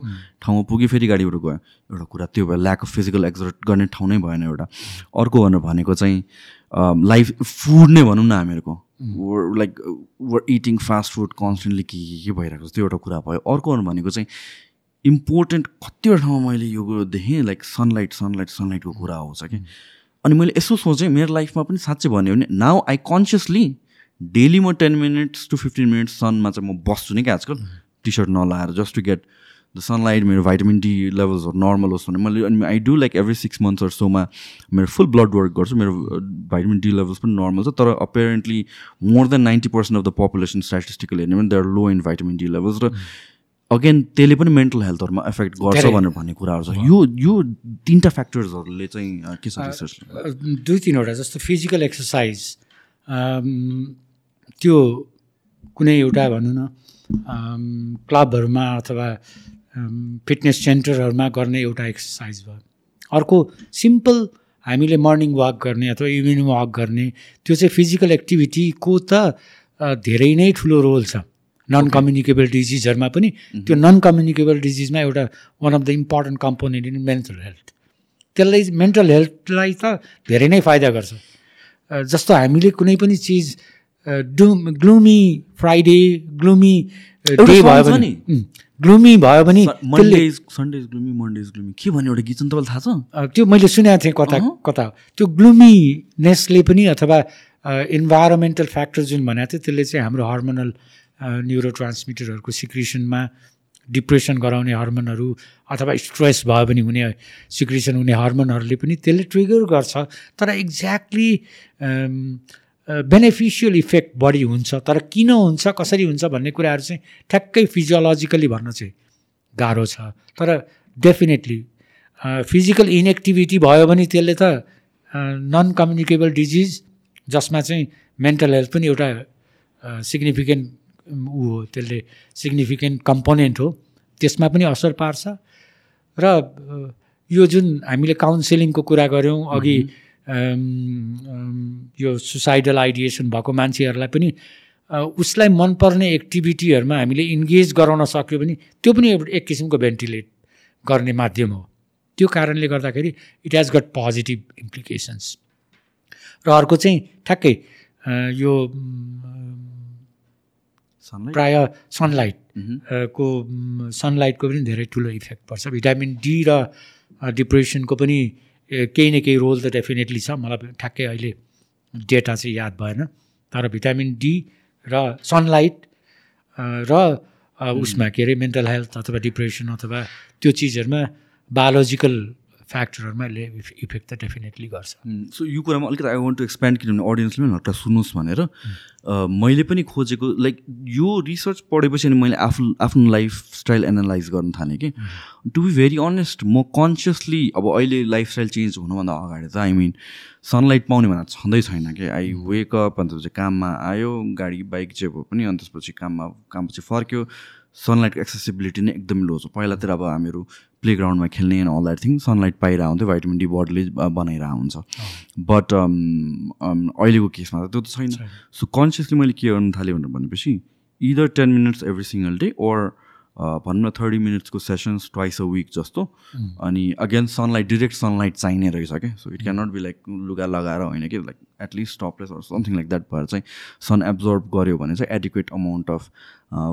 ठाउँमा पुग्यो फेरि गाडीबाट गयो. एउटा कुरा त्यो भयो ल्याक अफ फिजिकल एक्जर्ट गर्ने ठाउँ नै भएन एउटा. अर्को भनेर भनेको चाहिँ लाइफ फुड नै भनौँ न हामीहरूको. Like our eating fast food constantly के के के भइरहेको छ? त्यो एउटा कुरा भयो. अर्को भनेको चाहिँ इम्पोर्टेन्ट कतिवटा ठाउँमा मैले यो देखेँ लाइक सनलाइट सनलाइट सनलाइटको कुरा आउँछ कि। अनि मैले यसो सोचेँ मेरो लाइफमा पनि साँच्चै भन्यो भने नाउ आई कन्सियसली डेली म ten minutes to fifteen minutes सनमा चाहिँ म बस्छु नि क्या आजकल। T shirt नलाएर just to get the sunlight मेरो भाइटामिन डी लेभल्सहरू नर्मल होस् भने मैले अनि I do like every six months सोमा मेरो फुल ब्लड वर्क गर्छु मेरो भाइटामिन डी लेभल्स पनि नर्मल छ तर apparently more than ninety percent of the population statistical हेर्ने भने they are low in vitamin D levels र अगेन त्यसले पनि मेन्टल हेल्थहरूमा एफेक्ट गर्छ। भनेर भन्ने कुराहरू छ। यो यो तिनवटा फ्याक्टर्सहरूले चाहिँ के छ रिसर्च दुई तिनवटा जस्तो फिजिकल एक्सर्साइज त्यो कुनै एउटा भनौँ न क्लबहरूमा अथवा फिटनेस सेन्टरहरूमा गर्ने एउटा एक्सर्साइज भयो। अर्को सिम्पल हामीले मर्निङ वाक गर्ने अथवा इभिनिङ वाक गर्ने त्यो चाहिँ फिजिकल एक्टिभिटीको त धेरै नै ठुलो रोल छ। नन कम्युनिकेबल डिजिजहरूमा पनि त्यो नन कम्युनिकेबल डिजिजमा एउटा one of the important component in mental health त्यसलाई मेन्टल हेल्थलाई त धेरै नै फाइदा गर्छ। जस्तो हामीले कुनै पनि चिज do gloomy Friday gloomy day भयो भने। ग्लुमी भयो भने सन्डेज ग्लुमी मन्डेज ग्लुमी के भन्ने एउटा गीत छ नि तपाईँलाई थाहा छ? त्यो मैले सुनेको थिएँ कता। कता त्यो ग्लुमिनेसले पनि अथवा इन्भाइरोमेन्टल फ्याक्टर जुन भनेको थियो त्यसले चाहिँ हाम्रो हर्मोनल न्युरो ट्रान्समिटरहरूको सिक्रिसनमा डिप्रेसन गराउने हर्मोनहरू अथवा स्ट्रेस भयो भने हुने सिक्रिसन हुने हर्मोनहरूले पनि त्यसले ट्रिगर गर्छ। तर एक्ज्याक्टली बेनिफिसियल इफेक्ट बढी हुन्छ। तर किन हुन्छ कसरी हुन्छ भन्ने कुराहरू चाहिँ ठ्याक्कै फिजियोलोजिकली भन्न चाहिँ गाह्रो छ। तर डेफिनेटली फिजिकल इनएक्टिभिटी भयो भने त्यसले त नन कम्युनिकेबल डिजिज जसमा चाहिँ मेन्टल हेल्थ पनि एउटा सिग्निफिकेन्ट ऊ हो त्यसले सिग्निफिकेन्ट कम्पोनेन्ट हो। त्यसमा पनि असर पार्छ। र यो जुन हामीले काउन्सिलिङको कुरा गऱ्यौँ अघि यो सुसाइडल आइडिएसन भएको मान्छेहरूलाई पनि उसलाई मनपर्ने एक्टिभिटीहरूमा हामीले इन्गेज गराउन सक्यो भने त्यो पनि एउटा एक किसिमको भेन्टिलेट गर्ने माध्यम हो। त्यो कारणले गर्दाखेरि it has got positive implications र अर्को चाहिँ ठ्याक्कै यो प्राय सनलाइट को सनलाइटको पनि धेरै ठुलो इफेक्ट पर्छ। भिटामिन डी र डिप्रेसनको पनि केही न केही रोल त डेफिनेटली छ। मलाई ठ्याक्कै अहिले डेटा चाहिँ याद भएन। तर भिटामिन डी र सनलाइट र उसमा के अरे मेन्टल हेल्थ अथवा डिप्रेसन अथवा त्यो चिजहरूमा बायोलोजिकल फ्याक्टरहरूमा यसले इफेक्ट त डेफिनेटली गर्छ। सो यो कुरामा अलिकति आई वन्ट टु एक्सप्यान्ड किनभने अडियन्सले पनि हल्का सुन्नुहोस् भनेर मैले पनि खोजेको लाइक यो रिसर्च पढेपछि अनि मैले आफ्नो आफ्नो लाइफस्टाइल एनालाइज गर्न थालेँ कि। टु बी भेरी अनेस्ट म कन्सियसली अब अहिले लाइफस्टाइल चेन्ज हुनुभन्दा अगाडि त आई मिन सनलाइट पाउने भनेर छँदै छैन कि। आई वेक अप अन्त चाहिँ काममा आयो गाडी बाइक जे भए पनि अनि त्यसपछि काममा कामपछि फर्क्यो। सनलाइटको एक्सेसिबिलिटी नै एकदम लो छ। पहिलातिर अब हामीहरू प्ले ग्राउन्डमा खेल्ने and all that thing sunlight पाइरहेको हुन्थ्यो भाइटामिन डी बडीले बनाइरहेको हुन्छ बट अहिलेको केसमा त त्यो त छैन। सो कन्सियसली मैले के गर्न थालेँ भनेर भनेपछि either ten minutes every single day or भनौँ न थर्टी मिनट्सको सेसन्स ट्वाइस अ विक जस्तो। अनि अगेन सनलाइट डिरेक्ट सनलाइट चाहिने रहेछ क्या so it can not be like लुगा लगाएर होइन कि like at least topless or something like that भएर चाहिँ सन एब्जर्ब गऱ्यो भने चाहिँ एडिक्वेट अमाउन्ट अफ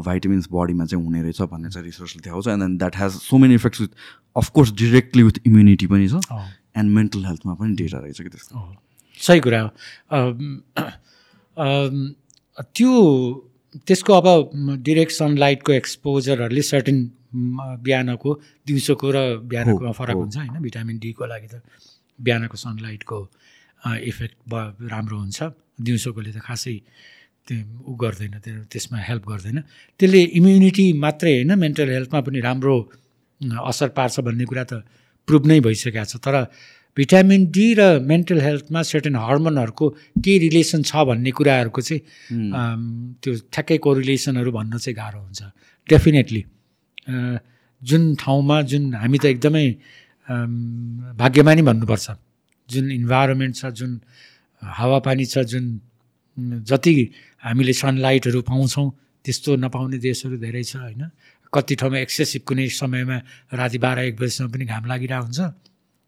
भाइटामिन्स बडीमा चाहिँ हुने रहेछ भन्ने चाहिँ रिसर्चले देखाउँछ. And then that has so many effects with of course directly with immunity पनि छ एन्ड मेन्टल हेल्थमा पनि डेटा रहेछ कि त्यसको अँ, सही कुरा हो। त्यो त्यसको अब डिरेक्ट सनलाइटको एक्सपोजरहरूले सर्टेन बिहानको दिउँसोको र बिहानको हो, फरक। हुन्छ होइन भिटामिन डीको लागि त बिहानको सनलाइटको इफेक्ट ब राम्रो हुन्छ। दिउँसोकोले त खासै त्यो उ गर्दैन त्यो त्यसमा हेल्प गर्दैन। त्यसले इम्युनिटी मात्रै होइन मेन्टल हेल्थमा पनि राम्रो असर पार्छ भन्ने कुरा त प्रुभ नै भइसकेको छ। तर भिटामिन डी र मेन्टल हेल्थमा सर्टेन हर्मोनहरूको के रिलेसन छ भन्ने कुराहरूको चाहिँ त्यो ठ्याक्कै कोरिलेसनहरू भन्न चाहिँ गाह्रो हुन्छ। डेफिनेटली जुन ठाउँमा जुन हामी त एकदमै भाग्यमानी भन्नुपर्छ। जुन इन्भाइरोमेन्ट छ जुन हावापानी छ जुन जति हामीले सनलाइटहरू पाउँछौँ त्यस्तो नपाउने देशहरू धेरै छ होइन? कति ठाउँमा एक्सेसिभ कुनै समयमा राति बाह्र एक बजीसम्म पनि घाम लागिरहेको हुन्छ।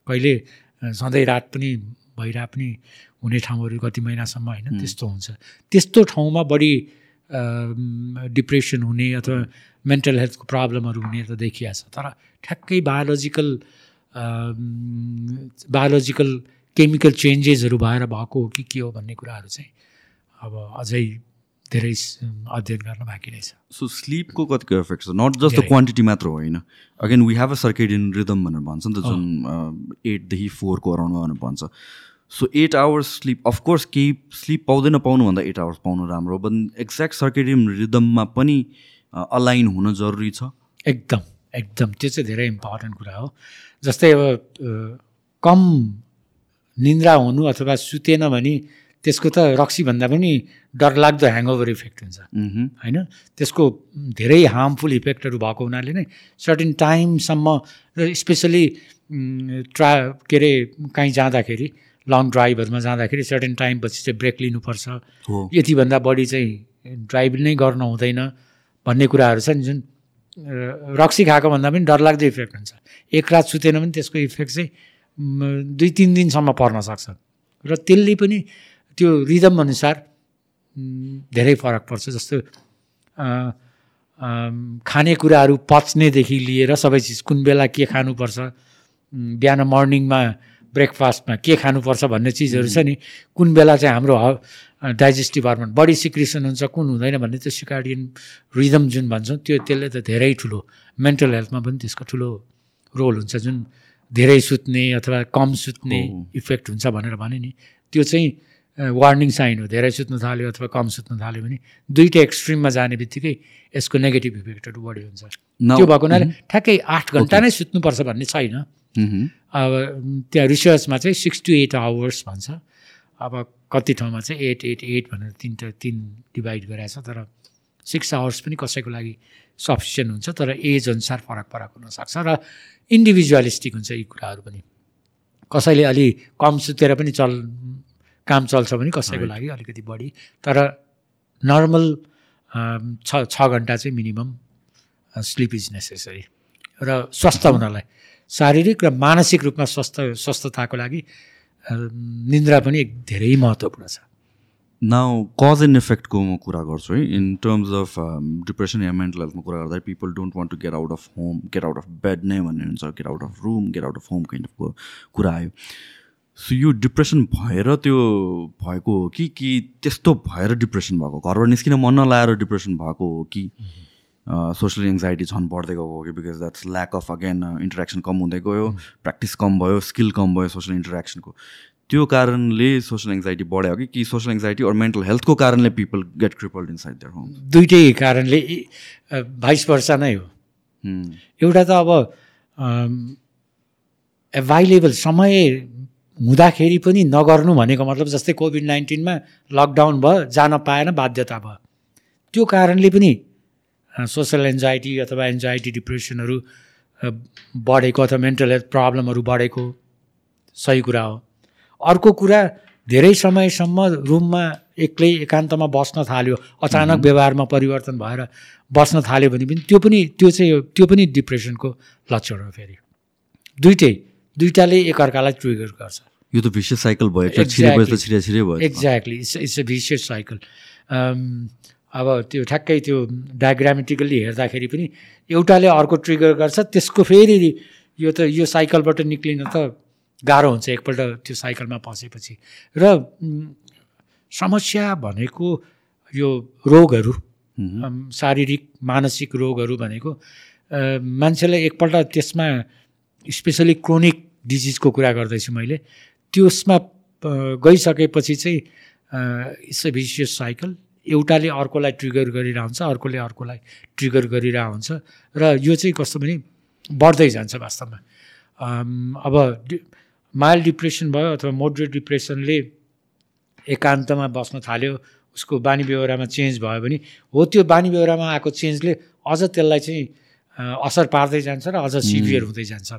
कहिले सधैँ रात पनि भइरह पनि हुने ठाउँहरू कति महिनासम्म होइन? त्यस्तो हुन्छ। त्यस्तो ठाउँमा बढी डिप्रेसन हुने अथवा मेन्टल हेल्थको प्रब्लमहरू हुने त देखिया छ तर ठ्याक्कै बायोलोजिकल बायोलोजिकल केमिकल चेन्जेसहरू भएर भएको हो कि के हो भन्ने कुराहरू चाहिँ अब अझै धेरै अध्ययन गर्न बाँकी रहेछ सो स्लिपको कतिको इफेक्ट छ? Not just the. क्वान्टिटी मात्र होइन? Again we have a circadian rhythm भनेर भन्छ नि त जुन एटदेखि फोरको अराउन्डमा भनेर भन्छ। So eight hours sleep of course केही स्लिप पाउँदैन पाउनुभन्दा एट आवर्स पाउनु राम्रो बट एक्ज्याक्ट सर्केडियन रिदममा पनि अलाइन हुन जरुरी छ। एकदम एकदम त्यो चाहिँ धेरै इम्पोर्टेन्ट कुरा हो। जस्तै अब कम निन्द्रा हुनु अथवा सुतेन भने त्यसको त रक्सीभन्दा पनि डरलाग्दो ह्याङओभर इफेक्ट हुन्छ। होइन? त्यसको धेरै हार्मफुल इफेक्टहरू भएको हुनाले नै सर्टेन टाइमसम्म र स्पेसली ट्रा के अरे काहीँ जाँदाखेरि लङ ड्राइभहरूमा जाँदाखेरि सर्टेन टाइमपछि चाहिँ ब्रेक लिनुपर्छ। यतिभन्दा बढी चाहिँ ड्राइभ नै गर्नु हुँदैन भन्ने कुराहरू छन् जुन रक्सी खाएको भन्दा पनि डरलाग्दो इफेक्ट हुन्छ। एक रात सुतेन भने त्यसको इफेक्ट चाहिँ दुई तिन दिनसम्म पर्न सक्छ। र त्यसले पनि त्यो रिदम अनुसार धेरै फरक पर्छ। जस्तो खानेकुराहरू पच्नेदेखि लिएर सबै चिज कुन बेला के खानुपर्छ बिहान मर्निङमा ब्रेकफास्टमा के खानुपर्छ भन्ने चिजहरू छ नि कुन बेला चाहिँ हाम्रो डाइजेस्टिभ हर्मोन बडी सिक्रेसन हुन्छ कुन हुँदैन भन्ने त्यो सिकार्डियन रिदम जुन भन्छौँ त्यो त्यसले त धेरै ठुलो मेन्टल हेल्थमा पनि त्यसको ठुलो रोल हुन्छ जुन धेरै सुत्ने अथवा कम सुत्ने। इफेक्ट हुन्छ भनेर भने नि त्यो चाहिँ वार्निङ साइन हो धेरै सुत्नु थाल्यो अथवा कम सुत्नु थाल्यो भने दुइटै एक्सट्रिममा जाने बित्तिकै यसको नेगेटिभ इफेक्टहरू बढी हुन्छ त्यो भएको हुनाले ठ्याक्कै आठ घन्टा नै सुत्नुपर्छ भन्ने छैन। अब त्यहाँ रिसर्चमा चाहिँ सिक्स टु एट आवर्स भन्छ। अब कति ठाउँमा चाहिँ एट एट एट भनेर तिनवटा तिन डिभाइड गरेको छ तर सिक्स आवर्स पनि कसैको लागि सफिसियन्ट हुन्छ तर एज अनुसार फरक फरक हुनसक्छ र इन्डिभिजुअलिस्टिक हुन्छ यी कुराहरू पनि। कसैले अलि कम सुतेर पनि चल काम चल्छ भने कसैको. लागि अलिकति बढी। तर नर्मल छ छ घन्टा चाहिँ मिनिमम स्लिप इज नेसेसरी र स्वस्थ हुनलाई। शारीरिक र मानसिक रूपमा स्वस्थ स्वस्थताको लागि निन्द्रा पनि एक धेरै महत्त्वपूर्ण छ। नाउ कज एन्ड इफेक्टको म कुरा गर्छु है। इन टर्म्स अफ डिप्रेसन या मेन्टल हेल्थमा कुरा गर्दा people don't want to get out of home get out of bed नै भन्ने हुन्छ get out of room get out of home kind अफको कुरा आयो। सो यो डिप्रेसन भएर त्यो भएको हो कि कि त्यस्तो भएर डिप्रेसन भएको घरबाट निस्किन मन नलाएर डिप्रेसन भएको हो कि? सोसियल एङ्जाइटी झन् बढ्दै गएको हो कि because that's lack of again interaction कम हुँदै गयो प्र्याक्टिस कम भयो स्किल कम भयो सोसियल इन्टरेक्सनको त्यो कारणले सोसियल एङ्जाइटी बढ्यो कि कि सोसियल एङ्जाइटी अर मेन्टल हेल्थको कारणले people get crippled inside their home दुइटै कारणले भाइस वर्षा नै हो। एउटा त अब एभाइलेबल समय हुँदाखेरि पनि नगर्नु भनेको मतलब जस्तै कोभिड नाइन्टिनमा लकडाउन भयो जान पाएन बाध्यता भयो। त्यो कारणले पनि सोसल एन्जाइटी अथवा एन्जाइटी डिप्रेसनहरू बढेको अथवा मेन्टल हेल्थ प्रब्लमहरू बढेको सही कुरा हो। अर्को कुरा धेरै समयसम्म रुममा एक्लै एकान्तमा बस्न थाल्यो। अचानक व्यवहारमा परिवर्तन भएर बस्न थाल्यो भने पनि त्यो पनि त्यो चाहिँ त्यो पनि डिप्रेसनको लक्षण हो फेरि। दुइटै दुइटाले एकअर्कालाई ट्रिगर गर्छ। यो त भिसियस साइकल भयो। Exactly it's it's a vicious cycle अब त्यो ठ्याक्कै त्यो डायग्रामेटिकल्ली हेर्दाखेरि पनि एउटाले अर्को ट्रिगर गर्छ त्यसको फेरि यो त यो साइकलबाट निक्लिन त गाह्रो हुन्छ एकपल्ट त्यो साइकलमा फसेपछि र समस्या भनेको यो रोगहरू शारीरिक मानसिक रोगहरू भनेको मान्छेलाई एकपल्ट त्यसमा स्पेसली क्रोनिक डिजिजको कुरा गर्दैछु मैले। त्यसमा गइसकेपछि चाहिँ इट्स अ भिसियस साइकल एउटाले अर्कोलाई ट्रिगर गरिरहेको हुन्छ अर्कोले अर्कोलाई ट्रिगर गरिरहेको हुन्छ र यो चाहिँ कस्तो भने बढ्दै जान्छ वास्तवमा। अब माइल्ड डिप्रेसन भयो अथवा मोडरेट डिप्रेसनले एकान्तमा बस्न थाल्यो उसको बानी बेहोरामा चेन्ज भयो भने हो त्यो बानी बेहोरामा आएको चेन्जले अझ त्यसलाई चाहिँ असर पार्दै जान्छ र अझ सिभियर हुँदै जान्छ।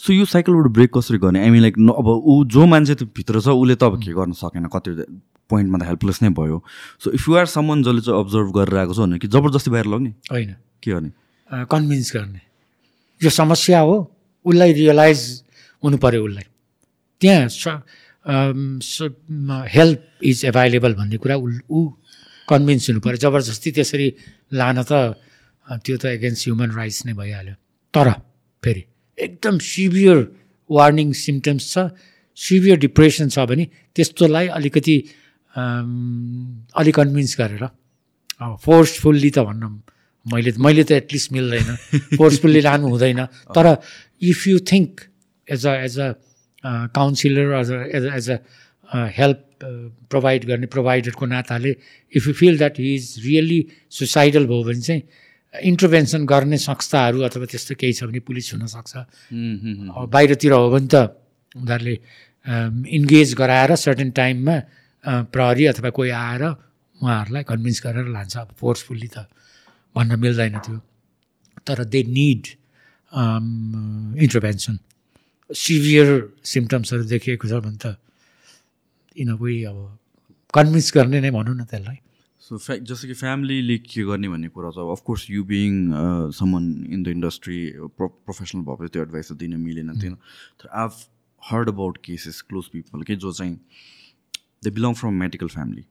सो यो साइकलबाट ब्रेक कसरी गर्ने? आई मिन लाइक अब ऊ जो मान्छे त्यो भित्र छ उसले त अब के गर्न सकेन? कति पोइन्टमा त हेल्पलेस नै भयो। So if you are someone जसले चाहिँ अब्जर्भ गरेर आएको छ भने कि जबरजस्ती बाहिर लग्ने? होइन। के गर्ने? कन्भिन्स गर्ने। यो समस्या हो उसलाई रियलाइज हुनु पऱ्यो उसलाई। त्यहाँ हेल्प इज एभाइलेबल भन्ने कुरा ऊ कन्भिन्स हुनु पऱ्यो जबरजस्ती त्यसरी लान त त्यो त एगेन्स्ट ह्युमन राइट्स नै भइहाल्यो। तर फेरि एकदम सिभियर वार्निङ सिम्टम्स छ सिभियर डिप्रेसन छ भने त्यस्तोलाई अलिकति अलिक कन्भिन्स गरेर। अब फोर्सफुल्ली त भन्न मैले मैले त एटलिस्ट मिल्दैन। फोर्सफुल्ली लानु हुँदैन। तर if you think as a as a counsellor as a as as a help provide गर्ने प्रोभाइडरको नाताले if you feel that he is really suicidal भयो भने चाहिँ इन्टरभेन्सन गर्ने संस्थाहरू अथवा त्यस्तो केही छ भने पुलिस हुनसक्छ। अब बाहिरतिर हो भने त उनीहरूले इन्गेज गराएर सर्टेन टाइममा प्रहरी अथवा कोही आएर उहाँहरूलाई कन्भिन्स गरेर लान्छ। अब फोर्सफुल्ली त भन्न मिल्दैन त्यो। तर दे निड इन्टरभेन्सन। सिभियर सिम्टम्सहरू देखिएको छ भने त इन अ वे अब कन्भिन्स गर्ने नै भनौँ न त्यसलाई। सो फ्या जस्तो कि फ्यामिलीले के गर्ने भन्ने कुरा छ of course you being someone in the industry pro professional भएपछि त्यो एडभाइस त दिन मिलेन थिएन। तर I've heard about cases close people के जो चाहिँ they belong from medical family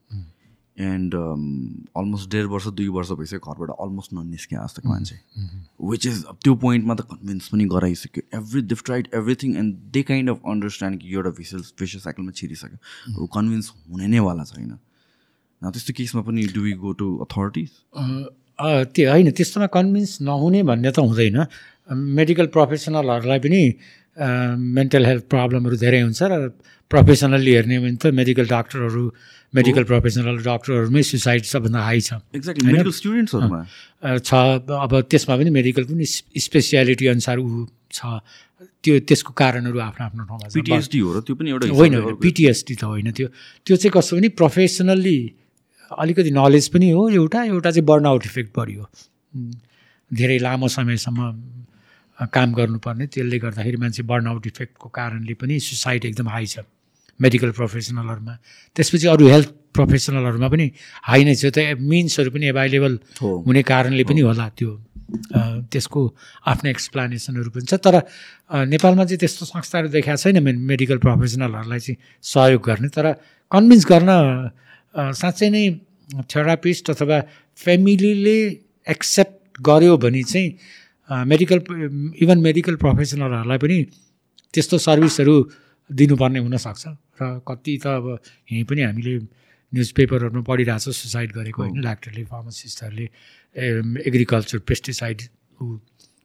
and almost डेढ वर्ष दुई वर्ष भइसक्यो घरबाट अलमोस्ट ननिस्क्यो आज तक मान्छे। विच इज त्यो पोइन्टमा त कन्भिन्स पनि गराइसक्यो। Every दिफ tried everything and they kind of understand कि एउटा भिसल भिसियस साइकलमा छिरिसक्यो। अब कन्भिन्स हुने नै वाला छैन। न त्यस्तो केसमा पनि do we go to authorities त्यो होइन त्यस्तोमा कन्भिन्स नहुने भन्ने त हुँदैन। मेडिकल प्रोफेसनलहरूलाई पनि मेन्टल हेल्थ प्रब्लमहरू धेरै हुन्छ र प्रोफेसनल्ली हेर्ने भने त मेडिकल डाक्टरहरू मेडिकल प्रोफेसनल डक्टरहरूमै सुसाइड सबभन्दा हाई छ। एक्ज्याक्टली मेडिकल स्टुडेन्ट्सहरूमा अ, छ। अब त्यसमा पनि मेडिकल पनि स्पेसियालिटी अनुसार ऊ छ। त्यो त्यसको कारणहरू आफ्नो आफ्नो ठाउँमा पिटिएसडी हो र त्यो पनि एउटा होइन होइन। पिटिएसडी त होइन त्यो। त्यो चाहिँ कस्तो भने प्रोफेसनल्ली अलिकति नलेज पनि हो। एउटा एउटा चाहिँ बर्नआउट इफेक्ट बढी हो धेरै लामो समयसम्म काम गर्नुपर्ने। त्यसले गर्दाखेरि मान्छे बर्नआउट इफेक्टको कारणले पनि सुसाइड एकदम हाई छ। मेडिकल प्रोफेसनलहरूमा त्यसपछि अरू हेल्थ प्रोफेसनलहरूमा पनि हाई नै छ। त्यो मिन्सहरू पनि एभाइलेबल हुने कारणले पनि होला त्यो। त्यसको आफ्नो एक्सप्लानेसनहरू पनि छ। तर नेपालमा चाहिँ त्यस्तो संस्थाहरू देखाएको छैन। मेडिकल प्रोफेसनलहरूलाई चाहिँ सहयोग गर्ने। तर कन्भिन्स गर्न साँच्चै नै थेरापिस्ट अथवा फ्यामिलीले एक्सेप्ट गर्यो भने चाहिँ मेडिकल इभन मेडिकल प्रोफेसनलहरूलाई पनि त्यस्तो सर्भिसहरू दिनुपर्ने हुनसक्छ। र कति त अब यहीँ पनि हामीले न्युज पेपरहरूमा पढिरहेको छ सुसाइड गरेको होइन डाक्टरले फार्मासिस्टहरूले एग्रिकल्चर पेस्टिसाइड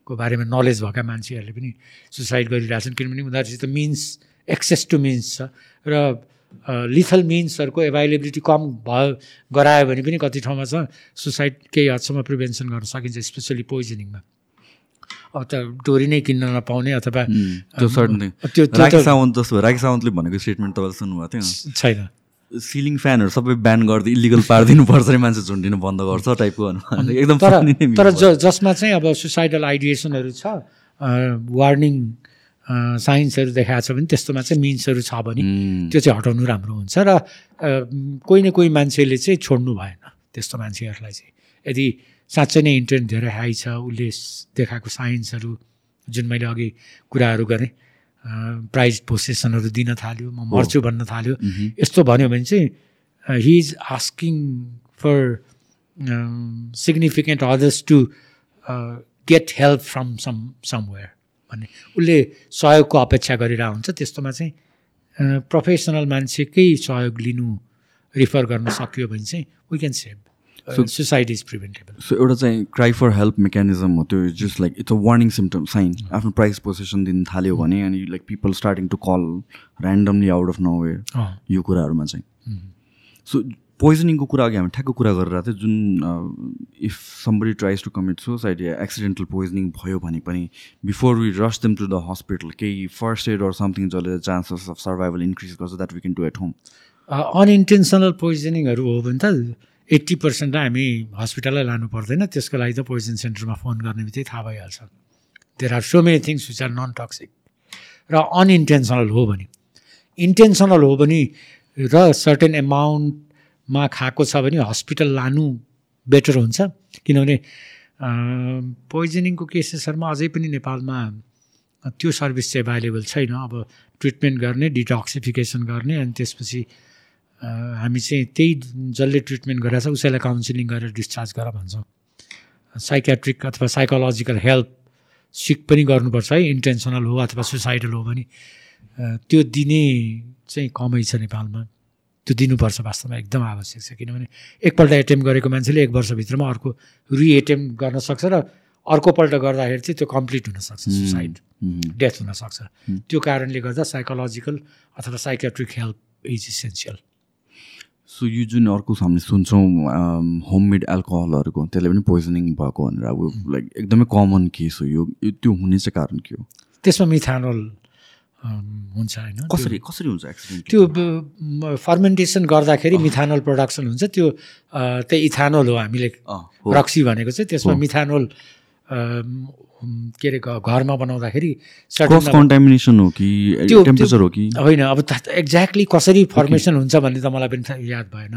को बारेमा नलेज भएका मान्छेहरूले पनि सुसाइड गरिरहेछन्। किनभने उनीहरूसित मिन्स एक्सेस टु मिन्स छ। र लिथल मिन्सहरूको एभाइलेबिलिटी कम भयो गरायो भने पनि कति ठाउँमा छ सुसाइड केही हदसम्म प्रिभेन्सन गर्न सकिन्छ स्पेसली पोइजनिङमा अब त डोरी नै किन्न नपाउने अथवा त्यो त्यो सावन्त जस्तो राखी सावन्तले भनेको स्टेटमेन्ट तपाईँले सुन्नुभएको थियो। छैन। सिलिङ फ्यानहरू सबै ब्यान गरिदिए इलिगल पारिदिनुपर्छ नि मान्छे झुन्डिनु बन्द गर्छ टाइपको एकदम तर तर ज जसमा चाहिँ अब सुसाइडल आइडिएसनहरू छ वार्निङ साइन्सहरू देखाएको छ भने त्यस्तोमा चाहिँ मिन्सहरू छ भने. त्यो चाहिँ हटाउनु राम्रो हुन्छ र कोही न कोही मान्छेले चाहिँ छोड्नु भएन त्यस्तो मान्छेहरूलाई चाहिँ। यदि साँच्चै नै इन्टेन्ट धेरै हाई छ उसले देखाएको साइन्सहरू जुन मैले अघि कुराहरू गरेँ प्राइज पोसेसनहरू दिन थाल्यो म मर्छु भन्न थाल्यो। यस्तो भन्यो भने चाहिँ he is asking for significant others to get help from some somewhere भन्ने। उसले सहयोगको अपेक्षा गरिरहेको हुन्छ त्यस्तोमा चाहिँ प्रोफेसनल मान्छेकै सहयोग लिनु रिफर गर्न सक्यो भने चाहिँ we can save suicide is preventable so एउटा चाहिँ क्राई फर हेल्प मेकानिजम हो त्यो just like it's a warning symptom sign आफ्नो प्राइस पोसेसन दिन थाल्यो भने अनि like people starting to call randomly out of nowhere यो कुराहरूमा चाहिँ। सो पोइजनिङको कुरा अघि हामी ठ्याक्क कुरा गरेर थियो जुन if somebody tries to commit suicide yeah accidental poisoning भयो भने पनि before we rush them to the hospital केही फर्स्ट एड अर समथिङ जसले चान्सेस अफ सर्भाइभल इन्क्रिज गर्छ that we can do at home unintentional पोइजनिङहरू हो भने त eighty percent हामी हस्पिटलै लानु पर्दैन। त्यसको लागि त पोइजन सेन्टरमा फोन गर्ने बित्तिकै थाहा भइहाल्छ। There are so many things which are non toxic र अनइन्टेन्सनल हो भने। इन्टेन्सनल हो भने र सर्टेन एमाउन्टमा खाएको छ भने हस्पिटल लानु बेटर हुन्छ। किनभने पोइजनिङको केसेसहरूमा अझै पनि नेपालमा त्यो सर्भिस चाहिँ एभाइलेबल छैन। अब ट्रिटमेन्ट गर्ने डिटक्सिफिकेसन गर्ने अनि त्यसपछि हामी चाहिँ त्यही जसले ट्रिटमेन्ट गरेछ उसैलाई काउन्सिलिङ गरेर डिस्चार्ज गर भन्छौँ। साइकेट्रिक अथवा साइकोलोजिकल हेल्प सिक पनि गर्नुपर्छ है इन्टेन्सनल हो अथवा सुसाइडल हो भने। त्यो दिने चाहिँ कमै छ नेपालमा। त्यो दिनुपर्छ वास्तवमा एकदम आवश्यक छ किनभने एकपल्ट एटेम्प गरेको मान्छेले एक वर्षभित्रमा अर्को रिएटेम्प गर्न सक्छ र अर्कोपल्ट गर्दाखेरि चाहिँ त्यो कम्प्लिट हुनसक्छ सुसाइड डेथ हुनसक्छ। त्यो कारणले गर्दा साइकोलोजिकल अथवा psychiatric help is essential so यो जुन अर्को हामीले सुन्छौँ होममेड एल्कोहलहरूको त्यसले पनि पोइजनिङ भएको भनेर अब लाइक एकदमै कमन केस हो यो। त्यो हुने चाहिँ कारण के हो? त्यसमा मिथानोल अम, हुन्छ होइन। कसरी कसरी हुन्छ त्यो फर्मेन्टेसन गर्दाखेरि मिथानोल प्रोडक्सन हुन्छ। त्यो त्यही इथानोल हो हामीले। रक्सी भनेको चाहिँ। त्यसमा। मिथानोल के अरे घरमा बनाउँदाखेरि कन्टामिनेसन हो कि टेम्परेचर हो कि? होइन अब एक्ज्याक्टली कसरी फर्मेसन हुन्छ भन्ने त मलाई पनि याद भएन।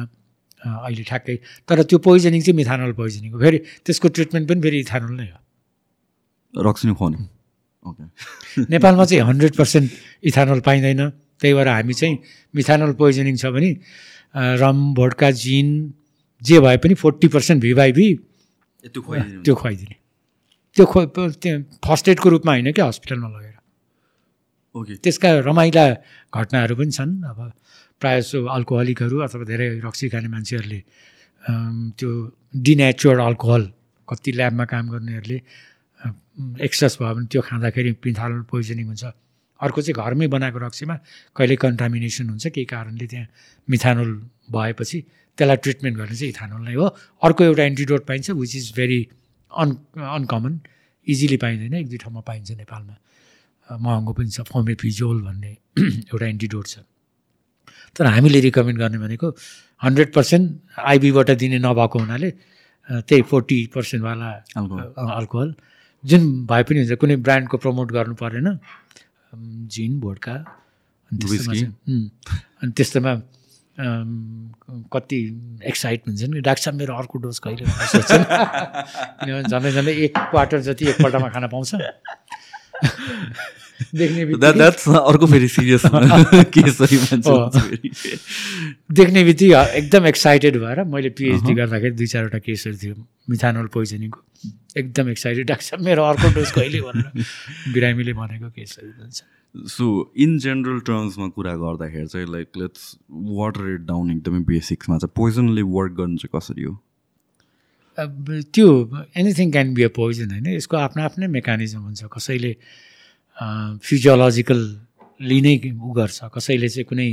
अहिले ठ्याक्कै। तर त्यो पोइजनिङ चाहिँ मिथानोल पोइजनिङ हो। फेरि त्यसको ट्रिटमेन्ट पनि फेरि इथानोल नै हो। रक्सी नै खुवाउने ओके नेपालमा चाहिँ हन्ड्रेड पर्सेन्ट इथानोल पाइँदैन। त्यही भएर हामी चाहिँ मिथानोल पोइजनिङ छ भने रम भोड्का जिन जे भए पनि फोर्टी पर्सेन्ट भिभाइभी त्यो खुवाइदिनु। त्यो खो त्यो फर्स्ट एडको रूपमा होइन क्या हस्पिटलमा लगेर। ओके। त्यसका रमाइला घटनाहरू पनि छन्। अब प्रायः जसो अल्कोहलिकहरू अथवा धेरै रक्सी खाने मान्छेहरूले त्यो डिनेचुरल अल्कोहल कति ल्याबमा काम गर्नेहरूले एक्सेस भयो भने त्यो खाँदाखेरि पिथानोल पोइजनिङ हुन्छ। अर्को चाहिँ घरमै बनाएको रक्सीमा कहिले कन्टामिनेसन हुन्छ केही कारणले त्यहाँ मिथानोल भएपछि त्यसलाई ट्रिटमेन्ट गर्ने चाहिँ इथानोल नै हो। अर्को एउटा एन्टिडोट पाइन्छ which is very un uncommon easily पाइँदैन एक दुई ठाउँमा पाइन्छ नेपालमा। महँगो पनि छ फोमेपिजोल भन्ने एउटा एन्टिडोट छ। तर हामीले रिकमेन्ड गर्ने भनेको हन्ड्रेड पर्सेन्ट आइबीबाट दिने नभएको हुनाले त्यही फोर्टी पर्सेन्टवाला. अल्कोहल। जुन भए पनि हुन्छ कुनै ब्रान्डको प्रमोट गर्नु परेन। जिन भोड्का अनि त्यस्तोमा कति एक्साइट हुन्छन् कि डाक्टर साहब मेरो अर्को डोज कहिले सोध्छन् किनभने झन्डै झन्डै एक क्वार्टर जति एकपल्टमा खान पाउँछ। देख्ने अर्को फेरि सिरियस। हुन्छ। देख्ने बित्तिकै एकदम एक्साइटेड भएर मैले पिएचडी गर्दाखेरि दुई चारवटा केसहरू थियो मिथानोल पोइजनिङको एकदम एक्साइटेड डाक्टर साहब मेरो अर्को डोज कहिले भनेर बिरामीले भनेको केसहरू पनि छ सो इन जेनरल टर्म्समा कुरा गर्दाखेरि चाहिँ like let's water it down एकदमै बेसिक्समा चाहिँ पोइजनले वर्क गर्नु चाहिँ कसरी हो? अब त्यो anything can be a poison होइन? यसको आफ्नो आफ्नै मेकानिजम हुन्छ कसैले फिजियोलोजिकली नै उ गर्छ कसैले चाहिँ कुनै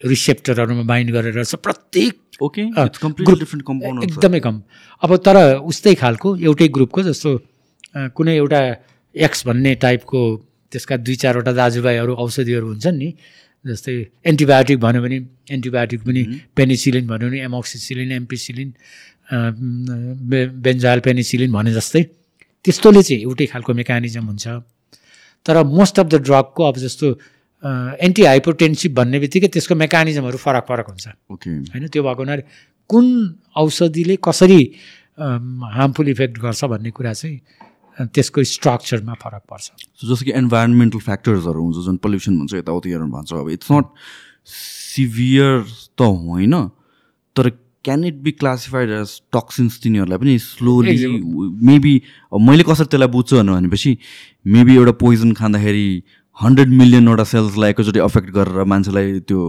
रिसेप्टरहरूमा बाइन्ड गरेर प्रत्येक ओके डिफ्रेन्ट कम्पाउन्ड एकदमै कम। अब तर उस्तै खालको एउटै ग्रुपको जस्तो कुनै एउटा एक्स भन्ने टाइपको त्यसका दुई चारवटा दाजुभाइहरू औषधिहरू हुन्छन् नि जस्तै एन्टिबायोटिक भन्यो भने एन्टिबायोटिक पनि पेनिसिलिन भन्यो भने एमोक्सिसिलिन एम्पिसिलिन अ, बे बेन्जाइल पेनिसिलिन भने जस्तै त्यस्तोले चाहिँ एउटै खालको मेकानिजम हुन्छ। तर मोस्ट अफ द ड्रगको अब जस्तो एन्टी हाइपोटेन्सिभ भन्ने बित्तिकै त्यसको मेकानिजमहरू फरक फरक हुन्छ होइन त्यो भएको हुनाले कुन औषधिले कसरी हार्मफुल इफेक्ट गर्छ भन्ने कुरा चाहिँ त्यसको स्ट्रक्चरमा फरक पर्छ। जस्तो कि इन्भाइरोमेन्टल फ्याक्टर्सहरू हुन्छ जुन पल्युसन भन्छ यताउतिहरू भन्छ अब इट्स नट सिभियर त होइन तर can it be classified as toxins तिनीहरूलाई पनि स्लोली मेबी मैले कसरी त्यसलाई बुझ्छु भनेपछि मेबी एउटा पोइजन खाँदाखेरि हन्ड्रेड मिलियनवटा सेल्सलाई एकैचोटि अफेक्ट गरेर मान्छेलाई त्यो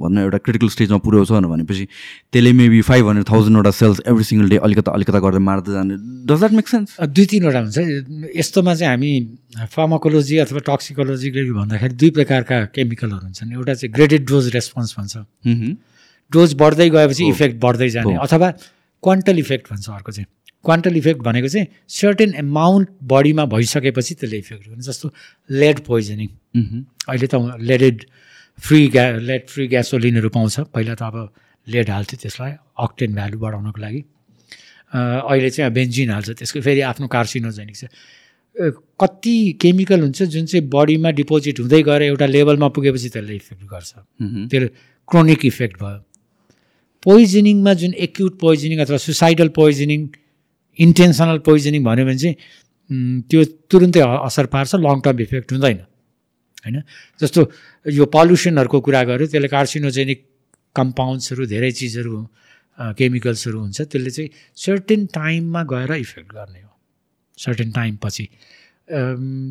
भन्न एउटा क्रिटिकल स्टेजमा पुर्याउँछ भनेपछि त्यसले मेबी फाइभ हन्ड्रेड थाउजन्डवटा सेल्स एभ्री सिङ्गल डे अलिकता अलिकता गर्दै मार्दै जाने। डज द्याट मेक सेन्स दुई तिनवटा हुन्छ। यस्तोमा चाहिँ हामी फार्माकोलोजी अथवा टक्सिकोलोजीले भन्दाखेरि दुई प्रकारका केमिकलहरू हुन्छन्। एउटा चाहिँ ग्रेडेड डोज रेस्पोन्स भन्छ। डोज बढ्दै गएपछि इफेक्ट बढ्दै जाने हो। अथवा क्वान्टल इफेक्ट भन्छ अर्को चाहिँ। क्वान्टल इफेक्ट भनेको चाहिँ सर्टेन एमाउन्ट बडीमा भइसकेपछि त्यसले इफेक्ट गर्ने जस्तो लेड पोइजनिङ अहिले त लेडेड फ्री ग्या लेड फ्री ग्यासोलिनहरू पाउँछ। पहिला त अब लेड हाल्थ्यो त्यसलाई अक्टेन भ्यालु बढाउनको लागि। अहिले चाहिँ बेन्जिन हाल्छ त्यसको। फेरि आफ्नो कार्सिनोजेनिक छ। कति केमिकल हुन्छ जुन चाहिँ बडीमा डिपोजिट हुँदै गएर एउटा लेभलमा पुगेपछि त्यसले इफेक्ट गर्छ। त्यो क्रोनिक इफेक्ट भयो। पोइजनिङमा जुन एक्युट पोइजनिङ अथवा सुसाइडल पोइजनिङ इन्टेन्सनल पोइजनिङ भन्यो भने चाहिँ त्यो तुरुन्तै असर पार्छ लङ टर्म इफेक्ट हुँदैन। होइन? जस्तो यो पल्युसनहरूको कुरा गऱ्यो त्यसले कार्सिनोजेनिक कम्पाउन्ड्सहरू धेरै चिजहरू केमिकल्सहरू हुन्छ त्यसले चाहिँ सर्टेन टाइममा गएर इफेक्ट गर्ने हो। सर्टेन टाइम पछि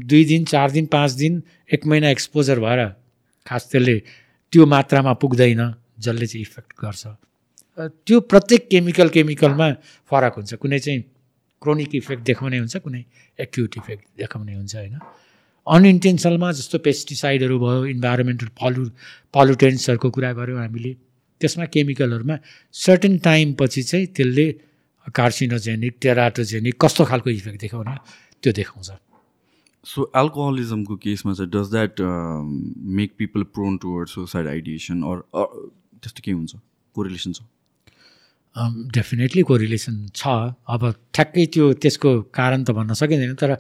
दुई दिन चार दिन पाँच दिन एक महिना एक्सपोजर भएर खास त्यसले त्यो मात्रामा पुग्दैन जसले चाहिँ इफेक्ट गर्छ। त्यो प्रत्येक केमिकल केमिकलमा फरक हुन्छ। कुनै चाहिँ क्रोनिक इफेक्ट देखाउने हुन्छ कुनै एक्युट इफेक्ट देखाउने हुन्छ होइन? अनइन्टेन्सनलमा जस्तो पेस्टिसाइडहरू भयो इन्भाइरोमेन्टल पल्यु पल्युटेन्ट्सहरूको कुरा गऱ्यौँ हामीले त्यसमा केमिकलहरूमा सर्टेन टाइम पछि चाहिँ त्यसले कार्सिनोजेनिक टेराटोजेनिक कस्तो खालको इफेक्ट देखाउने त्यो देखाउँछ। सो एल्कोहलिजमको केसमा चाहिँ does that make people prone toward suicide ideation or त्यस्तो के हुन्छ कोरिलेसन छ? डेफिनेटली कोरिलेसन छ। अब ठ्याक्कै त्यो त्यसको कारण त भन्न सकिँदैन तर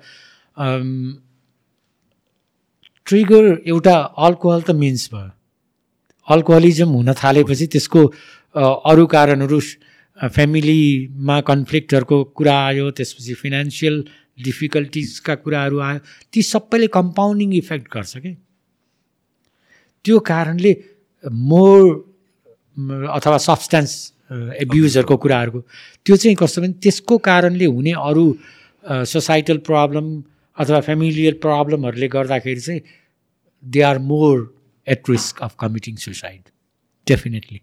ट्रिगर एउटा अल्कोहल त मिन्स भयो। अल्कोहलिजम हुन थालेपछि त्यसको अरू कारणहरू फ्यामिलीमा कन्फ्लिक्टहरूको कुरा आयो त्यसपछि फिनेन्सियल डिफिकल्टिजका कुराहरू आयो ती सबैले कम्पाउन्डिङ इफेक्ट गर्छ कि? त्यो कारणले मोर अथवा सब्सटेन्स एब्युजहरूको कुराहरूको। त्यो चाहिँ कस्तो भने त्यसको कारणले हुने अरू सोसाइटल प्रब्लम अथवा फ्यामिलियल प्रब्लमहरूले गर्दाखेरि चाहिँ they are more at risk of committing suicide definitely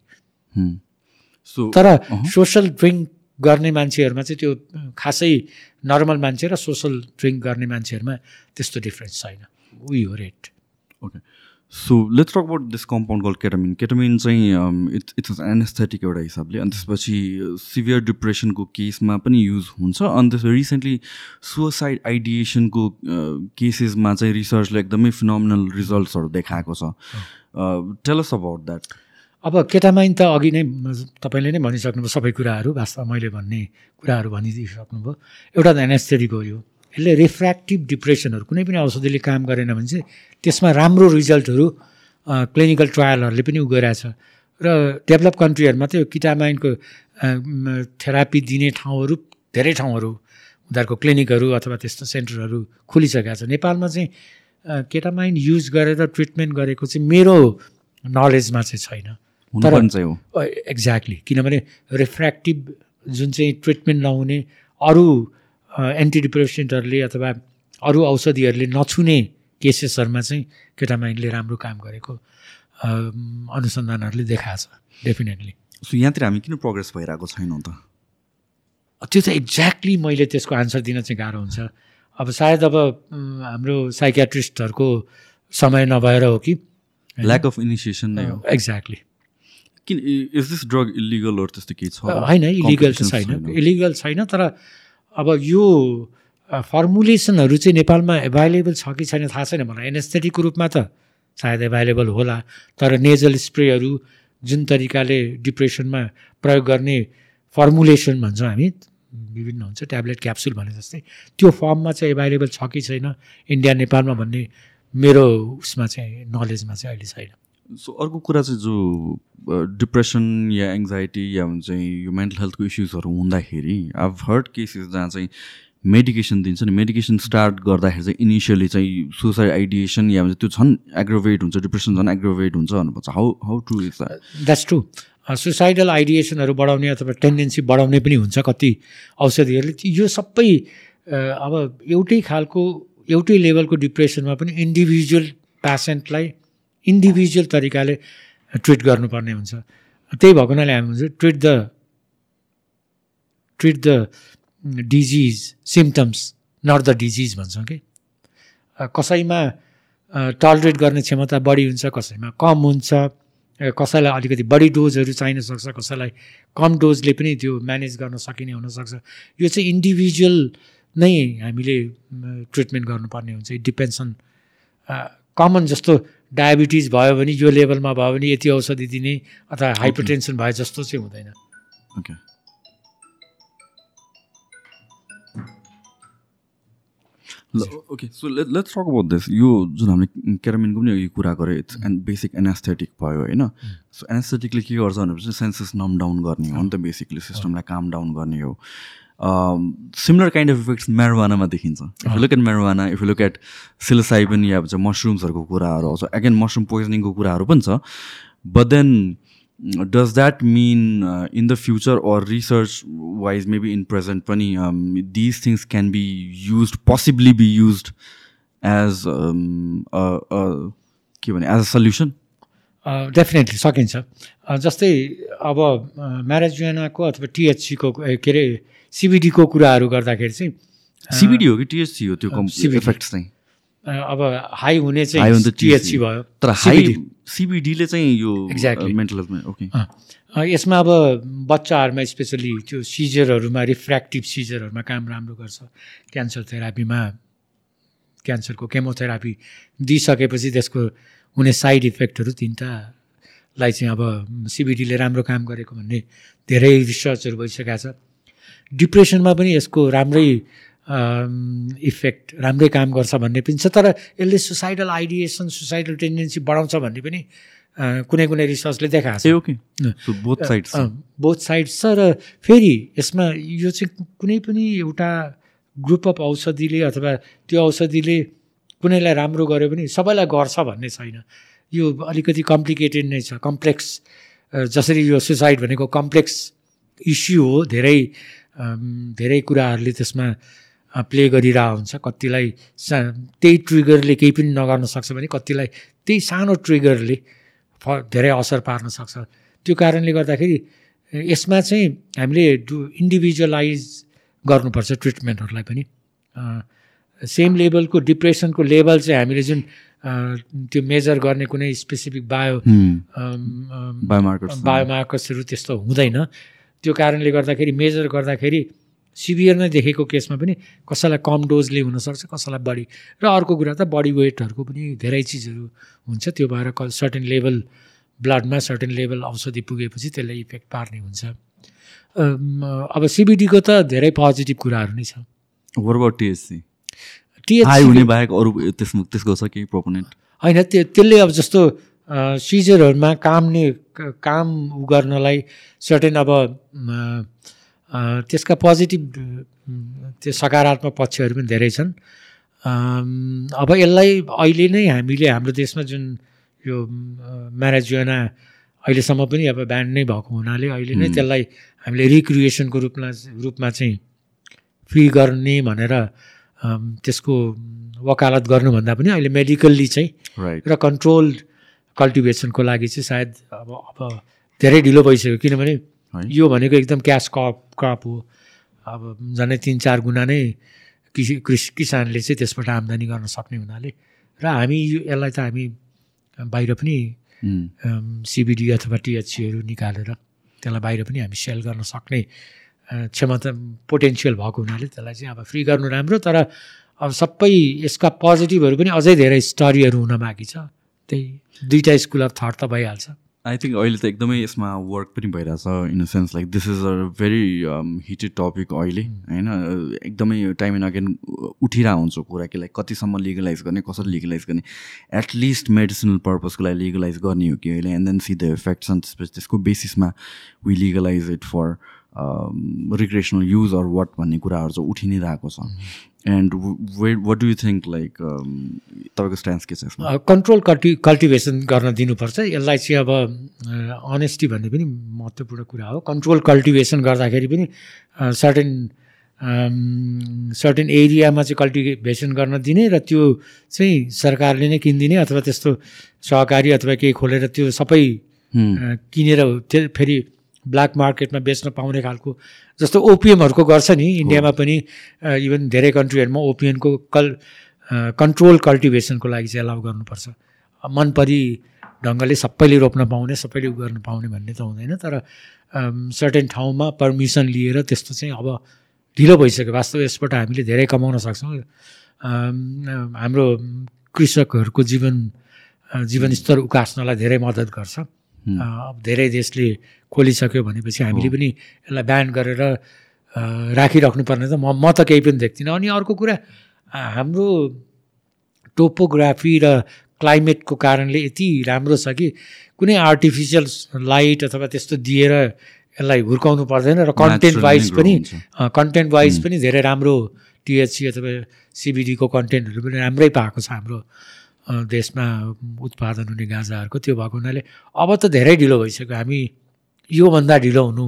so तर सोसल ड्रिङ्क गर्ने मान्छेहरूमा चाहिँ त्यो खासै नर्मल मान्छे र सोसल ड्रिङ्क गर्ने मान्छेहरूमा त्यस्तो डिफ्रेन्स छैन। वी हो rate okay so let's talk about this compound call ketamine ketamine चाहिँ इट्स इट्स एनेस्थेटिक एउटा हिसाबले अनि त्यसपछि सिभियर डिप्रेसनको केसमा पनि युज हुन्छ अनि त्यस रिसेन्टली सुसाइड आइडिएसनको केसेसमा चाहिँ रिसर्चले एकदमै फिनोमिनल रिजल्ट्सहरू देखाएको छ। टेलस अबाउट द्याट अब केटामाइन त अघि नै तपाईँले नै भनिसक्नुभयो सबै कुराहरू वास्तवमा मैले भन्ने कुराहरू भनिदिइसक्नुभयो एउटा त एनेस्थेटिक हो यो। यसले रिफ्र्याक्टिभ डिप्रेसनहरू कुनै पनि औषधिले काम गरेन भने चाहिँ त्यसमा राम्रो रिजल्टहरू क्लिनिकल ट्रायलहरूले पनि उ गइरहेछ र डेभलप कन्ट्रीहरूमा चाहिँ किटामाइनको थेरापी दिने ठाउँहरू धेरै ठाउँहरू उनीहरूको क्लिनिकहरू अथवा त्यस्तो सेन्टरहरू खुलिसकेका छ। नेपालमा चाहिँ केटामाइन युज गरेर ट्रिटमेन्ट गरेको चाहिँ मेरो नलेजमा चाहिँ छैन। तर- एक्ज्याक्टली किनभने रिफ्र्याक्टिभ जुन चाहिँ ट्रिटमेन्ट नहुने अरू एन्टी डिप्रेसेन्टहरूले अथवा अरू औषधिहरूले नछुने केसेसहरूमा चाहिँ केटामाइनले राम्रो काम गरेको अनुसन्धानहरूले देखाएको छ डेफिनेटली। सो यहाँतिर हामी किन प्रोग्रेस भइरहेको छैनौँ त? त्यो त एक्ज्याक्टली मैले त्यसको आन्सर दिन चाहिँ गाह्रो हुन्छ। अब सायद अब हाम्रो साइकियाट्रिस्टहरूको समय नभएर हो कि? ल्याक अफ इनिसिएसन नै हो। एक्ज्याक्टली किन इज दिस ड्रग इलिगलहरू त्यस्तो केही छ? होइन इलिगल Complications छैन। इलिगल छैन तर अब यो फर्मुलेसनहरू चाहिँ नेपालमा एभाइलेबल छ कि छैन थाहा छैन मलाई। एनेस्थेटिकको रूपमा त सायद एभाइलेबल होला तर नेजल स्प्रेहरू जुन तरिकाले डिप्रेसनमा प्रयोग गर्ने फर्मुलेसन भन्छौँ हामी विभिन्न हुन्छ ट्याब्लेट क्याप्सुल भने जस्तै त्यो फर्ममा चाहिँ एभाइलेबल छ कि छैन इन्डिया नेपालमा भन्ने मेरो उसमा चाहिँ नलेजमा चाहिँ अहिले छैन। सो अर्को कुरा चाहिँ जो डिप्रेसन या एङ्जाइटी या हुन्छ यो मेन्टल हेल्थको इस्युजहरू हुँदाखेरि अब हर्ड केसेस जहाँ चाहिँ मेडिकेसन दिन्छ नि मेडिकेसन स्टार्ट गर्दाखेरि चाहिँ इनिसियली चाहिँ सुसाइड आइडिएसन या त्यो झन् एग्रोभेट हुन्छ डिप्रेसन झन् एग्रोभेट हुन्छ भन्नुपर्छ। How how true is that that's true suicidal आइडिएसनहरू बढाउने अथवा टेन्डेन्सी बढाउने पनि हुन्छ कति औषधिहरूले। यो सबै अब एउटै खालको एउटै लेभलको डिप्रेसनमा पनि इन्डिभिजुअल पेसेन्टलाई इन्डिभिजुअल तरिकाले ट्रिट गर्नुपर्ने हुन्छ। त्यही भएको हुनाले हामी हुन्छ treat the treat the disease symptoms not the disease भन्छौँ कि? कसैमा टलरेट गर्ने क्षमता बढी हुन्छ कसैमा कम हुन्छ कसैलाई अलिकति बढी डोजहरू चाहिन सक्छ कसैलाई कम डोजले पनि त्यो म्यानेज गर्न सकिने हुनसक्छ। यो चाहिँ इन्डिभिजुअल नै हामीले ट्रिटमेन्ट गर्नुपर्ने हुन्छ। इट डिपेन्ड्स अन कमन जस्तो डायबिटिज भयो भने यो लेभलमा भयो भने यति औषधि दिने अथवा हाइपरटेन्सन भयो जस्तो चाहिँ हुँदैन। Okay okay so let let's talk about this यो जुन हामीले क्यारामिनको पनि अघि कुरा गऱ्यो इट्स एन्ड बेसिक एनास्थेटिक भयो होइन? सो एनास्थेटिकले के गर्छ भनेपछि सेन्सेस नम डाउन गर्ने हो नि त बेसिकली सिस्टमलाई काम डाउन गर्ने हो। सिमिलर काइन्ड अफ इफेक्ट्स म्यारोवानामा देखिन्छ. If look at marijuana if look at psilocybin या भन्छ मसरुम्सहरूको कुराहरू आउँछ अगेन मसरुम पोइजनिङको कुराहरू पनि छ. But then does that mean in the future or research wise maybe in present पनि these things can be use possibly be use as के भने एज अ सल्युसन डेफिनेटली सकिन्छ. अ, जस्तै अब म्यारेजुएनाको अथवा टिएचसीको के अरे सिबिडीको कुराहरू गर्दाखेरि चाहिँ सिबिडी हो कि टिएचसी हो? त्यो. इफेक्ट्स चाहिँ। अब हाई हुने चाहिँ टिएचसी भयो। तर हाई सिबिडीले चाहिँ यो. मेन्टल हेल्थमा ओके यसमा अब बच्चाहरूमा स्पेसली त्यो सिजरहरूमा रिफ्र्याक्टिभ सिजरहरूमा काम राम्रो गर्छ। क्यान्सर थेरापीमा क्यान्सरको केमोथेरापी दिइसकेपछि त्यसको हुने साइड इफेक्टहरू तिनवटालाई चाहिँ अब सिबिडीले राम्रो काम गरेको भन्ने धेरै रिसर्चहरू भइसकेको छ। डिप्रेसनमा पनि यसको राम्रै इफेक्ट राम्रै काम गर्छ भन्ने पनि छ। तर यसले सुसाइडल आइडिएसन सुसाइडल टेन्डेन्सी बढाउँछ भन्ने पनि कुनै कुनै रिसर्चले देखाएको छ। बोथ साइड्स बोथ साइड्स छ। र फेरि यसमा यो चाहिँ कुनै पनि एउटा ग्रुप अफ औषधिले अथवा त्यो औषधिले कुनैलाई राम्रो गर्यो भने सबैलाई गर्छ भन्ने छैन। यो अलिकति कम्प्लिकेटेड नै छ। कम्प्लेक्स जसरी यो सुसाइड भनेको कम्प्लेक्स इस्यु हो धेरै धेरै कुराहरूले त्यसमा प्ले गरिरहेको हुन्छ। कतिलाई सा त्यही ट्रिगरले केही पनि नगर्न सक्छ भने कतिलाई त्यही सानो ट्रिगरले फ धेरै असर पार्न सक्छ। त्यो कारणले गर्दाखेरि यसमा चाहिँ हामीले डु इन्डिभिजुअलाइज गर्नुपर्छ ट्रिटमेन्टहरूलाई पनि। सेम लेभलको डिप्रेसनको लेभल चाहिँ हामीले जुन त्यो मेजर गर्ने कुनै स्पेसिफिक बायो बायोमार्कर्स बायोमार्कर्सहरू त्यस्तो हुँदैन। त्यो कारणले गर्दाखेरि मेजर गर्दाखेरि सिभियर नै देखेको केसमा पनि कसैलाई कम डोजले हुनसक्छ कसैलाई बढी। र अर्को कुरा त बडी वेटहरूको पनि धेरै चिजहरू हुन्छ। त्यो भएर क सर्टेन लेभल ब्लडमा सर्टेन लेभल औषधि पुगेपछि त्यसले इफेक्ट पार्ने हुन्छ। अब सिबिडीको त धेरै पोजिटिभ कुराहरू नै छ। टिएचसी टिएच हुने बाहेक अरू त्यसमा त्यसको छ केही प्रोपोनेन्ट होइन त्यो त्यसले अब जस्तो सिजरहरूमा कामने काम उ गर्नलाई सर्टेन अब त्यसका पोजिटिभ त्यो सकारात्मक पक्षहरू पनि धेरै छन् अब यसलाई अहिले नै हामीले हाम्रो देशमा जुन यो म्यारेजुएना अहिलेसम्म पनि अब ब्यान्ड नै भएको हुनाले अहिले नै। त्यसलाई हामीले रिक्रिएसनको रूपमा रूपमा चाहिँ फ्री गर्ने भनेर त्यसको वकालत गर्नुभन्दा पनि अहिले मेडिकल्ली चाहिँ र कन्ट्रोल कल्टिभेसनको लागि चाहिँ सायद अब अब धेरै ढिलो भइसक्यो। किनभने यो भनेको एकदम क्यास क्रप क्रप हो। अब झन्डै तिन चार गुणा नै कृषि कृषि किसानले चाहिँ त्यसबाट आम्दानी गर्न सक्ने हुनाले र हामी यो यसलाई त हामी बाहिर पनि सिबिडी अथवा टिएचसीहरू निकालेर त्यसलाई बाहिर पनि हामी सेल गर्न सक्ने क्षमता पोटेन्सियल भएको हुनाले त्यसलाई चाहिँ अब फ्री गर्नु राम्रो तर अब सबै यसका पोजिटिभहरू पनि अझै धेरै स्टडीहरू हुन बाँकी छ। त्यही दुईवटा स्कुल अफ थट त भइहाल्छ। आई थिङ्क अहिले त एकदमै यसमा वर्क पनि भइरहेछ in a sense like this is a very heated topic अहिले होइन? एकदमै टाइम एन्ड अगेन उठिरहेको हुन्छ कुरा कि लाइक कतिसम्म लिगलाइज गर्ने कसरी लिगलाइज गर्ने? एटलिस्ट मेडिसिनल पर्पजको लागि लिगलाइज गर्ने हो कि अहिले and then see the effects अनि त्यसपछि त्यसको बेसिसमा we legalise it for recreational use or what भन्ने कुराहरू चाहिँ उठि नै रहेको छ and way what do you think like तपाईँको स्ट्यान्स के छ यसमा? कन्ट्रोल कल्टि कल्टिभेसन गर्न दिनुपर्छ। यसलाई चाहिँ अब अनेस्टी भन्ने पनि महत्त्वपूर्ण कुरा हो। कन्ट्रोल कल्टिभेसन गर्दाखेरि पनि सर्टेन सर्टेन एरियामा चाहिँ कल्टिभेसन गर्न दिने र त्यो चाहिँ सरकारले नै किनिदिने अथवा त्यस्तो सहकारी अथवा केही खोलेर त्यो सबै किनेर फेरि ब्ल्याक मार्केटमा बेच्न पाउने खालको जस्तो ओपिएमहरूको गर्छ नि इन्डियामा पनि इभन धेरै कन्ट्रीहरूमा ओपिएमको कल कन्ट्रोल कल्टिभेसनको लागि चाहिँ एलाउ गर्नुपर्छ। मन परी ढङ्गले सबैले रोप्न पाउने सबैले गर्न पाउने भन्ने त हुँदैन तर सर्टेन ठाउँमा पर्मिसन लिएर त्यस्तो चाहिँ अब ढिलो भइसक्यो। वास्तव यसबाट हामीले धेरै कमाउन सक्छौँ। हाम्रो कृषकहरूको जीवन जीवनस्तर उकास्नलाई धेरै मद्दत गर्छ। अब धेरै देशले खोलिसक्यो भनेपछि हामीले पनि यसलाई ब्यान गरेर राखिराख्नु पर्ने त म म त केही पनि देख्दिनँ। अनि अर्को कुरा हाम्रो टोपोग्राफी र क्लाइमेटको कारणले यति राम्रो छ कि कुनै आर्टिफिसियल लाइट अथवा त्यस्तो दिएर यसलाई हुर्काउनु पर्दैन र कन्टेन्ट वाइज पनि कन्टेन्ट वाइज पनि धेरै राम्रो टिएचसी अथवा सिबिडीको कन्टेन्टहरू पनि राम्रै पाएको छ हाम्रो देशमा उत्पादन हुने गाँजाहरूको त्यो भएको हुनाले अब त धेरै ढिलो भइसक्यो। हामी योभन्दा ढिलो हुनु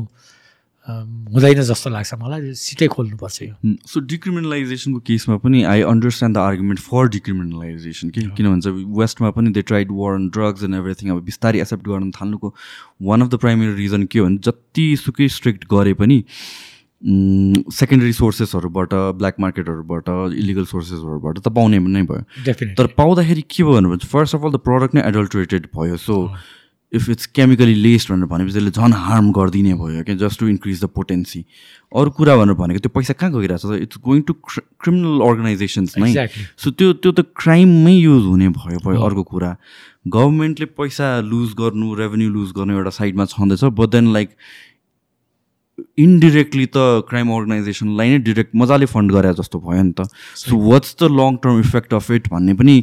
हुँदैन जस्तो लाग्छ मलाई सिटै खोल्नुपर्छ यो। सो डिक्रिमिनलाइजेसनको केसमा पनि I understand the argument for decriminalization कि किन भन्छ वेस्टमा पनि they tried war and drugs and everything अब बिस्तारै एक्सेप्ट गर्न थाल्नुको one of the primary reason के हो भने जतिसुकै स्ट्रिक्ट गरे पनि सेकेन्डरी सोर्सेसहरूबाट ब्ल्याक मार्केटहरूबाट इलिगल सोर्सेसहरूबाट त पाउने नै भयो। तर पाउँदाखेरि के भयो भने first of all the product नै एडल्ट्रेटेड भयो so if it's chemically laced भनेर भनेपछि त्यसले झन् हार्म गरिदिने भयो क्या just to increase the potency अरू कुरा भनेर भनेको त्यो पैसा कहाँ गइरहेको छ it's going to criminal organizations नै? सो त्यो त्यो त क्राइममै युज हुने भयो भयो अर्को कुरा। गभर्मेन्टले पैसा लुज गर्नु रेभेन्यू लुज गर्नु एउटा साइडमा छँदैछ बट देन लाइक इन्डिरेक्टली त क्राइम अर्गनाइजेसनलाई नै डिरेक्ट मजाले फन्ड गरे जस्तो भयो नि त। So what's the long term effect of it भन्ने पनि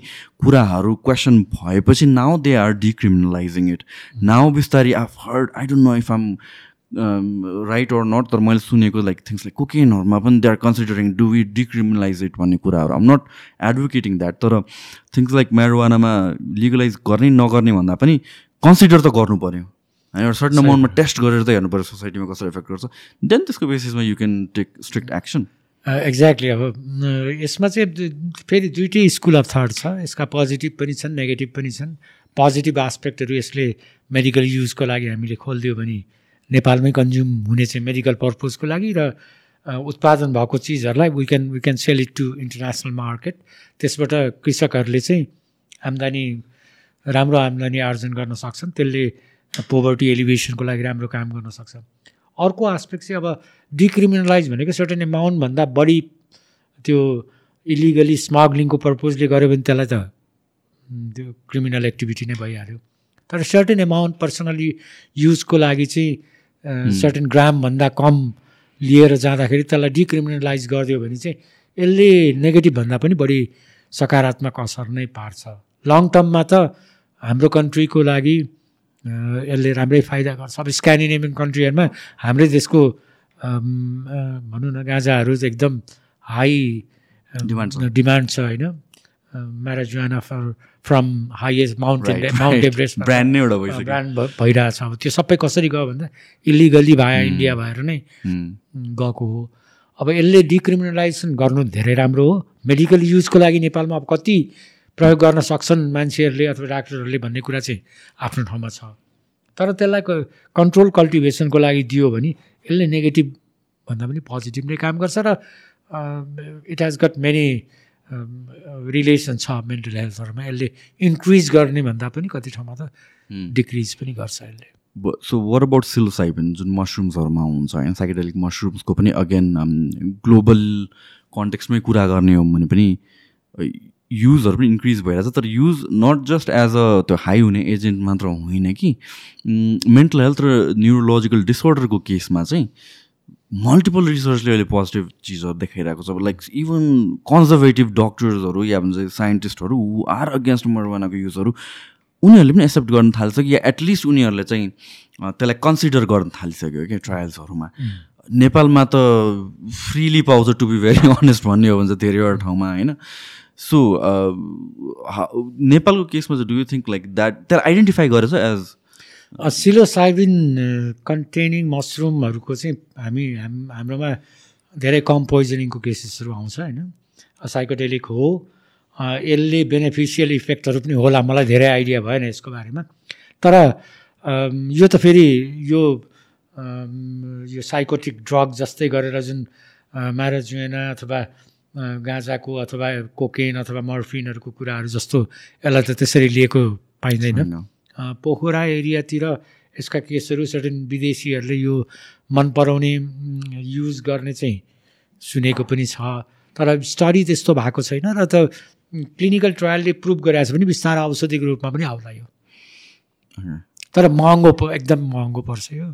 कुराहरू क्वेसन भएपछि now they are decriminalizing it now बिस्तारै आफ heard I don't know if I'm right or not तर मैले सुनेको लाइक थिङ्स लाइक कोकेनहरूमा पनि they are considering do we decriminalize it भन्ने कुराहरू। आम नट एडभोकेटिङ द्याट तर थिङ्स लाइक म्यारोवानामा लिगलाइज गर्ने नगर्ने भन्दा पनि कन्सिडर त गर्नु पऱ्यो एउटा सर्टन अमाउन्टमा टेस्ट गरेर त हेर्नु पऱ्यो सोसाइटीमा कसरी इफेक्ट गर्छ। देन त्यसको बेसिसमा you can take strict action exactly अब यसमा चाहिँ फेरि दुइटै स्कुल अफ थट छ। यसका पोजिटिभ पनि छन् नेगेटिभ पनि छन्। पोजिटिभ आस्पेक्टहरू यसले मेडिकल युजको लागि हामीले खोलिदियो भने नेपालमै कन्ज्युम हुने चाहिँ मेडिकल पर्पजको लागि र उत्पादन भएको चिजहरूलाई we can we can sell it to international market त्यसबाट कृषकहरूले चाहिँ आम्दानी राम्रो आम्दानी आर्जन गर्न सक्छन्। त्यसले पोभर्टी एलिभेसनको लागि राम्रो काम गर्न सक्छ। अर्को आस्पेक्ट चाहिँ अब डिक्रिमिनलाइज भनेको सर्टेन एमाउन्टभन्दा बढी त्यो इलिगली स्मग्लिङको पर्पोजले गऱ्यो भने त्यसलाई त त्यो क्रिमिनल एक्टिभिटी नै भइहाल्यो। तर सर्टेन एमाउन्ट पर्सनली युजको लागि चाहिँ सर्टेन ग्रामभन्दा कम लिएर जाँदाखेरि त्यसलाई डिक्रिमिनलाइज गरिदियो भने चाहिँ यसले नेगेटिभभन्दा पनि बढी सकारात्मक असर नै पार्छ। लङ टर्ममा त हाम्रो कन्ट्रीको लागि यसले राम्रै फाइदा गर्छ। अब स्क्यान्डिनेभियन कन्ट्रीहरूमा हाम्रै देशको भनौँ न गाँजाहरू चाहिँ एकदम हाई डिमान्ड डिमान्ड छ होइन? Marijuana for from highest mountain mount Everest brand नै एउटा ब्रान्ड भइरहेछ अब त्यो सबै कसरी गयो भन्दा इलिगली भए इन्डिया भएर नै गएको हो। अब यसले डिक्रिमिनलाइजेसन गर्नु धेरै राम्रो हो। मेडिकल युजको लागि नेपालमा अब कति प्रयोग गर्न सक्छन् मान्छेहरूले अथवा डाक्टरहरूले भन्ने कुरा चाहिँ आफ्नो ठाउँमा छ। तर त्यसलाई कन्ट्रोल कल्टिभेसनको लागि दियो भने यसले नेगेटिभ भन्दा पनि पोजिटिभ नै काम गर्छ र it has got many relation छ मेन्टल हेल्थहरूमा यसले इन्क्रिज गर्ने भन्दा पनि कति ठाउँमा त डिक्रिज पनि गर्छ यसले। सो वर अबाउट सिलोसाइबिन जुन मसरुम्सहरूमा हुन्छ? होइन साइकेडेलिक मसरुम्सको पनि अगेन ग्लोबल कन्टेक्समै कुरा गर्ने हो भने पनि युजहरू पनि इन्क्रिज भइरहेछ। तर use not just as a त्यो हाई हुने एजेन्ट मात्र होइन कि। मेन्टल हेल्थ र न्युरोलोजिकल डिसअर्डरको केसमा चाहिँ मल्टिपल रिसर्चले अहिले पोजिटिभ चिजहरू देखाइरहेको छ। लाइक इभन कन्जर्भेटिभ डक्टर्सहरू या भन्छ साइन्टिस्टहरू हु आर अगेन्स्ट मरवानाको युजहरू उनीहरूले पनि एक्सेप्ट गर्न थाल्छ कि या एटलिस्ट उनीहरूले चाहिँ त्यसलाई कन्सिडर गर्न थालिसक्यो क्या ट्रायल्सहरूमा नेपालमा त फ्रिली पाउँछ टु बी भेरी अनेस्ट भन्ने हो भने चाहिँ धेरैवटा ठाउँमा होइन? सो नेपालको केसमा चाहिँ do you think like that त्यसलाई आइडेन्टिफाई गरेछ एज सिलोसाइबिन कन्टेनिङ मसरुमहरूको चाहिँ हामी हाम हाम्रोमा धेरै कम पोइजनिङको केसेसहरू आउँछ होइन? साइकोडेलिक हो। यसले बेनिफिसियल इफेक्टहरू पनि होला मलाई धेरै आइडिया भएन यसको बारेमा। तर यो त फेरि यो यो साइकोटिक ड्रग जस्तै गरेर जुन म्याराजुएना अथवा गाँजाको अथवा कोकेन अथवा मर्फिनहरूको कुराहरू जस्तो यसलाई त त्यसरी लिएको पाइँदैन। पोखरा एरियातिर यसका केसहरू सर्टेन विदेशीहरूले यो मन पराउने युज गर्ने चाहिँ सुनेको पनि छ। तर स्टडी त्यस्तो भएको छैन र त क्लिनिकल ट्रायलले प्रुभ गरिरहेको छ भने बिस्तारै औषधिको रूपमा पनि आउला यो। तर महँगो एकदम महँगो पर्छ यो।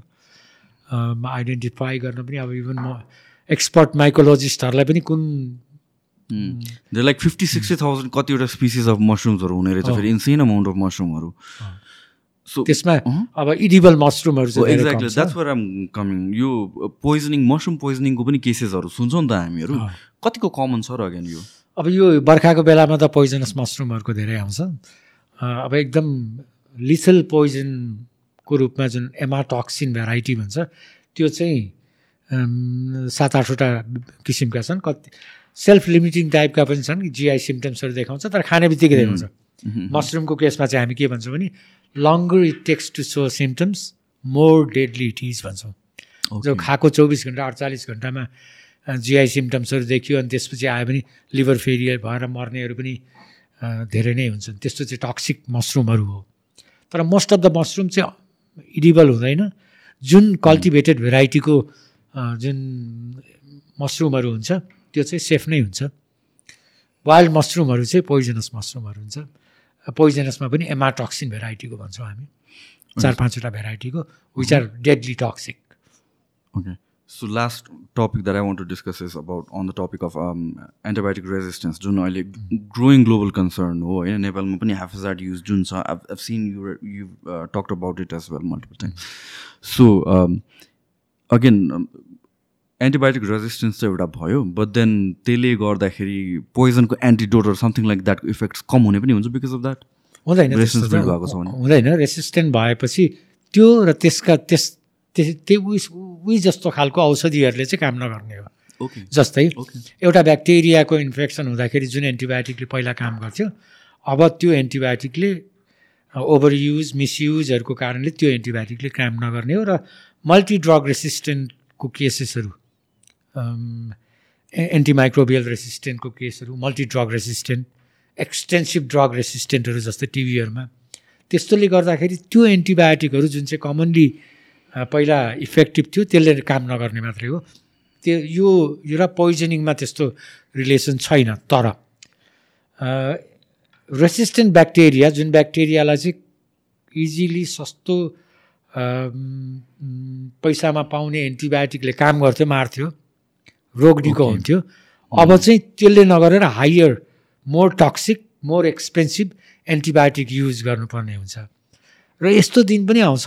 आइडेन्टिफाई गर्न पनि अब इभन म एक्सपर्ट माइकोलोजिस्टहरूलाई पनि कुन लाइक फिफ्टी सिक्सटी थाउजन्ड कतिवटा स्पिसिस अफ मसरुम्सहरू हुने रहेछ फेरि इन्सेन अमाउन्ट अफ मसरुमहरू सो त्यसमा अब edible मसरुमहरू exactly that's where I'm coming यो पोइजनिङ मसरुम पोइजनिङको पनि केसेसहरू सुन्छौँ नि त हामीहरू। कतिको कमन छ र अगेन यो? अब यो बर्खाको बेलामा त पोइजनस मसरुमहरूको धेरै आउँछ। अब एकदम लिथल पोइजनको रूपमा जुन एमाटक्सिन भेराइटी भन्छ त्यो चाहिँ सात आठवटा किसिमका छन्। कति सेल्फ लिमिटिङ टाइपका पनि छन् जिआई सिम्टम्सहरू देखाउँछ तर खाने बित्तिकै देखाउँछ। मसरुमको केसमा चाहिँ हामी के भन्छौँ भने longer it takes to show symptoms more deadly it is भन्छौँ। जो खाएको चौबिस घन्टा अडचालिस घन्टामा जिआई सिम्टम्सहरू देखियो अनि त्यसपछि आयो भने लिभर फेरियर भएर मर्नेहरू पनि धेरै नै हुन्छन्। त्यस्तो चाहिँ टक्सिक मसरुमहरू हो। तर मोस्ट अफ द मसरुम चाहिँ इडिबल हुँदैन। जुन कल्टिभेटेड भेराइटीको जुन मसरुमहरू हुन्छ त्यो चाहिँ सेफ नै हुन्छ. वाइल्ड मसरुमहरू चाहिँ पोइजनस मसरुमहरू हुन्छ. पोइजनसमा पनि एमाटक्सिन भेराइटीको भन्छौँ हामी। चार पाँचवटा भेराइटीको which are deadly toxic okay so last topic that I want to discuss is about on the topic of antibiotic resistance जुन अहिले ग्रोइङ ग्लोबल कन्सर्न हो होइन? नेपालमा पनि हेफेजाड युज जुन छ। Have seen you you talk about it as well multiple time so again antibiotic resistance चाहिँ एउटा भयो बट देन त्यसले गर्दाखेरि पोइजनको antidote something like that effects कम हुने पनि हुन्छ बिकज अफ द्याट हुँदैन भएको छ हुँदैन रेसिस्टेन्ट भएपछि त्यो र त्यसका त्यस त्यो उस उही जस्तो खालको औषधिहरूले चाहिँ काम नगर्ने हो। जस्तै एउटा ब्याक्टेरियाको इन्फेक्सन हुँदाखेरि जुन एन्टिबायोटिकले पहिला काम गर्थ्यो अब त्यो एन्टिबायोटिकले ओभर युज मिसयुजहरूको कारणले त्यो एन्टिबायोटिकले काम नगर्ने हो र मल्टी ड्रग रेसिस्टेन्टको केसेसहरू एन्टिमाइक्रोबियल रेसिस्टेन्टको केसहरू multi drug resistant extensive drug रेसिस्टेन्टहरू जस्तै टिभीहरूमा। त्यस्तोले गर्दाखेरि त्यो एन्टिबायोटिकहरू जुन चाहिँ कमनली पहिला इफेक्टिभ थियो त्यसले काम नगर्ने मात्रै हो। त्यो यो र पोइजनिङमा त्यस्तो रिलेसन छैन तर रेसिस्टेन्ट ब्याक्टेरिया जुन ब्याक्टेरियालाई चाहिँ इजिली सस्तो पैसामा पाउने एन्टिबायोटिकले काम गर्थ्यो मार्थ्यो। रोग निको हुन्थ्यो। अब चाहिँ त्यसले नगरेर higher more toxic more expensive antibiotic use गर्नुपर्ने हुन्छ। र यस्तो दिन पनि आउँछ।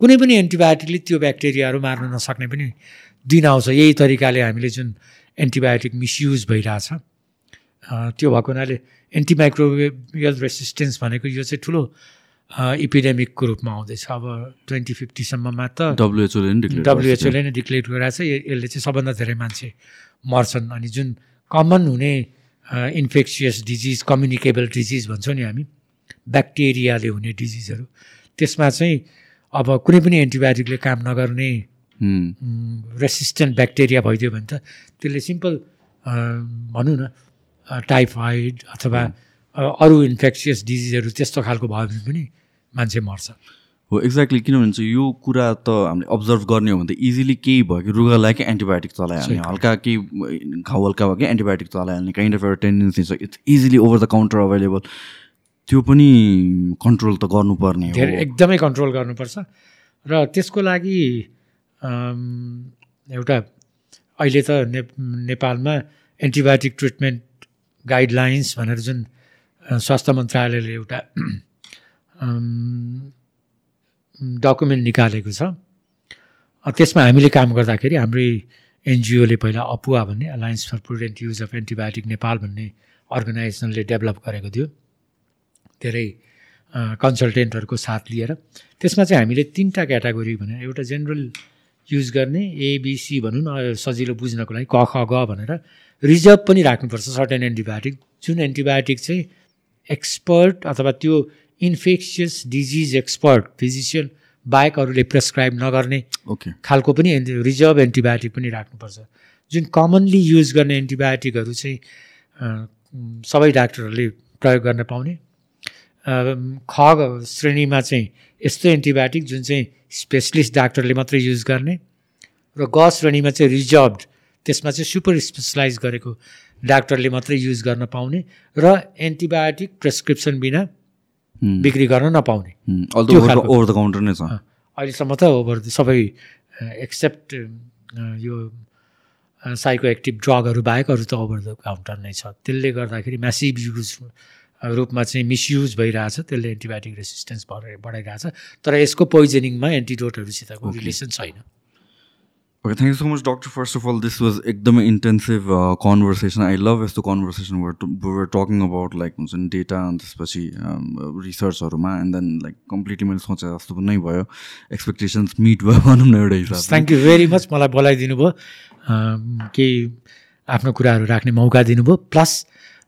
कुनै पनि एन्टिबायोटिकले त्यो ब्याक्टेरियाहरू मार्न नसक्ने पनि दिन आउँछ। यही तरिकाले हामीले जुन एन्टिबायोटिक मिसयुज भइरहेछ। त्यो भएको हुनाले एन्टिमाइक्रोबियल रेसिस्टेन्स भनेको यो चाहिँ ठुलो इपिडेमिकको रूपमा आउँदैछ। अब ट्वेन्टी फिफ्टीसम्ममा त डब्लुएचओले डब्लुएचओले नै डिक्लेयर गरिरहेको छ। यसले चाहिँ सबभन्दा धेरै मान्छे मर्छन्। अनि जुन कमन हुने इन्फेक्सियस डिजिज कम्युनिकेबल डिजिज भन्छौँ नि हामी ब्याक्टेरियाले हुने डिजिजहरू त्यसमा चाहिँ अब कुनै पनि एन्टिबायोटिकले काम नगर्ने रेसिस्टेन्ट ब्याक्टेरिया भइदियो भने त त्यसले सिम्पल भनौँ न टाइफाइड अथवा अरू इन्फेक्सियस डिजिजहरू त्यस्तो खालको भयो भने पनि मान्छे मर्छ। हो एक्ज्याक्टली किनभने चाहिँ यो कुरा त हामीले अब्जर्भ गर्ने हो भने त इजिली केही भयो कि रुगा लाग्यो कि एन्टिबायोटिक चलाइहाल्ने हल्का केही घाउ हल्का भयो कि एन्टिबायोटिक चलाइहाल्ने काइन्ड अफ एउटा टेन्डेन्सी छ। It's easily over the counter available त्यो पनि कन्ट्रोल त गर्नुपर्ने धेरै एकदमै कन्ट्रोल गर्नुपर्छ। र त्यसको लागि एउटा अहिले त ने नेपालमा एन्टिबायोटिक ट्रिटमेन्ट गाइडलाइन्स भनेर जुन स्वास्थ्य मन्त्रालयले एउटा डकुमेन्ट निकालेको छ। त्यसमा हामीले काम गर्दाखेरि हाम्रै एनजिओले पहिला अपुवा भन्ने alliance for prudent use of antibiotic Nepal भन्ने अर्गनाइजेसनले डेभलप गरेको थियो। धेरै कन्सल्टेन्टहरूको साथ लिएर। त्यसमा चाहिँ हामीले तिनवटा क्याटागोरी भनेर एउटा जेनरल युज गर्ने एबिसी भनौँ न सजिलो बुझ्नको लागि क ख ग भनेर रिजर्भ पनि राख्नुपर्छ। सर्टेन एन्टिबायोटिक जुन एन्टिबायोटिक चाहिँ एक्सपर्ट अथवा त्यो इन्फेक्सियस डिजिज एक्सपर्ट फिजिसियन बाहेक अरूले प्रेसक्राइब नगर्ने ओके खालको पनि एन्टी रिजर्भ एन्टिबायोटिक पनि राख्नुपर्छ। जुन कमनली युज गर्ने एन्टिबायोटिकहरू चाहिँ सबै डाक्टरहरूले प्रयोग गर्न पाउने। ख श्रेणीमा चाहिँ यस्तो एन्टिबायोटिक जुन चाहिँ स्पेसलिस्ट डाक्टरले मात्रै युज गर्ने र ग श्रेणीमा चाहिँ रिजर्भड त्यसमा चाहिँ सुपर स्पेसलाइज गरेको डाक्टरले मात्रै युज गर्न पाउने र एन्टिबायोटिक प्रेसक्रिप्सन बिना बिक्री गर्न नपाउने। ओभर द काउन्टर नै छ। अहिलेसम्म त ओभर सबै एक्सेप्ट यो साइको एक्टिभ ड्रगहरू बाहेक अरू त ओभर द काउन्टर नै छ। त्यसले गर्दाखेरि म्यासिभ युज रूपमा चाहिँ मिसयुज भइरहेछ। त्यसले एन्टिबायोटिक रेसिस्टेन्स बढाइ बढाइरहेछ। तर यसको पोइजनिङमा एन्टिडोटहरूसितको रिलेसन छैन। Okay thank you so much doctor first of all this was एकदमै इन्टेन्सिभ कन्भर्सेसन आई लभ यस्तो conversation where talking about like हुन्छ नि डेटा अनि त्यसपछि रिसर्चहरूमा एन्ड देन लाइक कम्प्लिटली मैले सोचे जस्तो पनि भयो एक्सपेक्टेसन्स मिट भयो भनौँ न एउटा हिसाबले थ्याङ्क यू भेरी मच मलाई बोलाइदिनु भयो केही आफ्नो कुराहरू राख्ने मौका दिनुभयो प्लस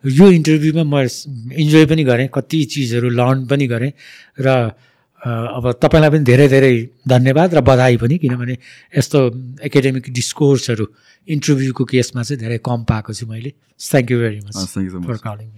यो इन्टरभ्यूमा म इन्जोय पनि गरेँ कति चिजहरू लर्न पनि गरेँ र अब तपाईँलाई पनि धेरै धेरै धन्यवाद र बधाई पनि किनभने यस्तो एकाडेमिक डिस्कोर्सहरू इन्टरभ्यूको केसमा चाहिँ धेरै कम पाएको छु मैले। Thank you very much for much calling